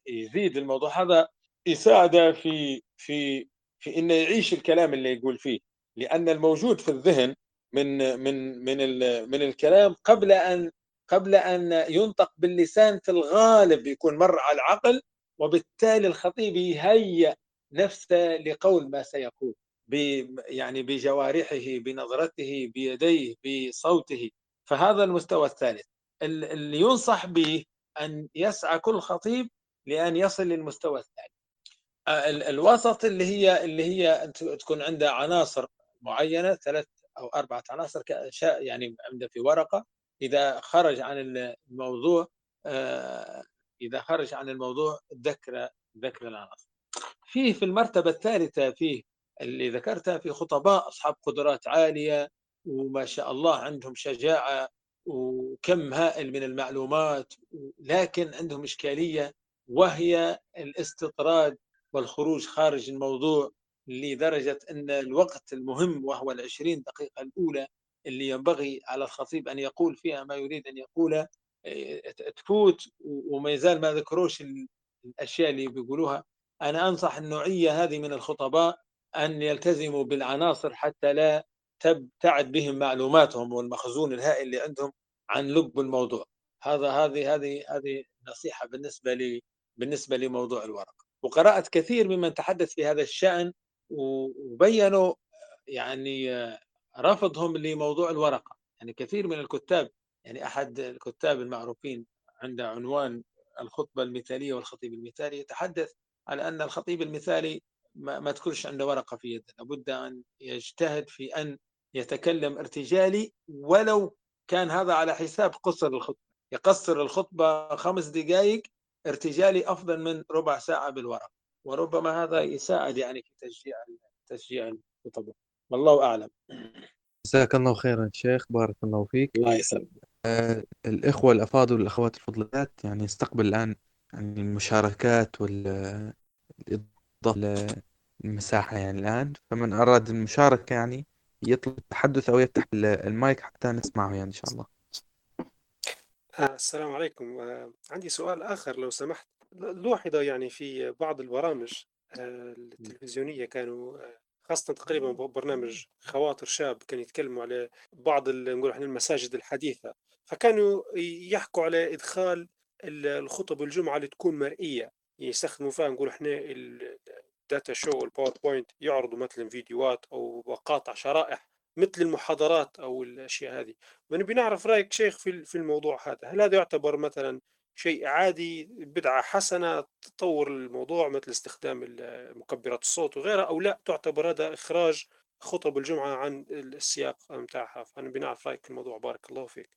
[SPEAKER 2] يزيد الموضوع هذا يساعده في في في إنه يعيش الكلام اللي يقول فيه. لأن الموجود في الذهن من من من من الكلام قبل ان قبل أن ينطق باللسان في الغالب يكون مر على العقل وبالتالي الخطيب يهيئ نفسه لقول ما سيقول. يعني بجوارحه بنظرته بيديه بصوته فهذا المستوى الثالث. اللي ينصح به أن يسعى كل خطيب لأن يصل للمستوى الثاني. الوسط اللي هي اللي هي تكون عنده عناصر معينة ثلاث أو أربعة عناصر يعني عنده في ورقة. إذا خرج عن الموضوع آه، إذا خرج عن الموضوع ذكر ذكر العناصر. فيه في المرتبة الثالثة فيه اللي ذكرتها في خطباء أصحاب قدرات عالية وما شاء الله عندهم شجاعة وكم هائل من المعلومات لكن عندهم إشكالية وهي الاستطراد والخروج خارج الموضوع لدرجة أن الوقت المهم وهو العشرين دقيقة الأولى اللي ينبغي على الخطيب أن يقول فيها ما يريد أن يقوله إيه، تفوت وما يزال ما ذكروش الأشياء اللي بيقولوها. أنا أنصح النوعية هذه من الخطباء أن يلتزموا بالعناصر حتى لا تبتعد بهم معلوماتهم والمخزون الهائل اللي عندهم عن لب الموضوع. هذا هذه هذه هذه نصيحة بالنسبة لي بالنسبة لموضوع الورق. وقرأت كثير ممن تحدث في هذا الشأن وبينوا يعني رفضهم لموضوع الورقة. يعني كثير من الكتاب يعني أحد الكتاب المعروفين عنده عنوان الخطبة المثالية والخطيب المثالي يتحدث على أن الخطيب المثالي ما, ما تكونش عنده ورقة في يده. لابد أن يجتهد في أن يتكلم ارتجالي ولو كان هذا على حساب قصر الخطبة. يقصر الخطبة خمس دقائق ارتجالي أفضل من ربع ساعة بالورق وربما هذا يساعد يعني في تشجيع تشجيع الخطبة. والله أعلم.
[SPEAKER 5] جزاك الله خيرا شيخ. بارك الله فيك.
[SPEAKER 2] الله يسلمك.
[SPEAKER 5] آه الإخوة الأفاضل والأخوات الفضلات يعني استقبل الآن يعني المشاركات والإضافة للمساحة يعني الآن. فمن أراد المشاركة يعني يطلب التحدث أو يفتح المايك حتى نسمعه يعني إن شاء الله.
[SPEAKER 4] آه، السلام عليكم. آه، عندي سؤال آخر لو سمحت. لوحظ يعني في بعض البرامج آه، التلفزيونية كانوا خاصة تقريبا برنامج خواطر شاب كان يتكلموا على بعض نقول إحنا المساجد الحديثة. فكانوا يحكوا على إدخال الخطب الجمعة اللي تكون مرئية يستخدموا فيها نقول إحنا ال data show وال PowerPoint يعرضوا مثلا فيديوهات أو مقاطع شرائح مثل المحاضرات أو الأشياء هذه. فنبي نعرف رأيك شيخ في في الموضوع هذا. هل هذا يعتبر مثلا شيء عادي بدعة حسنة تطور الموضوع مثل استخدام مكبرات الصوت وغيرها أو لا؟ تعتبر هذا إخراج خطب الجمعة عن السياق متاعها. فأنا بنعرف رأيك في الموضوع. بارك الله فيك.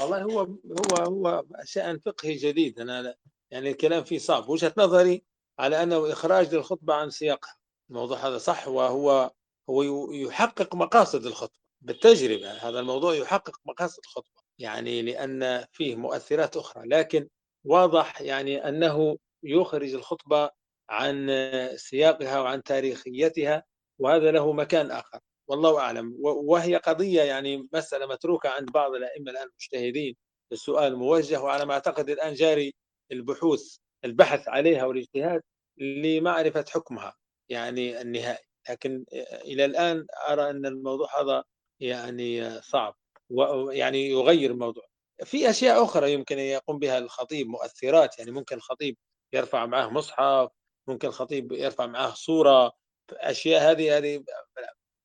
[SPEAKER 2] والله هو هو هو شأن فقهي جديد. أنا يعني الكلام فيه صعب. وجهة نظري على أنه إخراج للخطبة عن سياقها. الموضوع هذا صح وهو هو يحقق مقاصد الخطبة بالتجربة. هذا الموضوع يحقق مقاصد الخطبة يعني لأن فيه مؤثرات أخرى. لكن واضح يعني أنه يخرج الخطبة عن سياقها وعن تاريخيتها وهذا له مكان آخر. والله أعلم. وهي قضية يعني مسألة متروكة عند بعض الأئمة الآن المجتهدين السؤال موجه وعلى ما أعتقد الآن جاري البحوث البحث عليها والاجتهاد لمعرفة حكمها يعني النهائي. لكن إلى الآن أرى أن الموضوع هذا يعني صعب ويعني يغير الموضوع. في أشياء أخرى يمكن أن يقوم بها الخطيب مؤثرات يعني ممكن الخطيب يرفع معه مصحف ممكن الخطيب يرفع معه صورة أشياء هذه هذه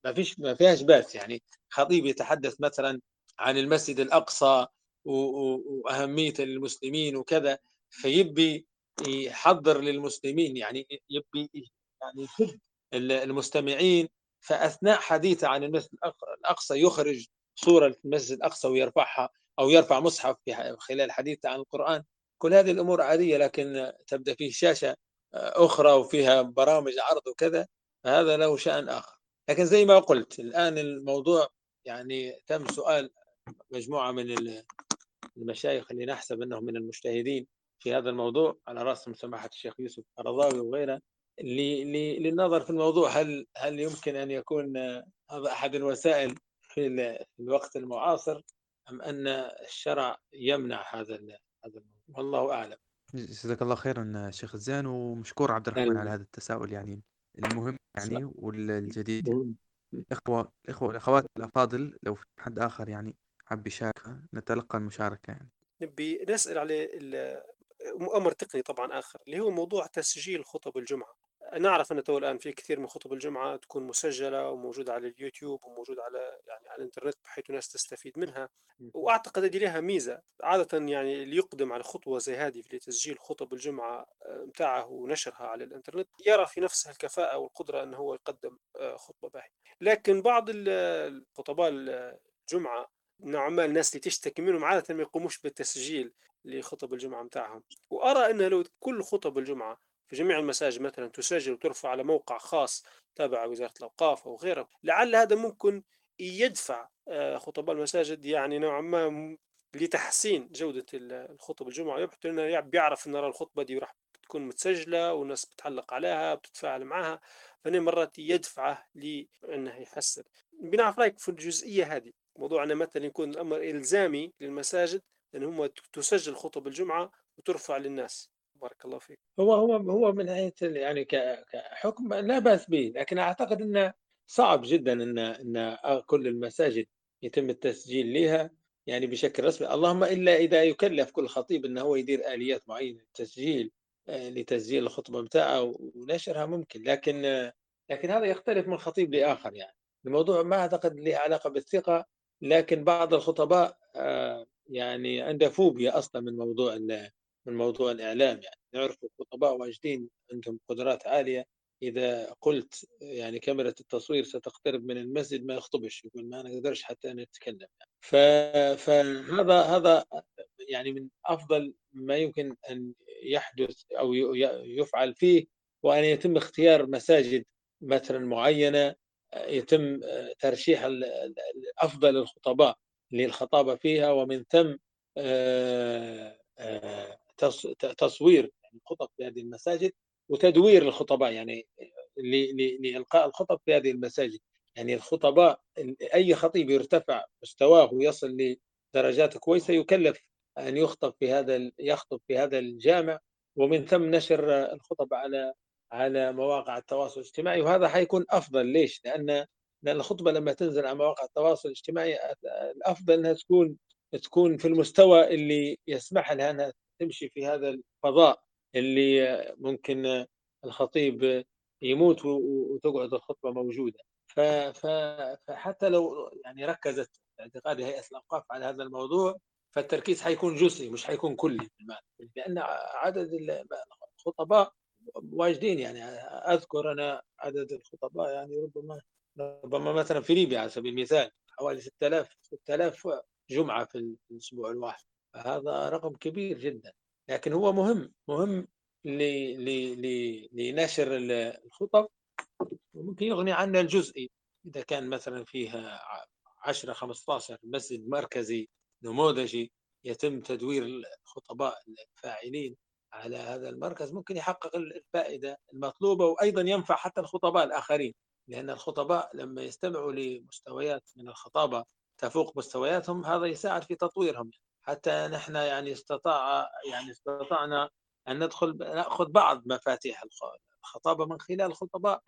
[SPEAKER 2] ما فيش ما فيهاش بأس. يعني خطيب يتحدث مثلا عن المسجد الأقصى واهميته للمسلمين وكذا فيبي يحضر للمسلمين يعني يبي يعني يشد المستمعين فأثناء حديثه عن المسجد الأقصى يخرج صورة المسجد الأقصى ويرفعها أو يرفع مصحف خلال حديثه عن القرآن. كل هذه الأمور عادية لكن تبدأ فيه شاشة أخرى وفيها برامج عرض وكذا فهذا له شأن آخر. لكن زي ما قلت الآن الموضوع يعني تم سؤال مجموعة من المشايخ اللي نحسب إنهم من المجتهدين. في هذا الموضوع على راسهم سماحه الشيخ يوسف القرضاوي وغيره. للنظر في الموضوع هل هل يمكن أن يكون هذا أحد الوسائل في الوقت المعاصر أم أن الشرع يمنع هذا هذا الموضوع؟ والله أعلم.
[SPEAKER 5] جزاك الله خيرا شيخ الزين ومشكور عبد الرحمن على هذا التساؤل يعني المهم يعني والجديد. الإخوة الإخوة والأخوات الأفاضل لو في حد آخر يعني حاب يشارك نتلقى المشاركة يعني.
[SPEAKER 4] نبي نسأل على أمر تقني طبعا آخر اللي هو موضوع تسجيل خطب الجمعة. نعرف أن تو الآن في كثير من خطب الجمعة تكون مسجلة وموجودة على اليوتيوب وموجودة على يعني على الإنترنت بحيث الناس تستفيد منها. وأعتقد هذه لها ميزة. عادة يعني اللي يقدم على خطوة زي هذه في تسجيل خطب الجمعة متاعه ونشرها على الإنترنت يرى في نفسه الكفاءة والقدرة أنه هو يقدم آه، خطبة باهية. لكن بعض الخطباء الجمعة نوعا ما الناس اللي تشتكي منهم عادة ما يقوموش بالتسجيل. لخطب الجمعة متاعهم. وأرى أن لو كل خطب الجمعة في جميع المساجد مثلا تسجل وترفع على موقع خاص تابع وزارة الأوقاف أو غيره لعل هذا ممكن يدفع آه، خطباء المساجد يعني نوعا ما لتحسين جودة الخطب الجمعة. يبحث أنه بيعرف أن الخطبة دي راح تكون متسجلة والناس بتعلق عليها بتتفاعل معها. فهنا مرات يدفعه لأنه يحسن. بنعرف رأيك في الجزئية هذه موضوع أن مثلا يكون الأمر إلزامي للمساجد أن هم تسجل خطب الجمعة وترفع للناس. بارك الله فيك.
[SPEAKER 2] هو هو هو من ناحيه يعني كحكم لا بأس به لكن أعتقد إنه صعب جدا إن إن كل المساجد يتم التسجيل لها يعني بشكل رسمي. اللهم إلا إذا يكلف كل خطيب إنه هو يدير آليات معينة للتسجيل آه، لتسجيل الخطبة بتاعه ونشرها ممكن لكن لكن هذا يختلف من خطيب لآخر يعني. الموضوع ما أعتقد له علاقة بالثقة لكن بعض الخطباء آه، يعني عنده فوبيا أصلا من موضوع من موضوع الإعلام يعني. نعرف الخطباء واجدين عندهم قدرات عالية. إذا قلت يعني كاميرا التصوير ستقترب من المسجد ما يخطبش يقول ما نقدرش حتى نتكلم يعني. فهذا هذا يعني من أفضل ما يمكن أن يحدث أو يفعل فيه. وأن يتم اختيار مساجد مثلا معينة يتم ترشيح أفضل الخطباء. للخطابة فيها ومن ثم آه، آه، تصوير الخطب في هذه المساجد وتدوير الخطباء يعني لإلقاء الخطب في هذه المساجد. يعني الخطباء أي خطيب يرتفع مستواه ويصل لدرجات كويسة يكلف أن يخطب في هذا يخطب في هذا الجامع ومن ثم نشر الخطب على على مواقع التواصل الاجتماعي. وهذا حيكون أفضل. ليش؟ لأن لأن الخطبة لما تنزل على مواقع التواصل الاجتماعي الأفضل أنها تكون تكون في المستوى اللي يسمح لها أنها تمشي في هذا الفضاء اللي ممكن الخطيب يموت وتقعد الخطبة موجودة. فحتى لو يعني ركزت اعتقاد هيئة الأوقاف على هذا الموضوع فالتركيز حيكون جزئي مش حيكون كلي لأن عدد الخطباء واجدين يعني أذكر أنا عدد الخطباء يعني ربما ربما مثلا في ليبيا على سبيل المثال حوالي 6000 6000 جمعة في الأسبوع الواحد. هذا رقم كبير جدا. لكن هو مهم مهم لنشر الخطب وممكن يغني عنه الجزئي. إذا كان مثلا فيها 10 15 مسجد مركزي نموذجي يتم تدوير الخطباء الفاعلين على هذا المركز ممكن يحقق الفائدة المطلوبة وأيضا ينفع حتى الخطباء الآخرين. لأن الخطباء لما يستمعوا لمستويات من الخطابة تفوق مستوياتهم هذا يساعد في تطويرهم. حتى نحن يعني استطاع يعني استطعنا أن ندخل نأخذ بعض مفاتيح الخطابة من خلال الخطباء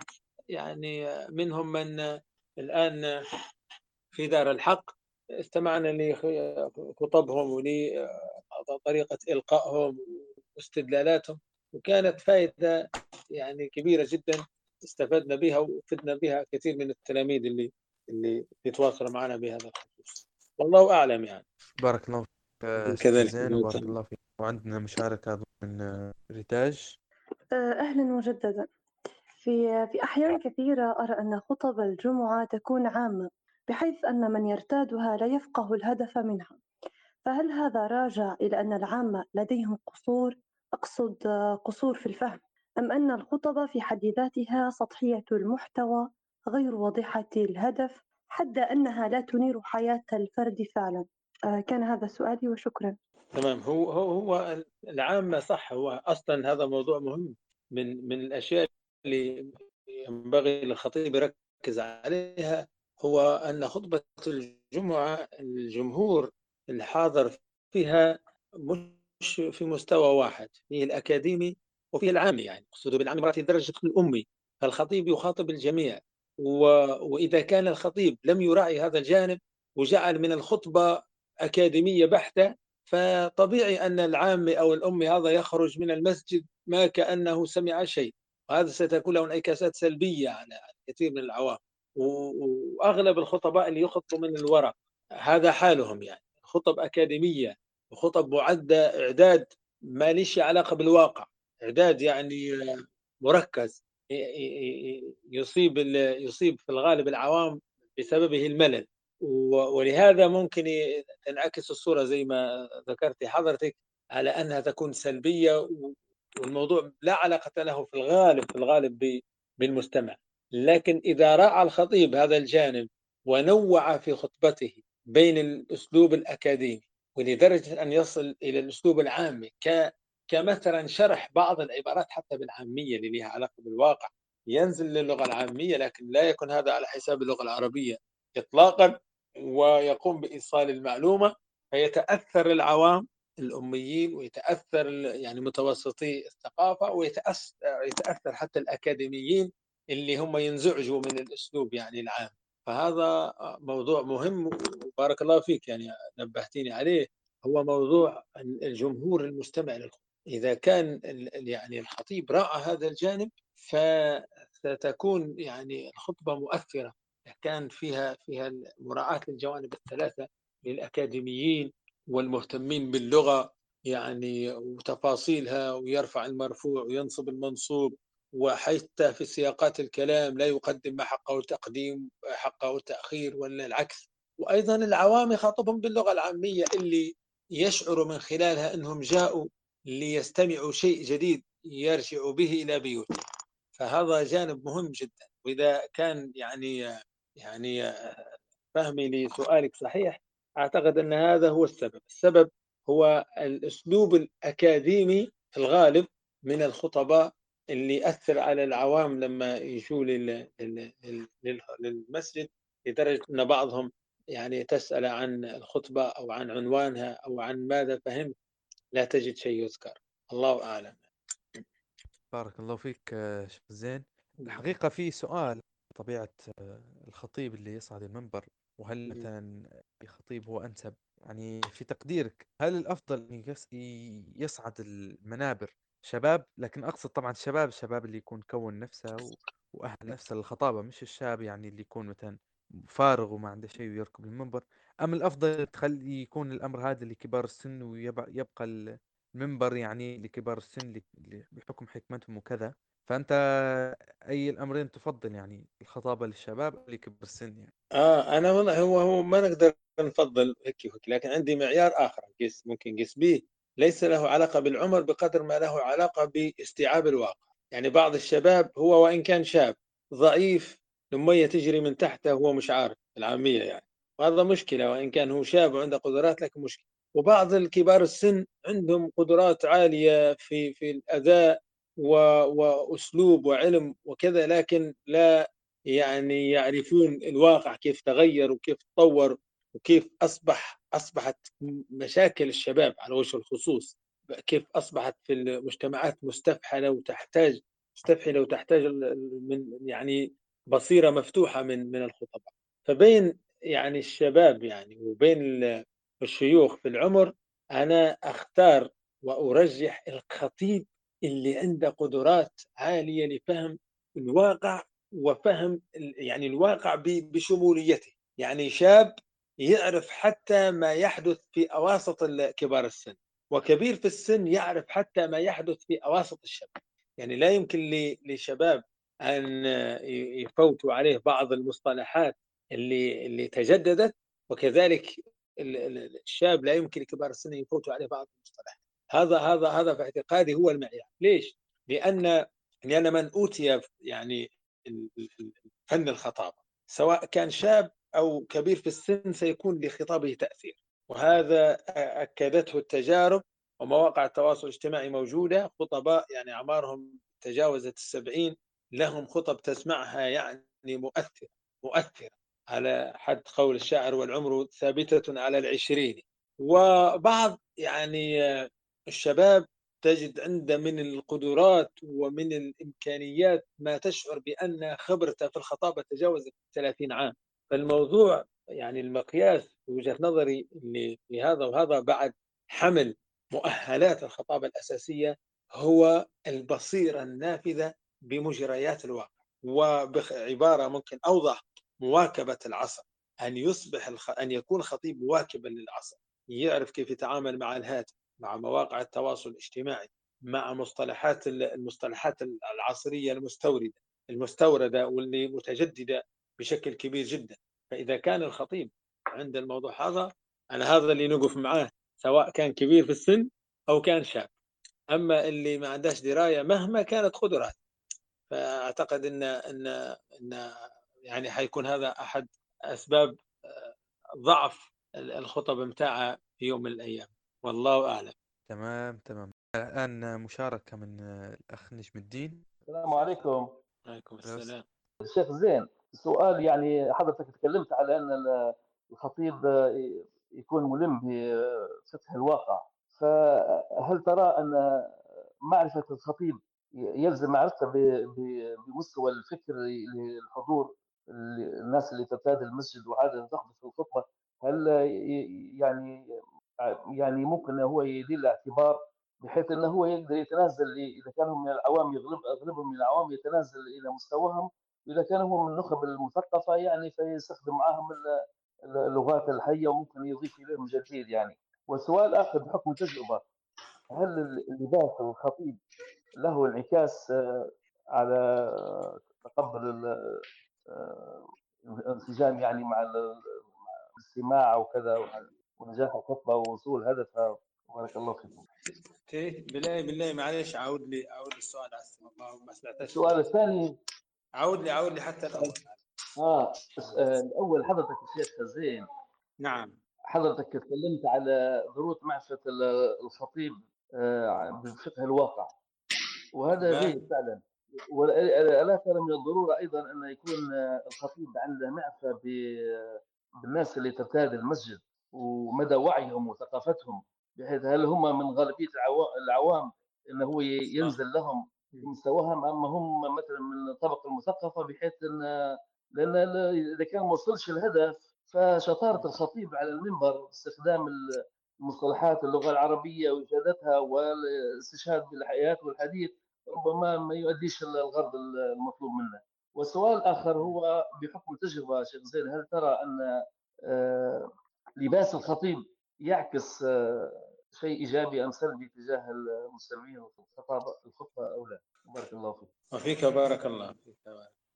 [SPEAKER 2] يعني منهم من الآن في دار الحق استمعنا لخطبهم ولطريقة إلقائهم واستدلالاتهم وكانت فائدة يعني كبيرة جدا استفدنا بها وفدنا بها كثير من التلاميذ اللي اللي يتواصلوا معنا بهذا الخصوص. والله أعلم يعني.
[SPEAKER 5] بارك الله كذلك زين وبارك الله فيك. وعندنا مشاركة من آه، ريتاج.
[SPEAKER 6] آه، أهلا مجددا في في أحيان كثيرة أرى أن خطب الجمعة تكون عامة بحيث أن من يرتادها لا يفقه الهدف منها. فهل هذا راجع إلى أن العامة لديهم قصور؟ أقصد آه، قصور في الفهم. أم أن الخطب في حد ذاتها سطحية المحتوى غير واضحة الهدف حتى أنها لا تنير حياة الفرد فعلا؟ آه، كان هذا سؤالي وشكرا.
[SPEAKER 2] تمام. هو هو هو العامة صح. هو أصلا هذا موضوع مهم. من من الأشياء اللي ينبغي للخطيب يركز عليها هو أن خطبة الجمعة الجمهور الحاضر فيها مش في مستوى واحد فيه الأكاديمي وفيه العامي يعني أقصد بالعامي مرات درجة الأمي فالخطيب يخاطب الجميع. و... وإذا كان الخطيب لم يراعي هذا الجانب وجعل من الخطبة أكاديمية بحتة فطبيعي أن العامي أو الأمي هذا يخرج من المسجد ما كأنه سمع شيء. وهذا ستكون له انعكاسات سلبية على كثير من العوام. وأغلب الخطباء اللي يخطبوا من الورق هذا حالهم يعني. خطب أكاديمية وخطب معدة إعداد ما ليش علاقة بالواقع. إعداد يعني مركز يصيب يصيب في الغالب العوام بسببه الملل. ولهذا ممكن تنعكس الصورة زي ما ذكرت حضرتك على أنها تكون سلبية والموضوع لا علاقة له في الغالب في الغالب بالمستمع. لكن إذا راعى الخطيب هذا الجانب ونوع في خطبته بين الأسلوب الأكاديمي ولدرجة أن يصل إلى الأسلوب العامي ك كمثلا شرح بعض العبارات حتى بالعامية اللي لها علاقة بالواقع. ينزل للغة العامية لكن لا يكون هذا على حساب اللغة العربية إطلاقا ويقوم بإيصال المعلومة. فيتأثر العوام الأميين ويتأثر يعني متوسطي الثقافة ويتأثر حتى الأكاديميين اللي هم ينزعجوا من الأسلوب يعني العام. فهذا موضوع مهم وبارك الله فيك يعني نبهتيني عليه. هو موضوع الجمهور المستمع للخطبة. إذا كان يعني الخطيب راعى هذا الجانب فستكون يعني الخطبة مؤثرة. كان فيها فيها مراعاة للجوانب الثلاثة للأكاديميين والمهتمين باللغة يعني وتفاصيلها ويرفع المرفوع وينصب المنصوب وحتى في سياقات الكلام لا يقدم ما حقه تقديم حقه تأخير ولا العكس. وأيضا العوام يخاطبهم باللغة العامية اللي يشعر من خلالها أنهم جاءوا ليستمعوا شيء جديد يرجعوا به إلى بيوتهم فهذا جانب مهم جدا. وإذا كان يعني يعني فهمي لسؤالك صحيح أعتقد أن هذا هو السبب. السبب هو الأسلوب الأكاديمي في الغالب من الخطباء اللي يأثر على العوام لما يجوا للمسجد لدرجة أن بعضهم يعني تسأل عن الخطبة أو عن عنوانها أو عن ماذا فهمت. لا تجد شيء يذكر. الله أعلم.
[SPEAKER 5] بارك الله فيك شيخ زين. الحقيقة في سؤال طبيعة الخطيب اللي يصعد المنبر وهل مثلا الخطيب هو أنسب؟ يعني في تقديرك هل الأفضل يصعد المنابر شباب؟ لكن أقصد طبعا الشباب الشباب اللي يكون كون نفسه وأهل نفسه للخطابة مش الشاب يعني اللي يكون مثلا فارغ وما عنده شيء ويركب المنبر. أم الأفضل تخلي يكون الأمر هذا لكبار السن ويبقى المنبر يعني لكبار السن بحكم حكمتهم وكذا. فأنت أي الأمرين تفضل يعني الخطابة للشباب لكبار السن يعني؟
[SPEAKER 2] آه أنا والله هو هو ما نقدر نفضل هيك وهيك لكن عندي معيار آخر قيس ممكن قيس به. ليس له علاقة بالعمر بقدر ما له علاقة باستيعاب الواقع. يعني بعض الشباب هو وإن كان شاب ضعيف المية تجري من تحته هو مش عارف العامية يعني. وهذا مشكلة وإن كان هو شاب وعنده قدرات لكن مشكلة. وبعض الكبار السن عندهم قدرات عالية في في الأداء وأسلوب وعلم وكذا لكن لا يعني يعرفون الواقع كيف تغير وكيف تطور وكيف أصبح أصبحت مشاكل الشباب على وجه الخصوص كيف أصبحت في المجتمعات مستفحلة وتحتاج مستفحلة وتحتاج من يعني بصيرة مفتوحة من من الخطباء. فبين يعني الشباب يعني وبين الشيوخ في العمر أنا أختار وأرجح الخطيب اللي عنده قدرات عالية لفهم الواقع وفهم يعني الواقع بشموليته. يعني شاب يعرف حتى ما يحدث في أواسط كبار السن وكبير في السن يعرف حتى ما يحدث في أواسط الشباب. يعني لا يمكن لشباب أن يفوتوا عليه بعض المصطلحات اللي اللي تجددت وكذلك الشاب لا يمكن لكبار السن يفوتوا عليه بعض المصطلحات. هذا هذا هذا في اعتقادي هو المعيار. ليش؟ لأن لأن من أوتي يعني فن الخطابة سواء كان شاب أو كبير في السن سيكون لخطابه تأثير. وهذا أكدته التجارب ومواقع التواصل الاجتماعي موجودة خطباء يعني أعمارهم تجاوزت السبعين لهم خطب تسمعها يعني مؤثرة مؤثرة. على حد قول الشاعر والعمر ثابتة على العشرين. وبعض يعني الشباب تجد عنده من القدرات ومن الإمكانيات ما تشعر بأن خبرته في الخطابة تجاوزت 30 عام. فالموضوع يعني المقياس وجهة نظري في هذا وهذا بعد حمل مؤهلات الخطابة الأساسية هو البصيرة النافذة بمجريات الواقع. وبعبارة ممكن أوضح مواكبة العصر أن يصبح الخ... أن يكون خطيب مواكبا للعصر يعرف كيف يتعامل مع الهاتف مع مواقع التواصل الاجتماعي مع مصطلحات المصطلحات العصرية المستوردة المستوردة واللي متجددة بشكل كبير جدا. فإذا كان الخطيب عند الموضوع هذا أنا هذا اللي نقف معاه سواء كان كبير في السن أو كان شاب. أما اللي ما عندهاش دراية مهما كانت قدراته فأعتقد أن أن أن يعني حيكون هذا أحد أسباب ضعف الخطب متاعها في يوم من الأيام. والله أعلم.
[SPEAKER 5] تمام تمام. الآن مشاركة من الأخ نجم الدين.
[SPEAKER 7] السلام عليكم.
[SPEAKER 2] وعليكم السلام.
[SPEAKER 7] الشيخ زين سؤال يعني حضرتك تكلمت على أن الخطيب يكون ملم بفقه الواقع. فهل ترى أن معرفة الخطيب يلزم معرفته بمستوى الفكر للحضور؟ الناس اللي ترتاد المسجد وعادة تحضر في الخطبة هل يعني يعني ممكن هو يدير الاعتبار بحيث انه هو يقدر يتنازل إذا كانوا من العوام يغلب أغلبهم من العوام يتنازل إلى مستواهم وإذا كان هو من النخب المثقفة يعني فيستخدم معهم اللغات الحية وممكن يضيف إليهم جديد يعني. والسؤال آخر بحكم التجربه هل اللباس الخطيب له انعكاس على تقبل الانسجام يعني مع الاستماع وكذا ونجاح الخطبة ووصول هدفها بارك الله فيكم.
[SPEAKER 2] بالله بالله معلش عاود لي عاود لي السؤال ما سمعتش.
[SPEAKER 7] السؤال الثاني.
[SPEAKER 2] عاود لي عاود لي حتى الأول.
[SPEAKER 7] آه الأول حضرتك الشيخ زين
[SPEAKER 2] نعم.
[SPEAKER 7] حضرتك تكلمت على ضروره معرفة الخطيب بفقه الواقع. وهذا جيد فعلا. ولا ترى من الضروره أيضا أن يكون الخطيب عنده معرفة بالناس اللي ترتاد المسجد ومدى وعيهم وثقافتهم. بحيث هل هم من غالبية العوام انه هو ينزل لهم في مستواهم اما هم مثلا من الطبقة المثقفة؟ بحيث إن لأن إذا كان ما وصلش الهدف فشطارة الخطيب على المنبر استخدام المصطلحات اللغة العربية وإفادتها والاستشهاد بالحياة والحديث ربما ما يؤديش الغرض المطلوب منه. والسؤال الآخر هو بحكم التجربه شيخ زين هل ترى أن لباس الخطيب يعكس شيء إيجابي أم سلبي تجاه المستمعين والخطابه الخطبة أو لا؟ بارك الله فيك.
[SPEAKER 2] وفيك بارك الله فيك.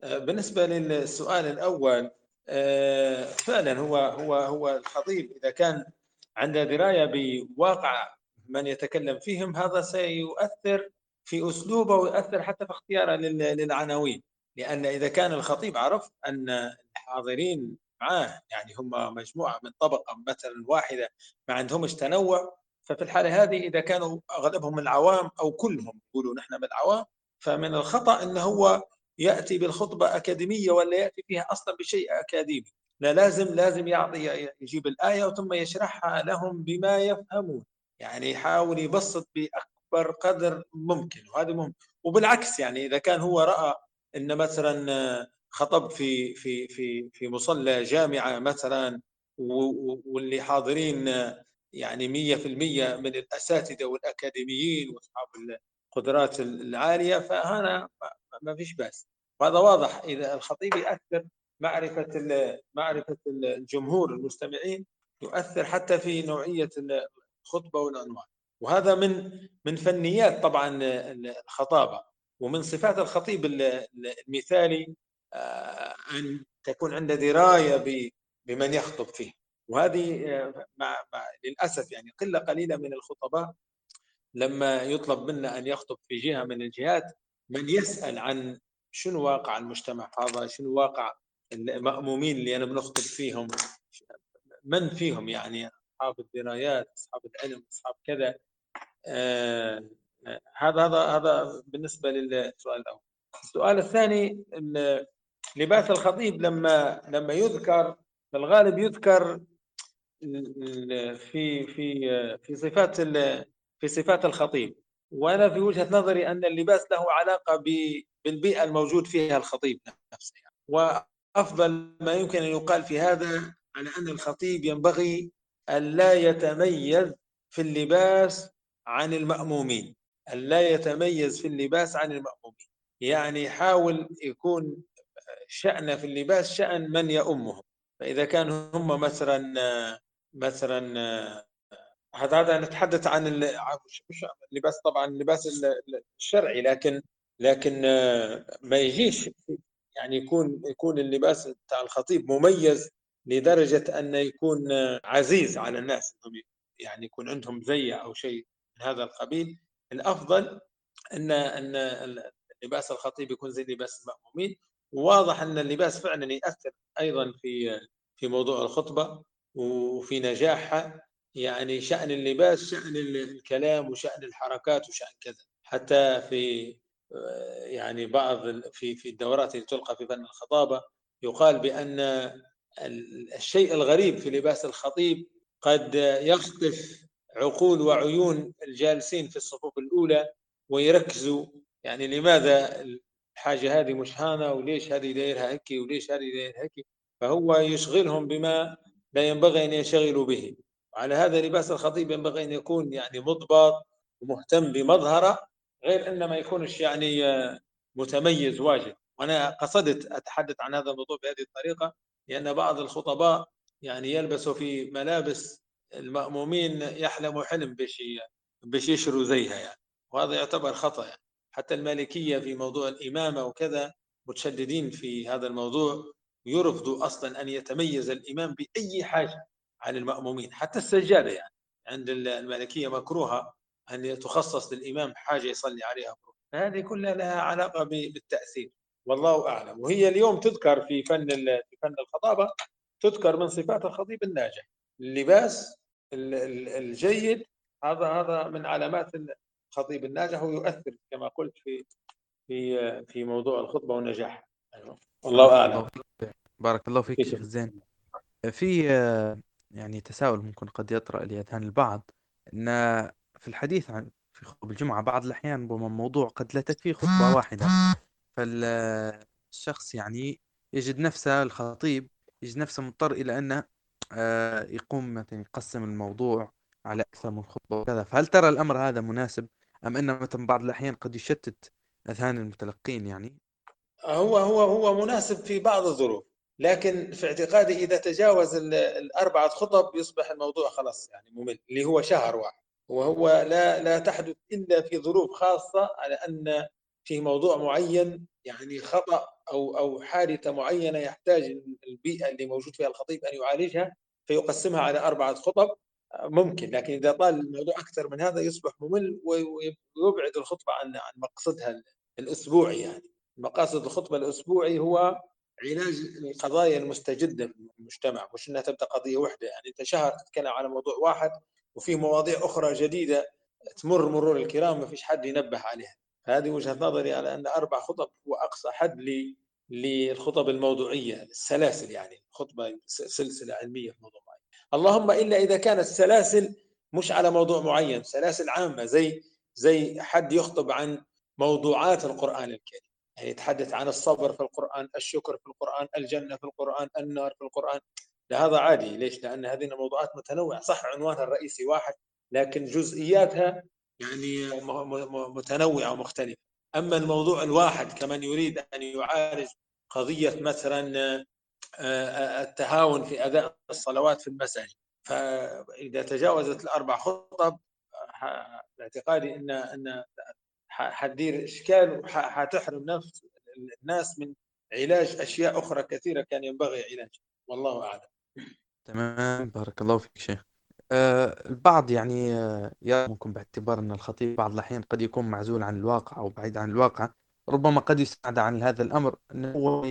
[SPEAKER 2] بالنسبة للسؤال الأول فعلا هو هو هو الخطيب إذا كان عنده دراية بواقع من يتكلم فيهم هذا سيؤثر في أسلوبه ويؤثر حتى في اختياره للعناوين. لأن إذا كان الخطيب عرف أن الحاضرين معاه يعني هم مجموعة من طبقة مثلا واحدة ما عندهمش تنوع ففي الحالة هذه إذا كانوا أغلبهم العوام أو كلهم يقولوا نحن من العوام فمن الخطأ إنه هو يأتي بالخطبة أكاديمية ولا يأتي فيها أصلا بشيء أكاديمي. لا لازم لازم يعطي يجيب الآية وثم يشرحها لهم بما يفهمون. يعني يحاول يبسط باكبر قدر ممكن وهذا مهم. وبالعكس يعني إذا كان هو رأى إن مثلا خطب في في في في مصلى جامعة مثلا واللي حاضرين يعني 100% من الأساتذة والأكاديميين وأصحاب القدرات العالية فهنا ما فيش بأس. وهذا واضح إذا الخطيب ياثر معرفة معرفة الجمهور المستمعين يؤثر حتى في نوعية الخطبة والعنوان. وهذا من من فنيات طبعا الخطابة ومن صفات الخطيب المثالي أن تكون عنده دراية بمن يخطب فيه. وهذه مع, مع للأسف يعني قلة قليلة من الخطباء لما يطلب منا أن يخطب في جهة من الجهات من يسأل عن شنو واقع المجتمع هذا شنو واقع المأمومين اللي أنا بنخطب فيهم من فيهم يعني أصحاب الدرايات أصحاب العلم أصحاب كذا. آه هذا هذا هذا بالنسبة للسؤال الأول. السؤال الثاني لباس الخطيب لما لما يذكر في الغالب يذكر في في في صفات في صفات الخطيب. وأنا في وجهة نظري أن اللباس له علاقة بالبيئة الموجود فيها الخطيب نفسه. وأفضل ما يمكن أن يقال في هذا على أن الخطيب ينبغي أن لا يتميز في اللباس عن المأمومين. أن لا يتميز في اللباس عن المأمومين. يعني يحاول يكون شأن في اللباس شأن من يؤمهم. فإذا كان هم مثلا مثلا هذا هذا نتحدث عن اللباس طبعا اللباس الشرعي لكن لكن ما يجيش يعني يكون يكون اللباس بتاع الخطيب مميز لدرجة أنه يكون عزيز على الناس يعني يكون عندهم زي أو شيء من هذا القبيل. الأفضل أن أن لباس الخطيب يكون زي لباس المأمومين. وواضح أن اللباس فعلا يأثر أيضا في في موضوع الخطبة وفي نجاحها. يعني شأن اللباس شأن الكلام وشأن الحركات وشأن كذا. حتى في يعني بعض في في الدورات اللي تلقى في فن الخطابة يقال بأن الشيء الغريب في لباس الخطيب قد يخطف عقول وعيون الجالسين في الصفوف الأولى ويركزوا. يعني لماذا الحاجة هذه مش هانة وليش هذه دايرها هيك وليش هذه دايرها هيك؟ فهو يشغلهم بما لا ينبغي أن ينشغلوا به. وعلى هذا لباس الخطيب ينبغي أن يكون يعني مضبط ومهتم بمظهره غير أن ما يكونش يعني متميز واجد. وأنا قصدت أتحدث عن هذا الموضوع بهذه الطريقة لأن بعض الخطباء يعني يلبسوا في ملابس المأمومين يحلموا حلم باش باش يشروا زيها يعني. وهذا يعتبر خطأ يعني. حتى المالكية في موضوع الإمامة وكذا متشددين في هذا الموضوع يرفضوا أصلا أن يتميز الإمام بأي حاجة عن المأمومين حتى السجادة يعني. عند المالكية مكروهة أن تخصص للإمام حاجة يصلي عليها فهذه كلها لها علاقة بالتأثير. والله أعلم. وهي اليوم تذكر في فن في فن الخطابة تذكر من صفات الخطيب الناجح. اللباس الجيد هذا هذا من علامات الخطيب الناجح ويؤثر كما قلت في في في موضوع الخطبة أيوة. والله أعلم.
[SPEAKER 5] بارك الله فيك. شيخ زين. في يعني تساؤل ممكن قد يطرأ لأذهان البعض أن في الحديث عن في خطب الجمعة بعض الأحيان ربما موضوع قد لا تكفي خطبة واحدة. فالشخص يعني يجد نفسه الخطيب يجد نفسه مضطر إلى أنه آه، يقوم مثلا يقسم الموضوع على أكثر من خطبة وكذا. فهل ترى الأمر هذا مناسب أم أنه مثلا بعض الأحيان قد يشتت أذهان المتلقين يعني؟
[SPEAKER 2] هو هو هو مناسب في بعض الظروف لكن في اعتقادي إذا تجاوز الأربعة خطب يصبح الموضوع خلاص يعني ممل اللي هو شهر واحد. وهو لا لا تحدث إلا في ظروف خاصة على أن في موضوع معين يعني خطأ أو أو حادثة معينة يحتاج البيئة اللي موجود فيها الخطيب أن يعالجها فيقسمها على أربعة خطب ممكن لكن إذا طال الموضوع أكثر من هذا يصبح ممل ويبعد الخطبة عن عن مقصدها الأسبوعي يعني. مقاصد الخطبة الأسبوعي هو علاج القضايا المستجدة في المجتمع مش إنها تبدأ قضية واحدة. يعني أنت شهر تتكلم على موضوع واحد وفي مواضيع أخرى جديدة تمر مرور الكرام ما فيش حد ينبه عليها. هذه وجهة نظري على أن أربع خطب هو أقصى حد للخطب الموضوعية السلاسل يعني خطبة سلسلة علمية في موضوع معين. اللهم إلا إذا كانت سلاسل مش على موضوع معين سلاسل عامة زي زي حد يخطب عن موضوعات القرآن الكريم. يعني يتحدث عن الصبر في القرآن الشكر في القرآن الجنة في القرآن النار في القرآن. لا هذا عادي. ليش؟ لأن هذه الموضوعات متنوعة. صح عنوانها الرئيسي واحد لكن جزئياتها يعني متنوعة ومختلفة أما الموضوع الواحد كمن يريد أن يعالج قضية مثلا آه، التهاون في أداء الصلوات في المساجد. فإذا تجاوزت الأربع خطب باعتقادي أن أن حتدير إشكال وحتحرم نفس الناس من علاج أشياء أخرى كثيرة كان ينبغي علاجها. والله أعلم.
[SPEAKER 5] تمام. بارك الله فيك شيخ. آه، البعض يعني آه، يرى ممكن باعتبار أن الخطيب بعض الأحيان قد يكون معزول عن الواقع أو بعيد عن الواقع ربما قد يساعد عن هذا الأمر أنه هو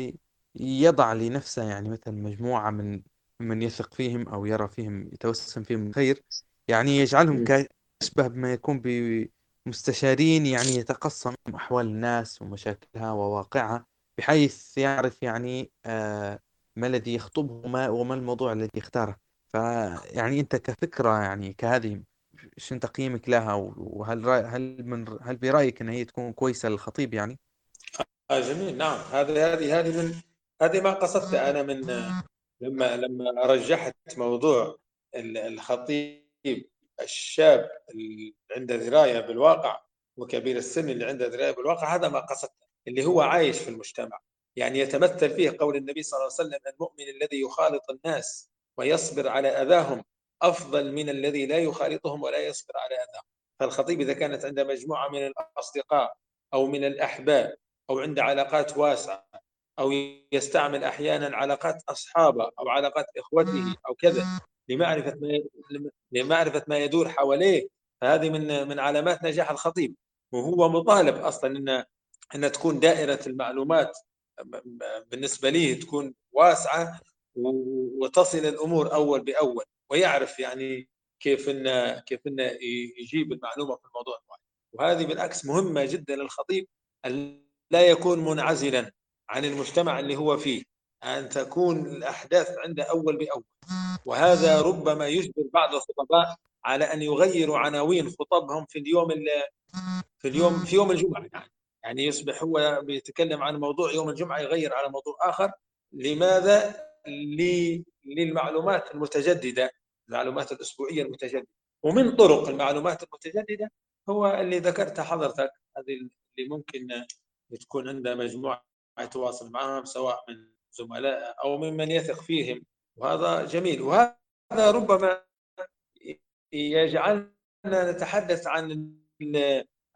[SPEAKER 5] يضع لنفسه يعني مثلا مجموعة من
[SPEAKER 1] ممن يثق فيهم أو يرى فيهم يتوسم فيهم الخير يعني يجعلهم كأشبه بما يكون بمستشارين يعني يتقصون أحوال الناس ومشاكلها وواقعها بحيث يعرف يعني آه ما الذي يخطبه وما, وما الموضوع الذي يختاره. فيعني أنت كفكرة يعني كهذه شنو تقييمك لها وهل هل من هل برأيك أن هي تكون كويسة للخطيب يعني؟
[SPEAKER 2] آه جميل. نعم. هذه هذه هذه من هذه ما قصدت أنا من لما لما رجحت موضوع الخطيب الشاب اللي عنده درايه بالواقع وكبير السن اللي عنده درايه بالواقع هذا ما قصدت اللي هو عايش في المجتمع. يعني يتمثل فيه قول النبي صلى الله عليه وسلم المؤمن الذي يخالط الناس ويصبر على أذاهم أفضل من الذي لا يخالطهم ولا يصبر على أذاهم. فالخطيب إذا كانت عنده مجموعة من الأصدقاء أو من الأحباب أو عنده علاقات واسعة أو يستعمل أحيانا علاقات أصحابه أو علاقات إخوته أو كذا لمعرفة ما لمعرفة ما يدور حواليه فهذه من من علامات نجاح الخطيب. وهو مطالب أصلا ان إن تكون دائرة المعلومات بالنسبة ليه تكون واسعة وتصل الأمور أول بأول ويعرف يعني كيف انه كيف انه يجيب المعلومة في الموضوع المعين وهذه بالعكس مهمة جدا للخطيب أن لا يكون منعزلا عن المجتمع اللي هو فيه أن تكون الأحداث عنده أول بأول. وهذا ربما يجبر بعض الخطباء على أن يغيروا عناوين خطبهم في اليوم في اليوم في يوم الجمعة يعني. يعني يصبح هو بيتكلم عن موضوع يوم الجمعة يغير على موضوع آخر. لماذا؟ للمعلومات المتجددة المعلومات الأسبوعية المتجددة. ومن طرق المعلومات المتجددة هو اللي ذكرتها حضرتك هذه اللي ممكن تكون عنده مجموعة يتواصل معهم سواء من زملاء أو ممن يثق فيهم. وهذا جميل. وهذا ربما يجعلنا نتحدث عن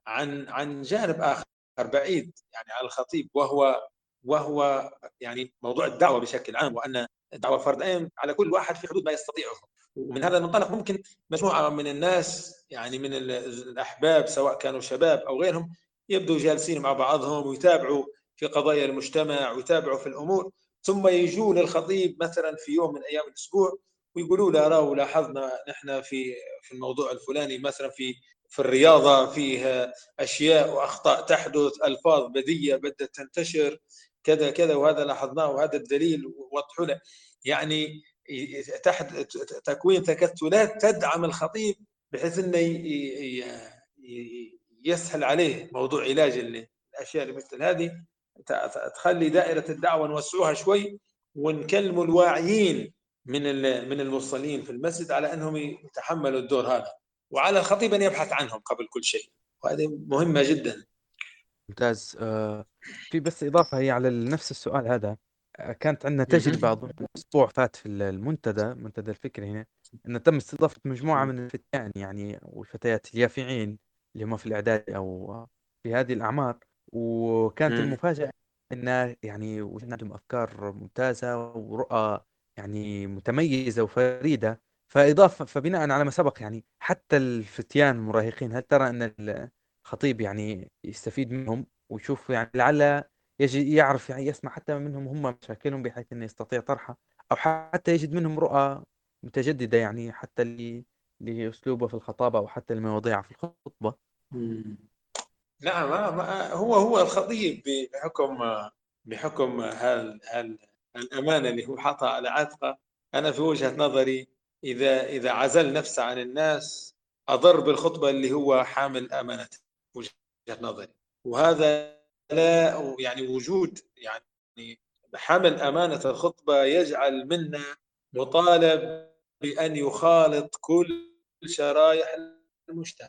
[SPEAKER 2] عن عن جانب آخر بعيد يعني على الخطيب وهو وهو يعني موضوع الدعوة بشكل عام وأن الدعوة فرض عين على كل واحد في حدود ما يستطيعه. ومن هذا المنطلق ممكن مجموعة من الناس يعني من الأحباب سواء كانوا شباب أو غيرهم يبدو جالسين مع بعضهم ويتابعوا في قضايا المجتمع ويتابعوا في الأمور. ثم يجوا للخطيب مثلا في يوم من أيام الأسبوع ويقولوا له راهو لاحظنا نحن في في الموضوع الفلاني مثلا في في الرياضة فيه أشياء وأخطاء تحدث ألفاظ بذيه بدأت تنتشر. كذا كذا وهذا لاحظناه وهذا الدليل وضحوا له. يعني تحت تكوين تكتلات تدعم الخطيب بحيث إنه يسهل عليه موضوع علاج الأشياء اللي مثل هذه. تخلي دائرة الدعوة نوسعوها شوي ونكلموا الواعيين من من المصلين في المسجد على أنهم يتحملوا الدور هذا. وعلى الخطيب أن يبحث عنهم قبل كل شيء. وهذه مهمة جدا.
[SPEAKER 1] ممتاز. آه في بس إضافة هي على نفس السؤال هذا. آه، كانت عندنا تجربة أظن أسبوع فات في المنتدى منتدى الفكر هنا انه تم استضافة مجموعة من الفتيان يعني والفتيات اليافعين اللي هم في الاعداد أو في هذه الأعمار. وكانت. المفاجأة إنه يعني وجدنا عندهم أفكار ممتازة ورؤى يعني متميزة وفريدة. فإضافة فبناء على ما سبق يعني حتى الفتيان المراهقين هل ترى أن الخطيب يعني يستفيد منهم ويشوف يعني لعل يجي يعرف يعني يسمع حتى منهم هم مشاكلهم بحيث إنه يستطيع طرحها أو حتى يجد منهم رؤى متجددة يعني حتى لأسلوبه في الخطابة أو حتى المواضيع في الخطبة.
[SPEAKER 2] نعم هو هو الخطيب بحكم بحكم هال هال الأمانة اللي هو حاطها على عاتقه أنا في وجهة نظري إذا إذا عزل نفسه عن الناس أضر بالخطبة اللي هو حامل أمانته وجهة نظري. وهذا لا يعني وجود يعني حمل أمانة الخطبة يجعل منا مطالب بأن يخالط كل شرائح المجتمع.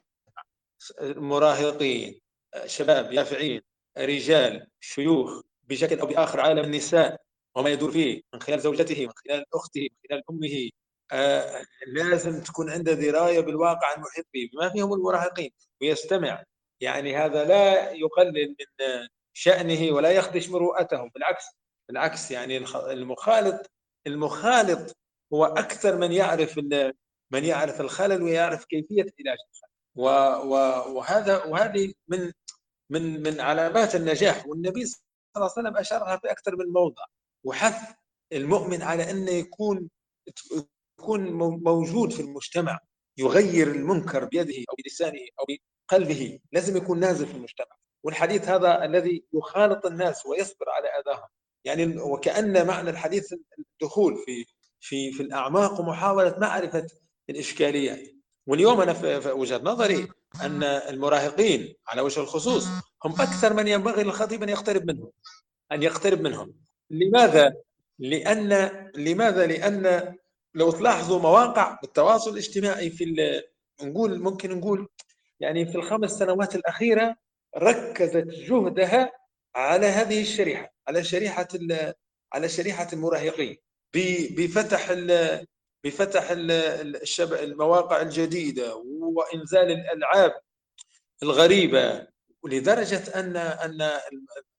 [SPEAKER 2] مراهقين شباب يافعين رجال شيوخ بشكل أو بآخر عالم النساء وما يدور فيه من خلال زوجته من خلال أخته من خلال أمه. آه لازم تكون عنده دراية بالواقع المحيط به بما فيهم المراهقين ويستمع يعني هذا لا يقلل من شأنه ولا يخدش مروءته بالعكس بالعكس يعني المخالط المخالط هو أكثر من يعرف من يعرف الخلل ويعرف كيفية علاج الخلل. وهذا وهذه من من من علامات النجاح. والنبي صلى الله عليه وسلم أشارها في أكثر من موضع. وحث المؤمن على انه يكون يكون موجود في المجتمع يغير المنكر بيده أو بلسانه أو بقلبه لازم يكون نازل في المجتمع والحديث هذا الذي يخالط الناس ويصبر على آذاهم يعني وكأن معنى الحديث الدخول في في في الأعماق ومحاوله معرفة الإشكاليات واليوم أنا في وجهة نظري أن المراهقين على وجه الخصوص هم أكثر من ينبغي للخطيب أن يقترب منهم أن يقترب منهم لماذا؟ لأن لماذا؟ لأن لو تلاحظوا مواقع التواصل الاجتماعي في نقول ممكن نقول يعني في الخمس سنوات الأخيرة ركزت جهدها على هذه الشريحة على شريحة على شريحة المراهقين. بفتح بفتح المواقع الجديدة وإنزال الألعاب الغريبة ولدرجه أن أن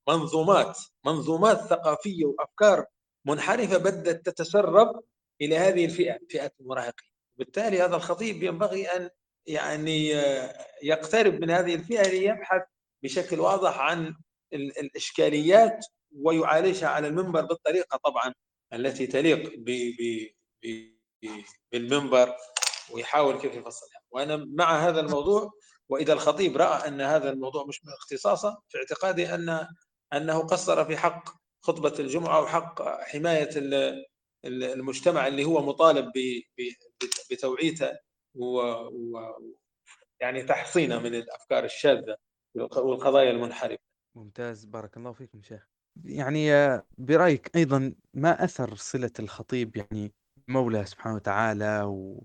[SPEAKER 2] منظومات منظومات ثقافية وأفكار منحرفة بدأت تتسرب إلى هذه الفئة فئة المراهقين. بالتالي هذا الخطيب ينبغي أن يعني يقترب من هذه الفئة ليبحث بشكل واضح عن الإشكاليات ويعالجها على المنبر بالطريقة طبعا التي تليق بالمنبر ويحاول كيف يفصلها. وأنا مع هذا الموضوع وإذا الخطيب رأى أن هذا الموضوع مش من اختصاصه في اعتقادي ان أنه قصر في حق خطبة الجمعة وحق حماية المجتمع اللي هو مطالب بتوعيته و يعني تحصينه من الأفكار الشاذة والقضايا المنحرفة.
[SPEAKER 1] ممتاز بارك الله فيكم شيخ. يعني برأيك أيضا ما أثر صلة الخطيب يعني مولاه سبحانه وتعالى و...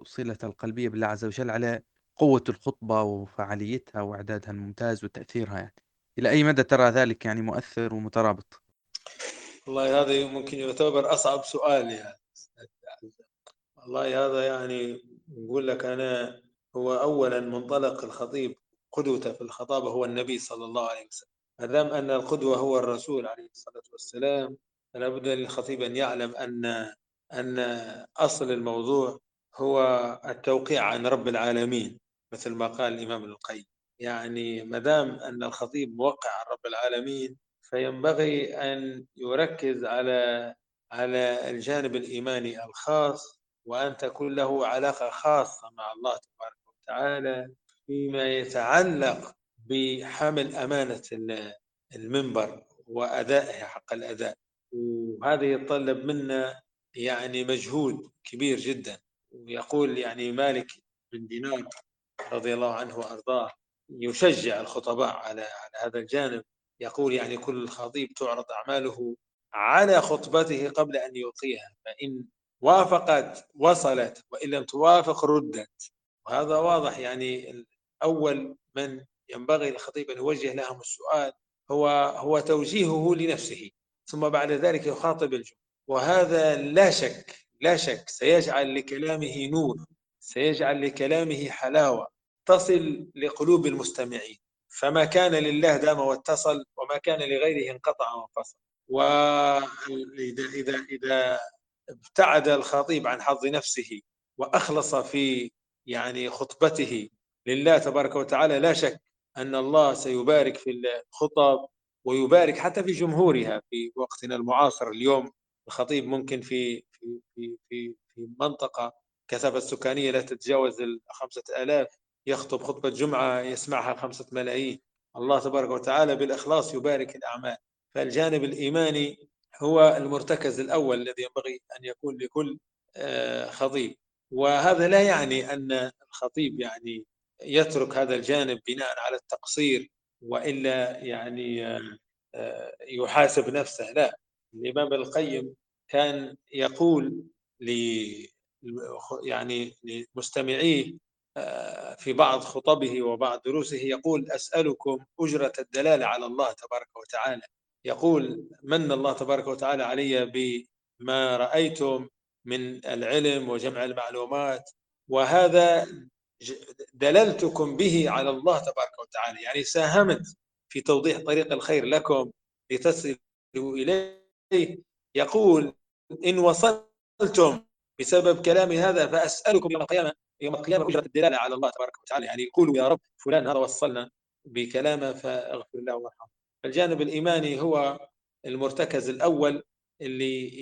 [SPEAKER 1] وصلة القلبية بالله عز وجل على قوة الخطبة وفعاليتها وإعدادها الممتاز وتأثيرها يعني إلى أي مدى ترى ذلك يعني مؤثر ومترابط؟
[SPEAKER 2] والله هذا ممكن يعتبر أصعب سؤال يعني والله هذا يعني نقول لك أنا هو أولا منطلق الخطيب قدوته في الخطابة هو النبي صلى الله عليه وسلم. ما دام أن القدوة هو الرسول عليه الصلاة والسلام فلا بد للخطيب أن يعلم أن أن أصل الموضوع هو التوقيع عن رب العالمين مثل ما قال الإمام القيم. يعني ما دام أن الخطيب موقع عن رب العالمين فينبغي أن يركز على على الجانب الإيماني الخاص وأن تكون له علاقة خاصة مع الله تبارك وتعالى فيما يتعلق بحمل أمانة المنبر وأدائها حق الأداء. وهذا يتطلب منا يعني مجهود كبير جدا. ويقول يعني مالك بن دينار رضي الله عنه وأرضاه يشجع الخطباء على على هذا الجانب. يقول يعني كل خطيب تعرض أعماله على خطبته قبل أن يلقيها فإن وافقت وصلت وإن لم توافق ردت. وهذا واضح يعني اول من ينبغي الخطيب أن يوجه لهم السؤال هو هو توجيهه لنفسه ثم بعد ذلك يخاطب الجمهور. وهذا لا شك لا شك سيجعل لكلامه نور سيجعل لكلامه حلاوة تصل لقلوب المستمعين. فما كان لله دام واتصل وما كان لغيره انقطع وانفصل. وإذا إذا إذا ابتعد الخطيب عن حظ نفسه وأخلص في يعني خطبته. لله تبارك وتعالى لا شك أن الله سيبارك في الخطب ويبارك حتى في جمهورها في وقتنا المعاصر اليوم. الخطيب ممكن في في في في, منطقة كثافة السكانية لا تتجاوز الخمسة آلاف يخطب خطبة جمعة يسمعها خمسة ملايين. الله تبارك وتعالى بالإخلاص يبارك الأعمال. فالجانب الإيماني هو المرتكز الأول الذي ينبغي أن يكون لكل آه، خطيب. وهذا لا يعني أن الخطيب يعني يترك هذا الجانب بناء على التقصير وإلا يعني آه، يحاسب نفسه. لا الإمام القيم كان يقول يعني لمستمعيه آه، في بعض خطبه وبعض دروسه يقول أسألكم أجرة الدلالة على الله تبارك وتعالى. يقول من الله تبارك وتعالى علي بما رأيتم من العلم وجمع المعلومات وهذا دللتكم به على الله تبارك وتعالى. يعني ساهمت في توضيح طريق الخير لكم لتصلوا إليه. يقول إن وصلتم بسبب كلامي هذا فأسألكم يوم القيامة يوم القيامة أجرة الدلالة على الله تبارك وتعالى. يعني يقولوا يا رب فلان هذا وصلنا بكلامه فاغفر له وارحمه. الجانب الإيماني هو المرتكز الأول اللي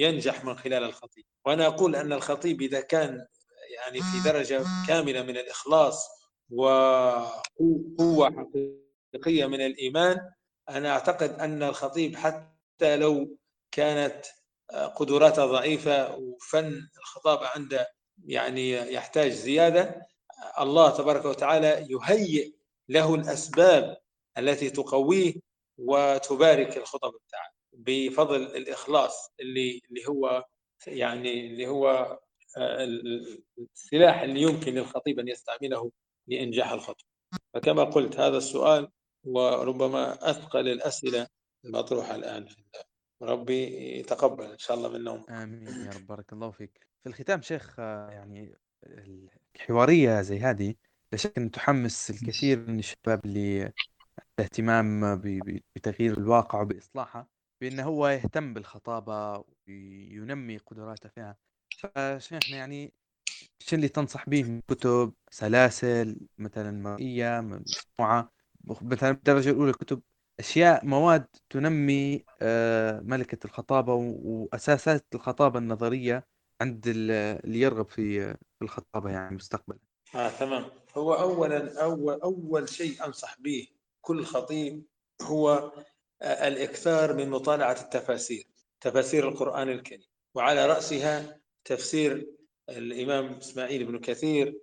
[SPEAKER 2] ينجح من خلال الخطيب. وأنا أقول أن الخطيب إذا كان يعني في درجة كاملة من الإخلاص وقوة حقيقية من الإيمان أنا أعتقد أن الخطيب حتى لو كانت قدراته ضعيفة وفن الخطابة عنده يعني يحتاج زيادة الله تبارك وتعالى يهيئ له الأسباب التي تقويه وتبارك الخطب بتاعه بفضل الإخلاص اللي اللي هو يعني اللي هو السلاح اللي يمكن للخطيب أن يستعمله لإنجاح الخطب. فكما قلت هذا السؤال وربما أثقل الأسئلة المطروحة الآن في ربي يتقبل إن شاء الله منهم
[SPEAKER 1] آمين يا رب بارك الله فيك. في الختام شيخ يعني الحوارية زي هذه لا شك أن تحمس الكثير من الشباب اللي الاهتمام بتغيير الواقع وبإصلاحه بأنه هو يهتم بالخطابة وينمي قدراته فيها. فشيخنا يعني شو اللي تنصح به من كتب سلاسل مثلا مرئية مسموعة مثلا بالدرجة الأولى كتب أشياء مواد تنمي آه، ملكة الخطابة وأساسات الخطابة النظرية عند اللي يرغب في في الخطابة يعني مستقبلا.
[SPEAKER 2] آه تمام. هو أولا أول أول شيء أنصح به كل خطيب هو آه، الإكثار من مطالعة التفاسير تفاسير القرآن الكريم. وعلى رأسها تفسير الإمام إسماعيل بن كثير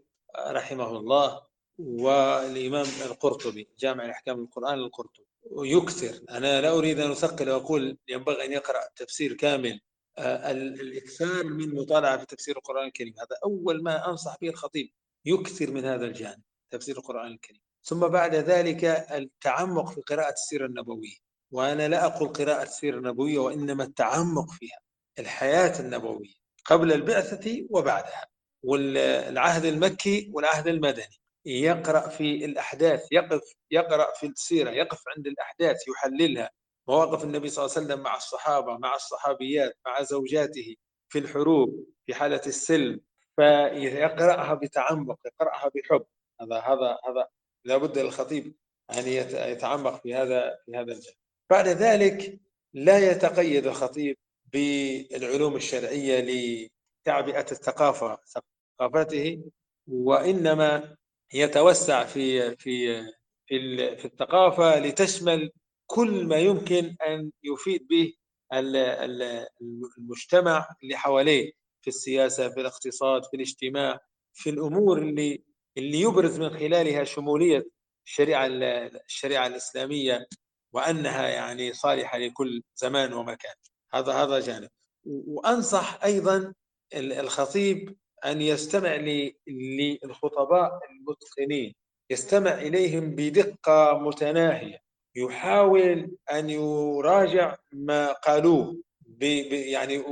[SPEAKER 2] رحمه الله والإمام القرطبي جامع الأحكام القرآن القرطبي. ويكثر. أنا لا أريد أن أثقل وأقول ينبغي أن يقرأ تفسير كامل. آه، الإكثار من مطالعة في تفسير القرآن الكريم. هذا أول ما أنصح به الخطيب. يكثر من هذا الجانب تفسير القرآن الكريم. ثم بعد ذلك التعمق في قراءة السيرة النبوية وأنا لا أقول قراءة السيرة النبوية وإنما التعمق فيها الحياة النبوية قبل البعثة وبعدها والعهد المكي والعهد المدني. يقرأ في الأحداث يقف يقرأ في السيرة يقف عند الأحداث يحللها. مواقف النبي صلى الله عليه وسلم مع الصحابة مع الصحابيات مع زوجاته في الحروب في حالة السلم. فيقرأها بتعمق يقرأها بحب. هذا هذا هذا لابد للخطيب أن يتعمق في هذا في هذا الجانب. بعد ذلك لا يتقيد الخطيب بالعلوم الشرعية لتعبئة الثقافة ثقافته وإنما يتوسع في في في في الثقافة لتشمل كل ما يمكن أن يفيد به المجتمع اللي حواليه في السياسة في الاقتصاد في الاجتماع في الأمور اللي اللي يبرز من خلالها شمولية الشريعة الشريعة الإسلامية وأنها يعني صالحة لكل زمان ومكان. هذا هذا جانب. وأنصح أيضا الخطيب أن يستمع للخطباء المتقنين. يستمع إليهم بدقة متناهية. يحاول أن يراجع ما قالوه. يعني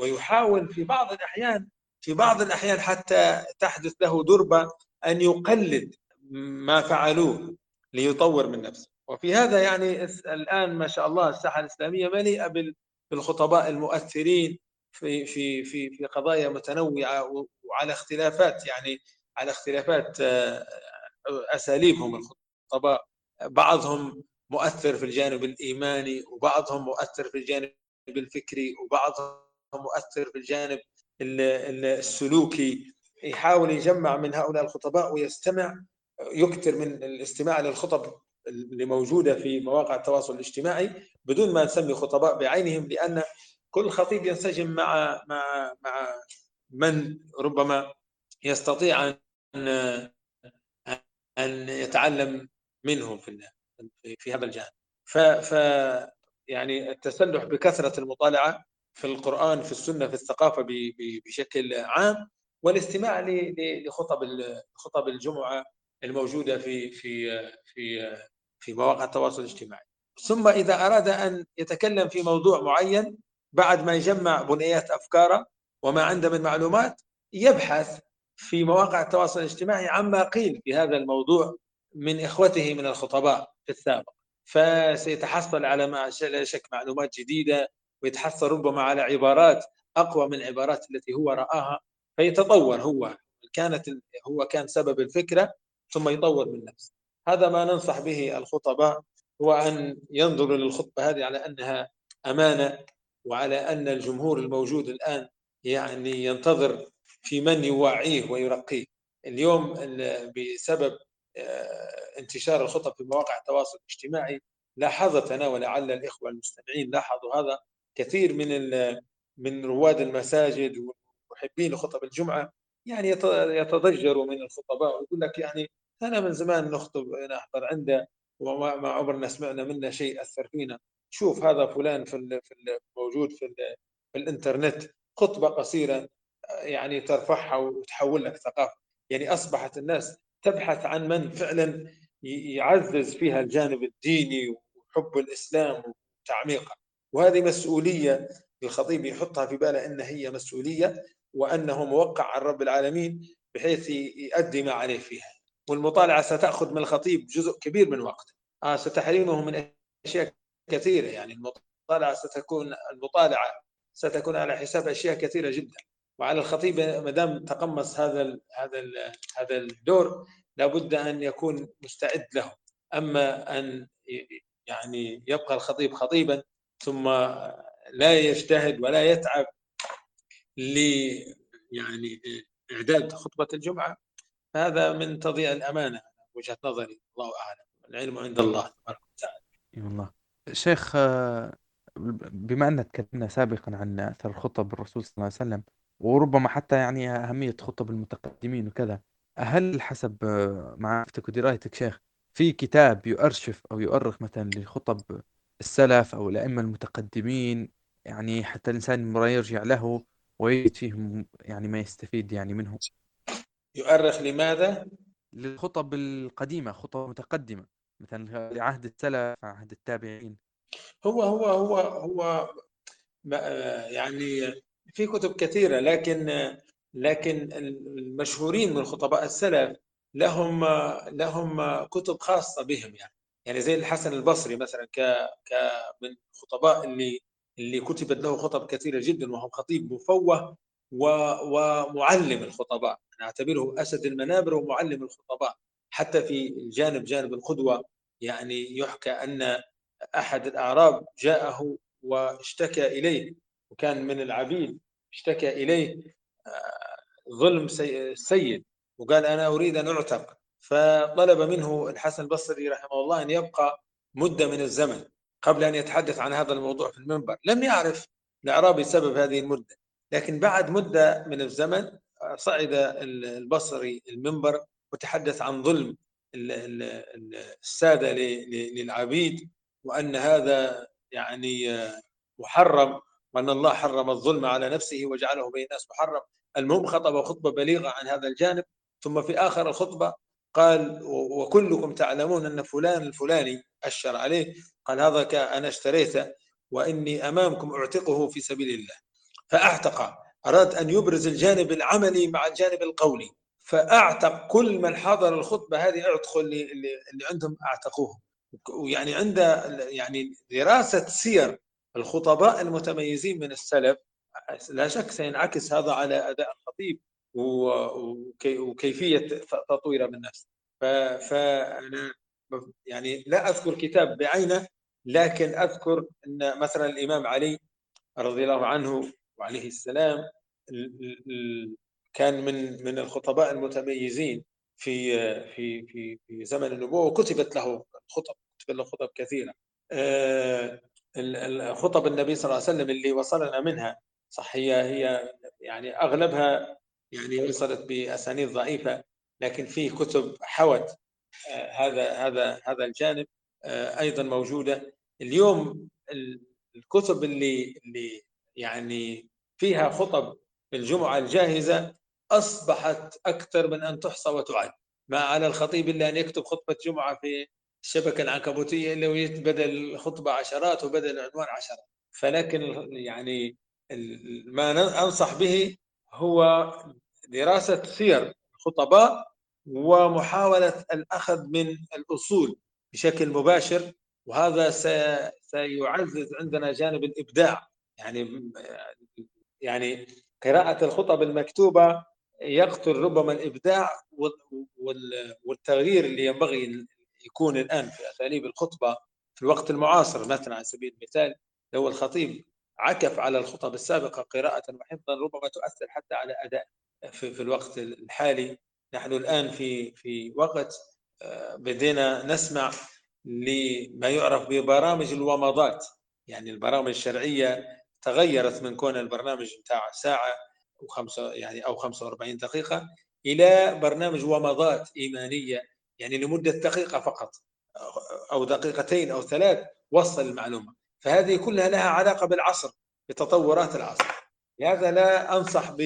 [SPEAKER 2] ويحاول في بعض الأحيان في بعض الأحيان حتى تحدث له دربة أن يقلد ما فعلوه ليطور من نفسه. وفي هذا يعني الآن ما شاء الله الساحة الإسلامية مليئة بالخطباء المؤثرين في في في في قضايا متنوعة وعلى اختلافات يعني على اختلافات آه، أساليبهم الخطباء. بعضهم مؤثر في الجانب الإيماني وبعضهم مؤثر في الجانب الفكري وبعضهم مؤثر في الجانب السلوكي يحاول يجمع من هؤلاء الخطباء ويستمع يكثر من الاستماع للخطب اللي موجودة في مواقع التواصل الاجتماعي بدون ما نسمي خطباء بعينهم لأن كل خطيب ينسجم مع مع مع من ربما يستطيع أن أن يتعلم منه في في هذا الجانب. ف, ف يعني التسلح بكثرة المطالعة في القرآن في السنة في الثقافة بشكل عام والاستماع لخطب خطب الجمعة الموجودة في في في في مواقع التواصل الاجتماعي. ثم إذا أراد أن يتكلم في موضوع معين بعد ما يجمع بنيات أفكاره وما عنده من معلومات يبحث في مواقع التواصل الاجتماعي عما قيل في هذا الموضوع من إخوته من الخطباء في السابق. فسيتحصل على ما لا شك معلومات جديدة ويتحصل ربما على عبارات أقوى من العبارات التي هو رآها فيتطور هو كانت هو كان سبب الفكرة ثم يطور من نفسه. هذا ما ننصح به الخطباء هو أن ينظروا للخطبة هذه على أنها أمانة وعلى أن الجمهور الموجود الآن يعني ينتظر في من يوعيه ويرقيه. اليوم بسبب آه، انتشار الخطب في مواقع التواصل الاجتماعي لاحظت أنا ولعل الإخوة المستمعين لاحظوا هذا كثير من من رواد المساجد ومحبين خطب الجمعة يعني يتضجروا من الخطباء ويقول لك يعني أنا من زمان نخطب نحضر عنده وما عمرنا سمعنا منه شيء أثر فينا. شوف هذا فلان في في موجود في, في الإنترنت خطبة قصيرة يعني ترفعها وتحول لك ثقافة. يعني أصبحت الناس تبحث عن من فعلا يعزز فيها الجانب الديني وحب الإسلام وتعميقه. وهذه مسؤولية الخطيب يحطها في باله إن هي مسؤولية وأنه موقع عن رب العالمين بحيث يؤدي ما عليه فيها. والمطالعة ستأخذ من الخطيب جزء كبير من وقته. آه ستحرمه من أشياء كثيرة يعني. المطالعة ستكون المطالعة ستكون على حساب أشياء كثيرة جدا. وعلى الخطيب ما دام تقمص هذا ال هذا ال هذا الدور لابد أن يكون مستعد له. أما أن يعني يبقى الخطيب خطيبا ثم لا يجتهد ولا يتعب ل يعني إعداد خطبة الجمعة هذا من تضييع الأمانة وجهة نظري الله أعلم العلم عند الله تبارك وتعالى.
[SPEAKER 5] أي والله شيخ بما ان تكلمنا سابقا عن أثر خطب الرسول صلى الله عليه وسلم وربما حتى يعني أهمية خطب المتقدمين وكذا هل حسب معرفتك ودرايتك شيخ في كتاب يؤرشف أو يؤرخ مثلا لخطب السلف أو الأئمة المتقدمين يعني حتى الإنسان مرة يرجع له ويجد فيه يعني ما يستفيد يعني منه.
[SPEAKER 2] يؤرخ لماذا؟
[SPEAKER 5] للخطب القديمة خطب متقدمة مثلا لعهد السلف عهد التابعين.
[SPEAKER 2] هو هو هو هو يعني في كتب كثيرة لكن لكن المشهورين من خطباء السلف لهم لهم كتب خاصة بهم يعني. يعني زي الحسن البصري مثلا ك ك من الخطباء اللي اللي كتبت له خطب كثيرة جدا وهو خطيب مفوه ومعلم الخطباء. أنا أعتبره أسد المنابر ومعلم الخطباء. حتى في الجانب جانب القدوة يعني يحكى أن أحد الأعراب جاءه واشتكى إليه وكان من العبيد اشتكى إليه آه، ظلم السيد وقال أنا أريد أن أعتق. فطلب منه الحسن البصري رحمه الله أن يبقى مدة من الزمن قبل أن يتحدث عن هذا الموضوع في المنبر. لم يعرف الأعرابي سبب هذه المدة لكن بعد مدة من الزمن صعد البصري المنبر وتحدث عن ظلم السادة للعبيد وأن هذا يعني محرم وأن الله حرم الظلم على نفسه وجعله بين الناس محرم. المهم خطب خطبة بليغة عن هذا الجانب ثم في آخر الخطبة قال وكلكم تعلمون أن فلان الفلاني أشر عليه. قال هذا أنا اشتريته وإني أمامكم أعتقه في سبيل الله. فأعتق أراد أن يبرز الجانب العملي مع الجانب القولي. فأعتق كل من حضر الخطبة هذه اعتقوا اللي, اللي عندهم أعتقوه. ويعني عند يعني دراسة سير الخطباء المتميزين من السلف لا شك سينعكس هذا على أداء الخطيب. وكيفية تطويره من نفسه فأنا يعني لا أذكر كتاب بعينه لكن أذكر إن مثلا الإمام علي رضي الله عنه وعليه السلام كان من من الخطباء المتميزين في في في في زمن النبوة وكتبت له خطب كتبت له خطب كثيرة. آه، خطب النبي صلى الله عليه وسلم اللي وصلنا منها صح هي هي يعني أغلبها يعني وصلت بأسانيد ضعيفة لكن في كتب حوت آه، هذا هذا هذا الجانب آه، أيضا موجودة. اليوم الكتب اللي اللي يعني فيها خطب الجمعه الجاهزة أصبحت أكثر من أن تحصى وتعد. ما على الخطيب إلا أن يكتب خطبة جمعة في الشبكة العنكبوتية اللي بدل الخطبه عشرات وبدل العنوان عشرات فلكن يعني ما أنصح به هو دراسة سير الخطباء ومحاولة الأخذ من الأصول بشكل مباشر وهذا سيعزز عندنا جانب الإبداع. يعني يعني قراءة الخطب المكتوبة يقتل ربما الإبداع والتغيير اللي ينبغي يكون الآن في أساليب الخطبة في الوقت المعاصر مثلا على سبيل المثال لو الخطيب عكف على الخطب السابقة قراءة وحفظا ربما تؤثر حتى على أداء في, في الوقت الحالي. نحن الآن في في وقت آه، بدينا نسمع لما يعرف ببرامج الومضات. يعني البرامج الشرعية تغيرت من كون البرنامج بتاع ساعة وخمسة يعني أو 45 دقيقة إلى برنامج ومضات إيمانية. يعني لمدة دقيقة فقط أو دقيقتين أو ثلاث وصل المعلومة. فهذه كلها لها علاقة بالعصر بتطورات العصر. لهذا لا أنصح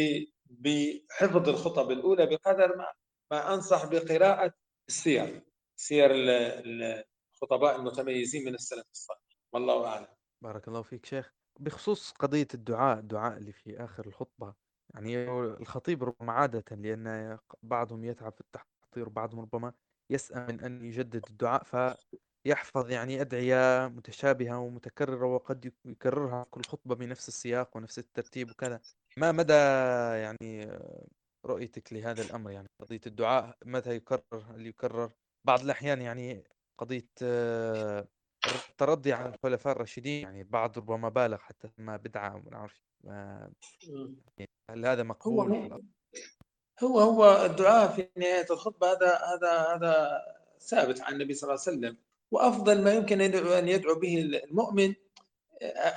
[SPEAKER 2] بحفظ الخطب الأولى بقدر ما, ما أنصح بقراءة السير سير الخطباء المتميزين من السلف الصالح. والله أعلم.
[SPEAKER 1] بارك الله فيك شيخ. بخصوص قضية الدعاء الدعاء اللي في آخر الخطبة يعني الخطيب ربما عادة لأن بعضهم يتعب في التحضير وبعضهم ربما يسأم من أن يجدد الدعاء فيحفظ يعني أدعية متشابهة ومتكررة وقد يكررها كل خطبة بنفس السياق ونفس الترتيب وكذا. ما مدى يعني رؤيتك لهذا الأمر؟ يعني قضية الدعاء متى يكرر؟ هل يكرر؟ بعض الأحيان يعني قضية الترضي عن الخلفاء الراشدين يعني البعض ربما بالغ حتى ما بدعة وما نعرف هل هذا مقبول
[SPEAKER 2] هو هو هو الدعاء في نهاية الخطبة هذا هذا هذا ثابت عن النبي صلى الله عليه وسلم. وأفضل ما يمكن أن يدعو به المؤمن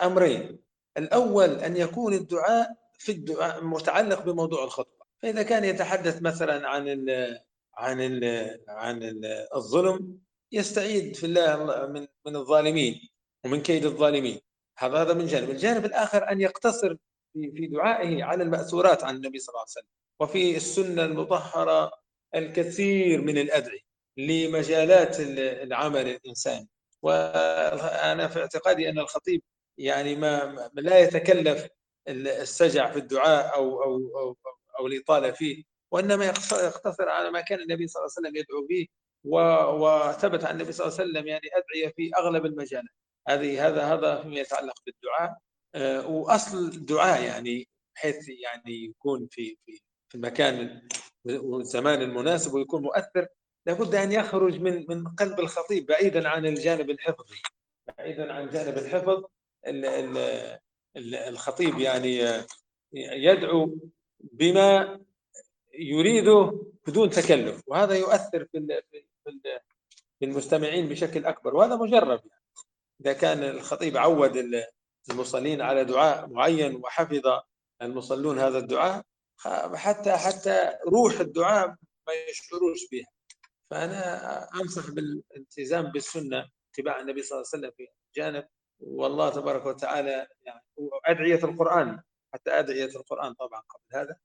[SPEAKER 2] أمرين. الأول أن يكون الدعاء في الدعاء متعلق بموضوع الخطبة. فإذا كان يتحدث مثلا عن ال عن ال عن ال الظلم يستعيد في الله من من الظالمين ومن كيد الظالمين. هذا هذا من جانب. الجانب الآخر أن يقتصر في في دعائه على المأثورات عن النبي صلى الله عليه وسلم. وفي السنة المطهرة الكثير من الأدعية. لمجالات العمل الإنساني. وأنا في اعتقادي أن الخطيب يعني ما لا يتكلف السجع في الدعاء أو أو أو, أو الإطالة فيه وإنما يقتصر على ما كان النبي صلى الله عليه وسلم يدعو به وثبت عن النبي صلى الله عليه وسلم يعني أدعية في أغلب المجالات. هذه هذا هذا فيما يتعلق بالدعاء. آه، وأصل الدعاء يعني بحيث يعني يكون في في المكان والزمان المناسب ويكون مؤثر لابد أن يخرج من من قلب الخطيب بعيدا عن الجانب الحفظي بعيدا عن جانب الحفظ الخطيب يعني يدعو بما يريده بدون تكلف وهذا يؤثر في في المستمعين بشكل أكبر وهذا مجرب يعني. إذا كان الخطيب عود المصلين على دعاء معين وحفظ المصلون هذا الدعاء حتى حتى روح الدعاء ما يشعروش بها فأنا أنصح بالالتزام بالسنة اتباع النبي صلى الله عليه وسلم في جانب والله تبارك وتعالى يعني أدعية القرآن حتى أدعية القرآن طبعا قبل هذا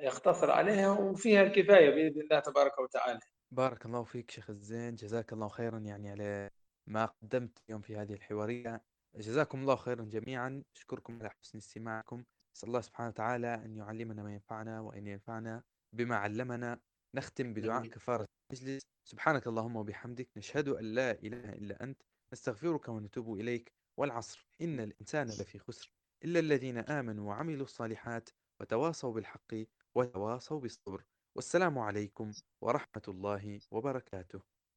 [SPEAKER 2] يقتصر عليها وفيها الكفاية بإذن الله تبارك وتعالى.
[SPEAKER 1] بارك الله فيك شيخ الزين جزاك الله خيرا يعني على ما قدمت اليوم في هذه الحوارية. جزاكم الله خيرا جميعا. أشكركم على حسن استماعكم. نسأل الله سبحانه وتعالى أن يعلمنا ما ينفعنا وأن ينفعنا بما علمنا. نختم بدعاء كفارة المجلس. سبحانك اللهم وبحمدك نشهد أن لا إله إلا أنت نستغفرك ونتوب إليك. والعصر إن الإنسان لفي خسر. إلا الذين آمنوا وعملوا الصالحات وتواصوا بالحق وتواصوا بالصبر. والسلام عليكم ورحمة الله وبركاته.